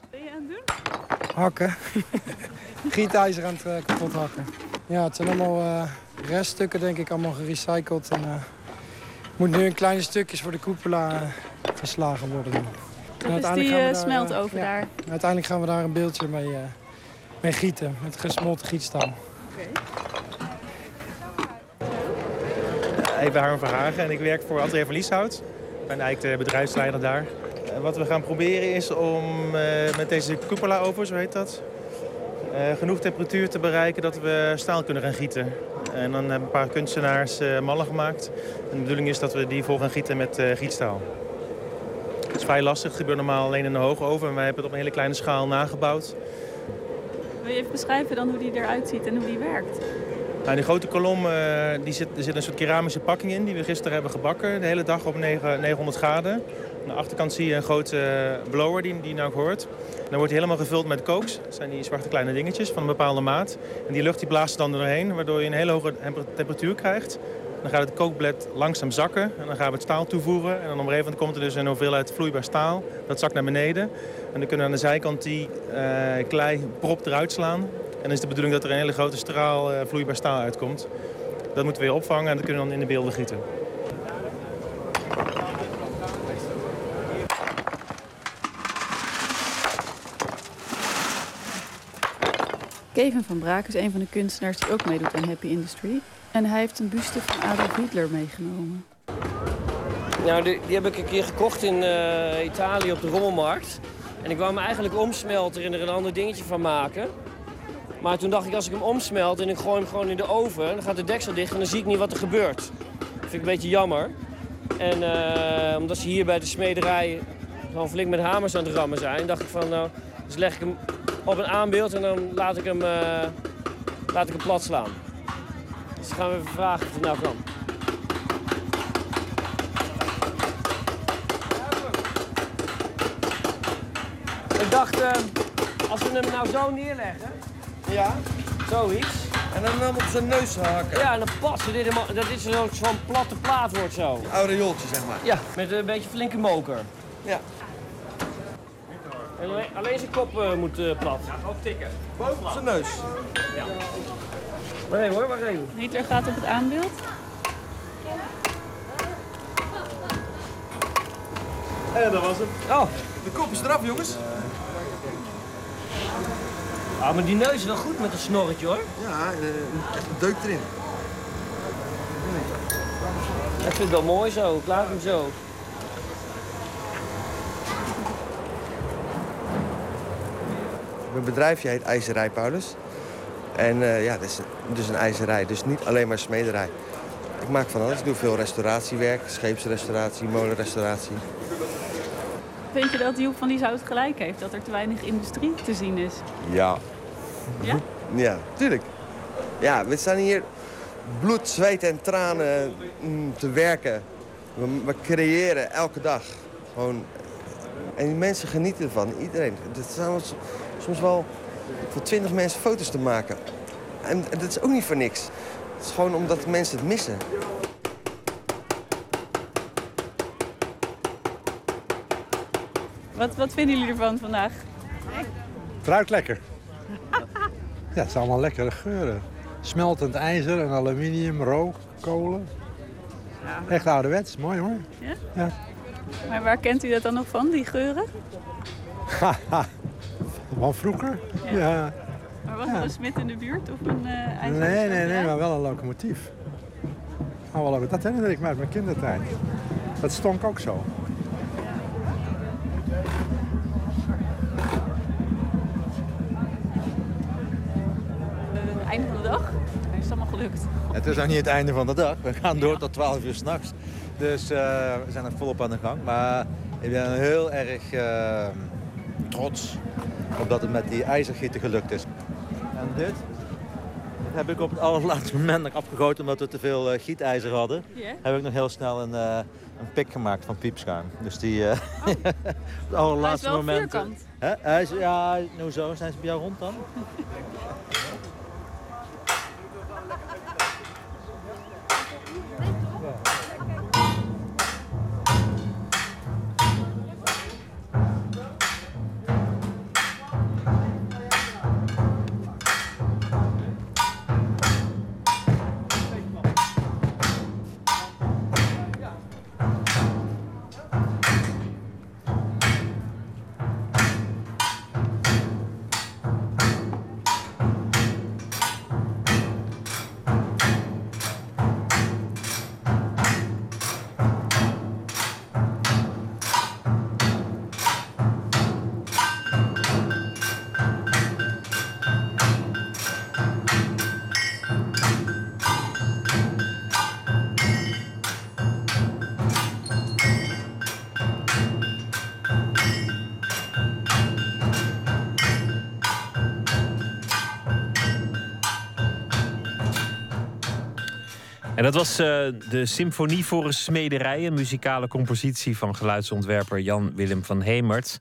Wat ben je aan het doen? Hakken. [laughs] Gietijzer aan het uh, kapot hakken. Ja, het zijn allemaal uh, reststukken denk ik, allemaal gerecycled. En, moet nu in kleine stukjes voor de cupola geslagen worden. Dat is uiteindelijk die eh, daar, eh, ja, daar. Uiteindelijk gaan we daar een beeldje mee, eh, mee gieten. Met gesmolten gietstaal. Ik ben Harm Verhagen en ik werk voor Atelier van Lieshout. Ik ben eigenlijk de bedrijfsleider daar. En wat we gaan proberen is om eh, met deze cupola-oven, zo heet dat... eh, genoeg temperatuur te bereiken dat we staal kunnen gaan gieten. En dan hebben een paar kunstenaars eh, mallen gemaakt. En de bedoeling is dat we die vol gaan gieten met eh, gietstaal. Het is vrij lastig, het gebeurt normaal alleen in de hoge oven. En wij hebben het op een hele kleine schaal nagebouwd. Wil je even beschrijven dan hoe die eruit ziet en hoe die werkt? Nou, die grote kolom, eh, die zit, er zit een soort keramische pakking in die we gisteren hebben gebakken. De hele dag op 9, 900 graden. Aan de achterkant zie je een grote blower die, nou ook hoort. Dan wordt hij helemaal gevuld met kooks. Dat zijn die zwarte kleine dingetjes van een bepaalde maat. En die lucht die blaast er dan doorheen, waardoor je een hele hoge temper- temperatuur krijgt. Dan gaat het kookblad langzaam zakken en dan gaan we het staal toevoegen. En dan op een gegeven moment komt er dus een hoeveelheid vloeibaar staal. Dat zakt naar beneden. En dan kunnen we aan de zijkant die eh, klei prop eruit slaan. En dan is de bedoeling dat er een hele grote straal eh, vloeibaar staal uitkomt. Dat moeten we weer opvangen en dat kunnen we dan in de beelden gieten. Kevin van Braak is een van de kunstenaars die ook meedoet aan Happy Industry. En hij heeft een buste van Adolf Hitler meegenomen. Nou, die, die heb ik een keer gekocht in eh, Italië op de Rommelmarkt. En ik wou hem eigenlijk omsmelten en er een ander dingetje van maken. Maar toen dacht ik, als ik hem omsmelt en ik gooi hem gewoon in de oven... dan gaat de deksel dicht en dan zie ik niet wat er gebeurt. Dat vind ik een beetje jammer. En eh, omdat ze hier bij de smederij gewoon flink met hamers aan het rammen zijn... dacht ik van, nou, dus leg ik hem op een aanbeeld en dan laat ik hem, eh, laat ik hem plat slaan. Dus gaan we even vragen of het nou kan. Ik dacht, eh, als we hem nou zo neerleggen. Ja. Zoiets. En dan hem op zijn neus haken. Ja, en dan passen dit helemaal, dat dit zo'n zo'n platte plaat wordt zo. Aureooltje, zeg maar. Ja, met een beetje flinke moker. Ja. En alleen, alleen zijn kop eh, moet eh, plat. Ja, ook tikken. Boven op zijn neus. Ja. Maar even hoor, wacht even. Hitler gaat op het aanbeeld. En dat was het. Oh. De kop is eraf, jongens. Ah, maar die neus is wel goed met een snorretje hoor. Ja, eh, echt een deuk erin. Ik vind het wel mooi zo. Ik laat hem zo. Mijn bedrijfje heet IJzerij Paulus. En eh, ja, dat is dus een ijzerij, dus niet alleen maar smederij. Ik maak van alles. Ik doe veel restauratiewerk, scheepsrestauratie, molenrestauratie. Vind je dat Joep van Lieshout gelijk heeft? Dat er te weinig industrie te zien is? Ja. Ja? Ja, tuurlijk. Ja, we staan hier bloed, zweet en tranen mm, te werken. We, we creëren elke dag. Gewoon. En die mensen genieten ervan. Iedereen. Het zijn soms wel voor twintig mensen foto's te maken. En, en dat is ook niet voor niks. Het is gewoon omdat mensen het missen. Wat, wat vinden jullie ervan vandaag? Het ruikt lekker. [laughs] Ja, het zijn allemaal lekkere geuren. Smeltend ijzer en aluminium, rook, kolen. Ja. Echt ouderwets, mooi hoor. Ja? Ja. Maar waar kent u dat dan nog van, die geuren? [laughs] Van vroeger? Ja. Maar was er een smid in de buurt of een uh, Nee, nee, nee, maar wel een locomotief. Oh, wel, leuk. dat herinner ik me uit mijn kindertijd. Dat stonk ook zo. Het einde van de dag? Is het allemaal gelukt? Het is nog niet het einde van de dag. We gaan door tot 12 uur s'nachts. Dus eh, we zijn nog volop aan de gang. Maar ik ben heel erg eh, trots op dat het met die ijzergieten gelukt is. En dit, heb ik op het allerlaatste moment nog afgegoten omdat we te veel eh, gietijzer hadden. Heb ik nog heel snel een, eh, een pik gemaakt van piepschuim. Dus die eh, [laughs] op het allerlaatste wel moment. vierkant. Hè? Hij is, ja, nou zo. Zijn ze bij jou rond dan? [laughs] Dat was uh, de Symfonie voor een Smederij, een muzikale compositie van geluidsontwerper Jan Willem van Hemert.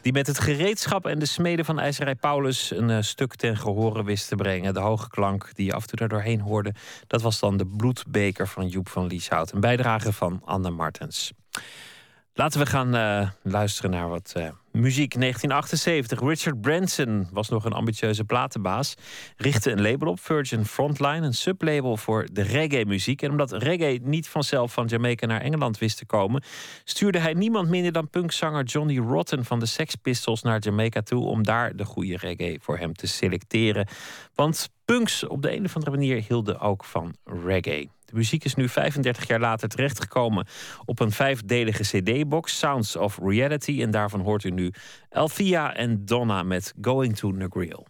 Die met het gereedschap en de smeden van IJzerij Paulus een uh, stuk ten gehore wist te brengen. De hoge klank die je af en toe daar doorheen hoorde, dat was dan de bloedbeker van Joep van Lieshout. Een bijdrage van Anne Martens. Laten we gaan uh, luisteren naar wat uh, muziek. 1978. Richard Branson was nog een ambitieuze platenbaas. Richtte een label op, Virgin Frontline, een sublabel voor de reggae-muziek. En omdat reggae niet vanzelf van Jamaica naar Engeland wist te komen, stuurde hij niemand minder dan punkzanger Johnny Rotten van de Sex Pistols naar Jamaica toe om daar de goede reggae voor hem te selecteren. Want punks op de een of andere manier hielden ook van reggae. De muziek is nu 35 jaar later terechtgekomen op een vijfdelige CD-box, Sounds of Reality. En daarvan hoort u nu Althea en Donna met Going to Negril.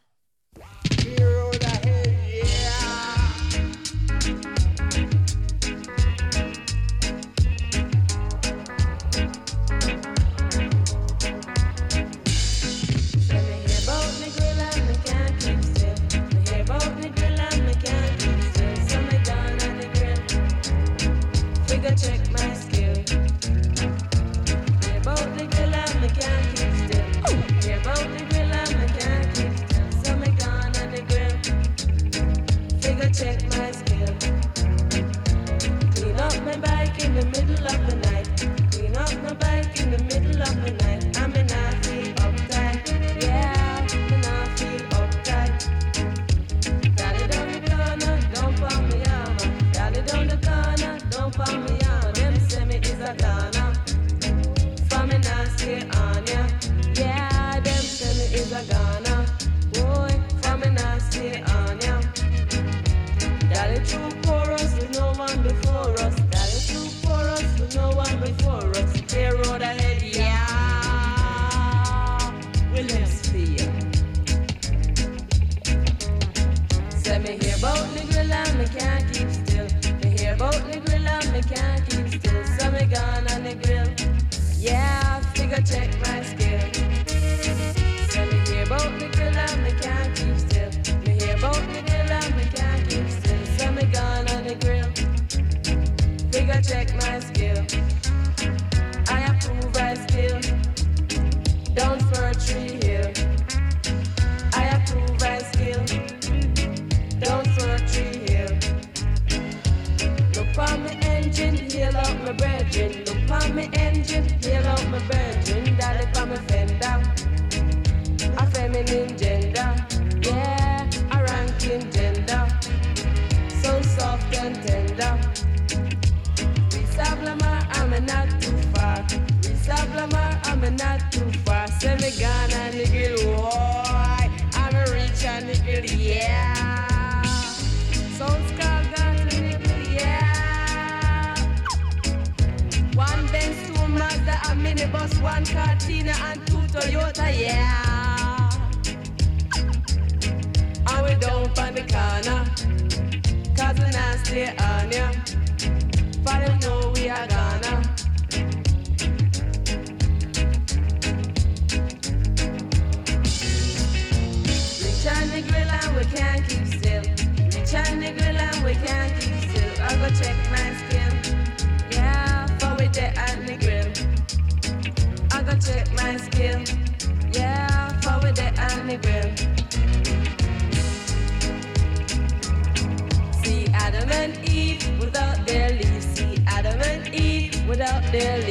About the grill and me can't keep still, so me gone on the grill. Yeah, figure check my skill. So me hear about the grill and me can't keep still. Me hear about the grill and me can't keep still, so me gone on the grill. Figure check my without their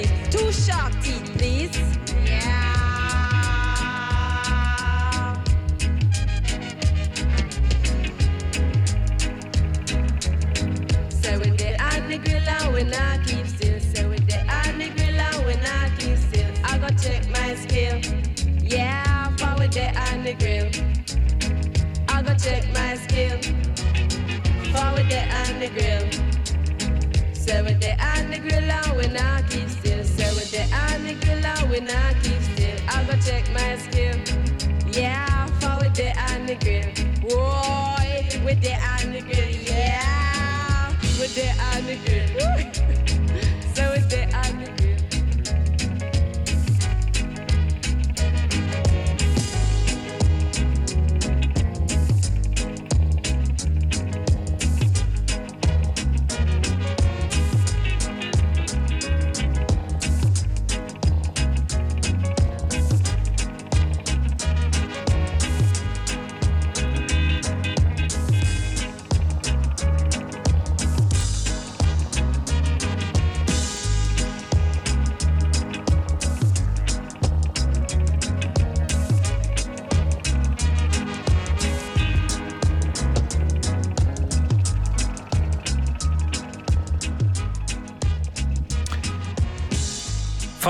the grill. Say with the on the grill and we not keep still. Say with the on the grill and we not keep still. I go check my skill. Yeah, for with the on the grill. Boy, with the on the grill. Yeah, with the on the grill. Woo.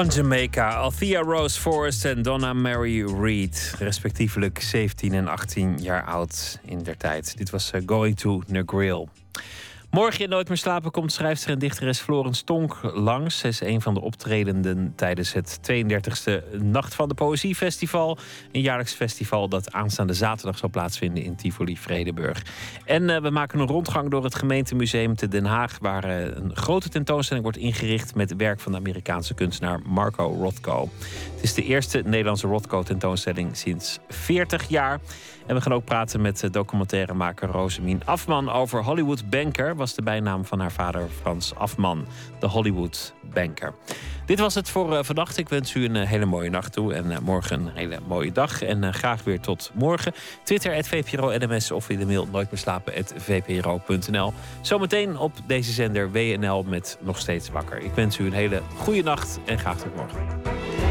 Van Jamaica, Althea Rose Forrest en Donna Mary Reed. Respectievelijk 17 en 18 jaar oud in der tijd. Dit was eh, Going to Negril. Morgen in Nooit meer slapen komt schrijfster en dichteres Florence Tonk langs. Zij is een van de optredenden tijdens het 32e Nacht van de Poëzie Festival. Een jaarlijks festival dat aanstaande zaterdag zal plaatsvinden in Tivoli Vredenburg. En uh, we maken een rondgang door het gemeentemuseum te Den Haag... waar uh, een grote tentoonstelling wordt ingericht met werk van de Amerikaanse kunstenaar Marco Rothko. Het is de eerste Nederlandse Rothko-tentoonstelling sinds 40 jaar. En we gaan ook praten met documentairemaker Rosemien Afman over Hollywood Banker. Was de bijnaam van haar vader Frans Afman, de Hollywood Banker. Dit was het voor uh, vannacht. Ik wens u een uh, hele mooie nacht toe en morgen een hele mooie dag. En graag weer tot morgen. Twitter, VPRO-NMS of in de mail nooit meer slapen. Zometeen op deze zender WNL met Nog Steeds Wakker. Ik wens u een hele goede nacht en graag tot morgen.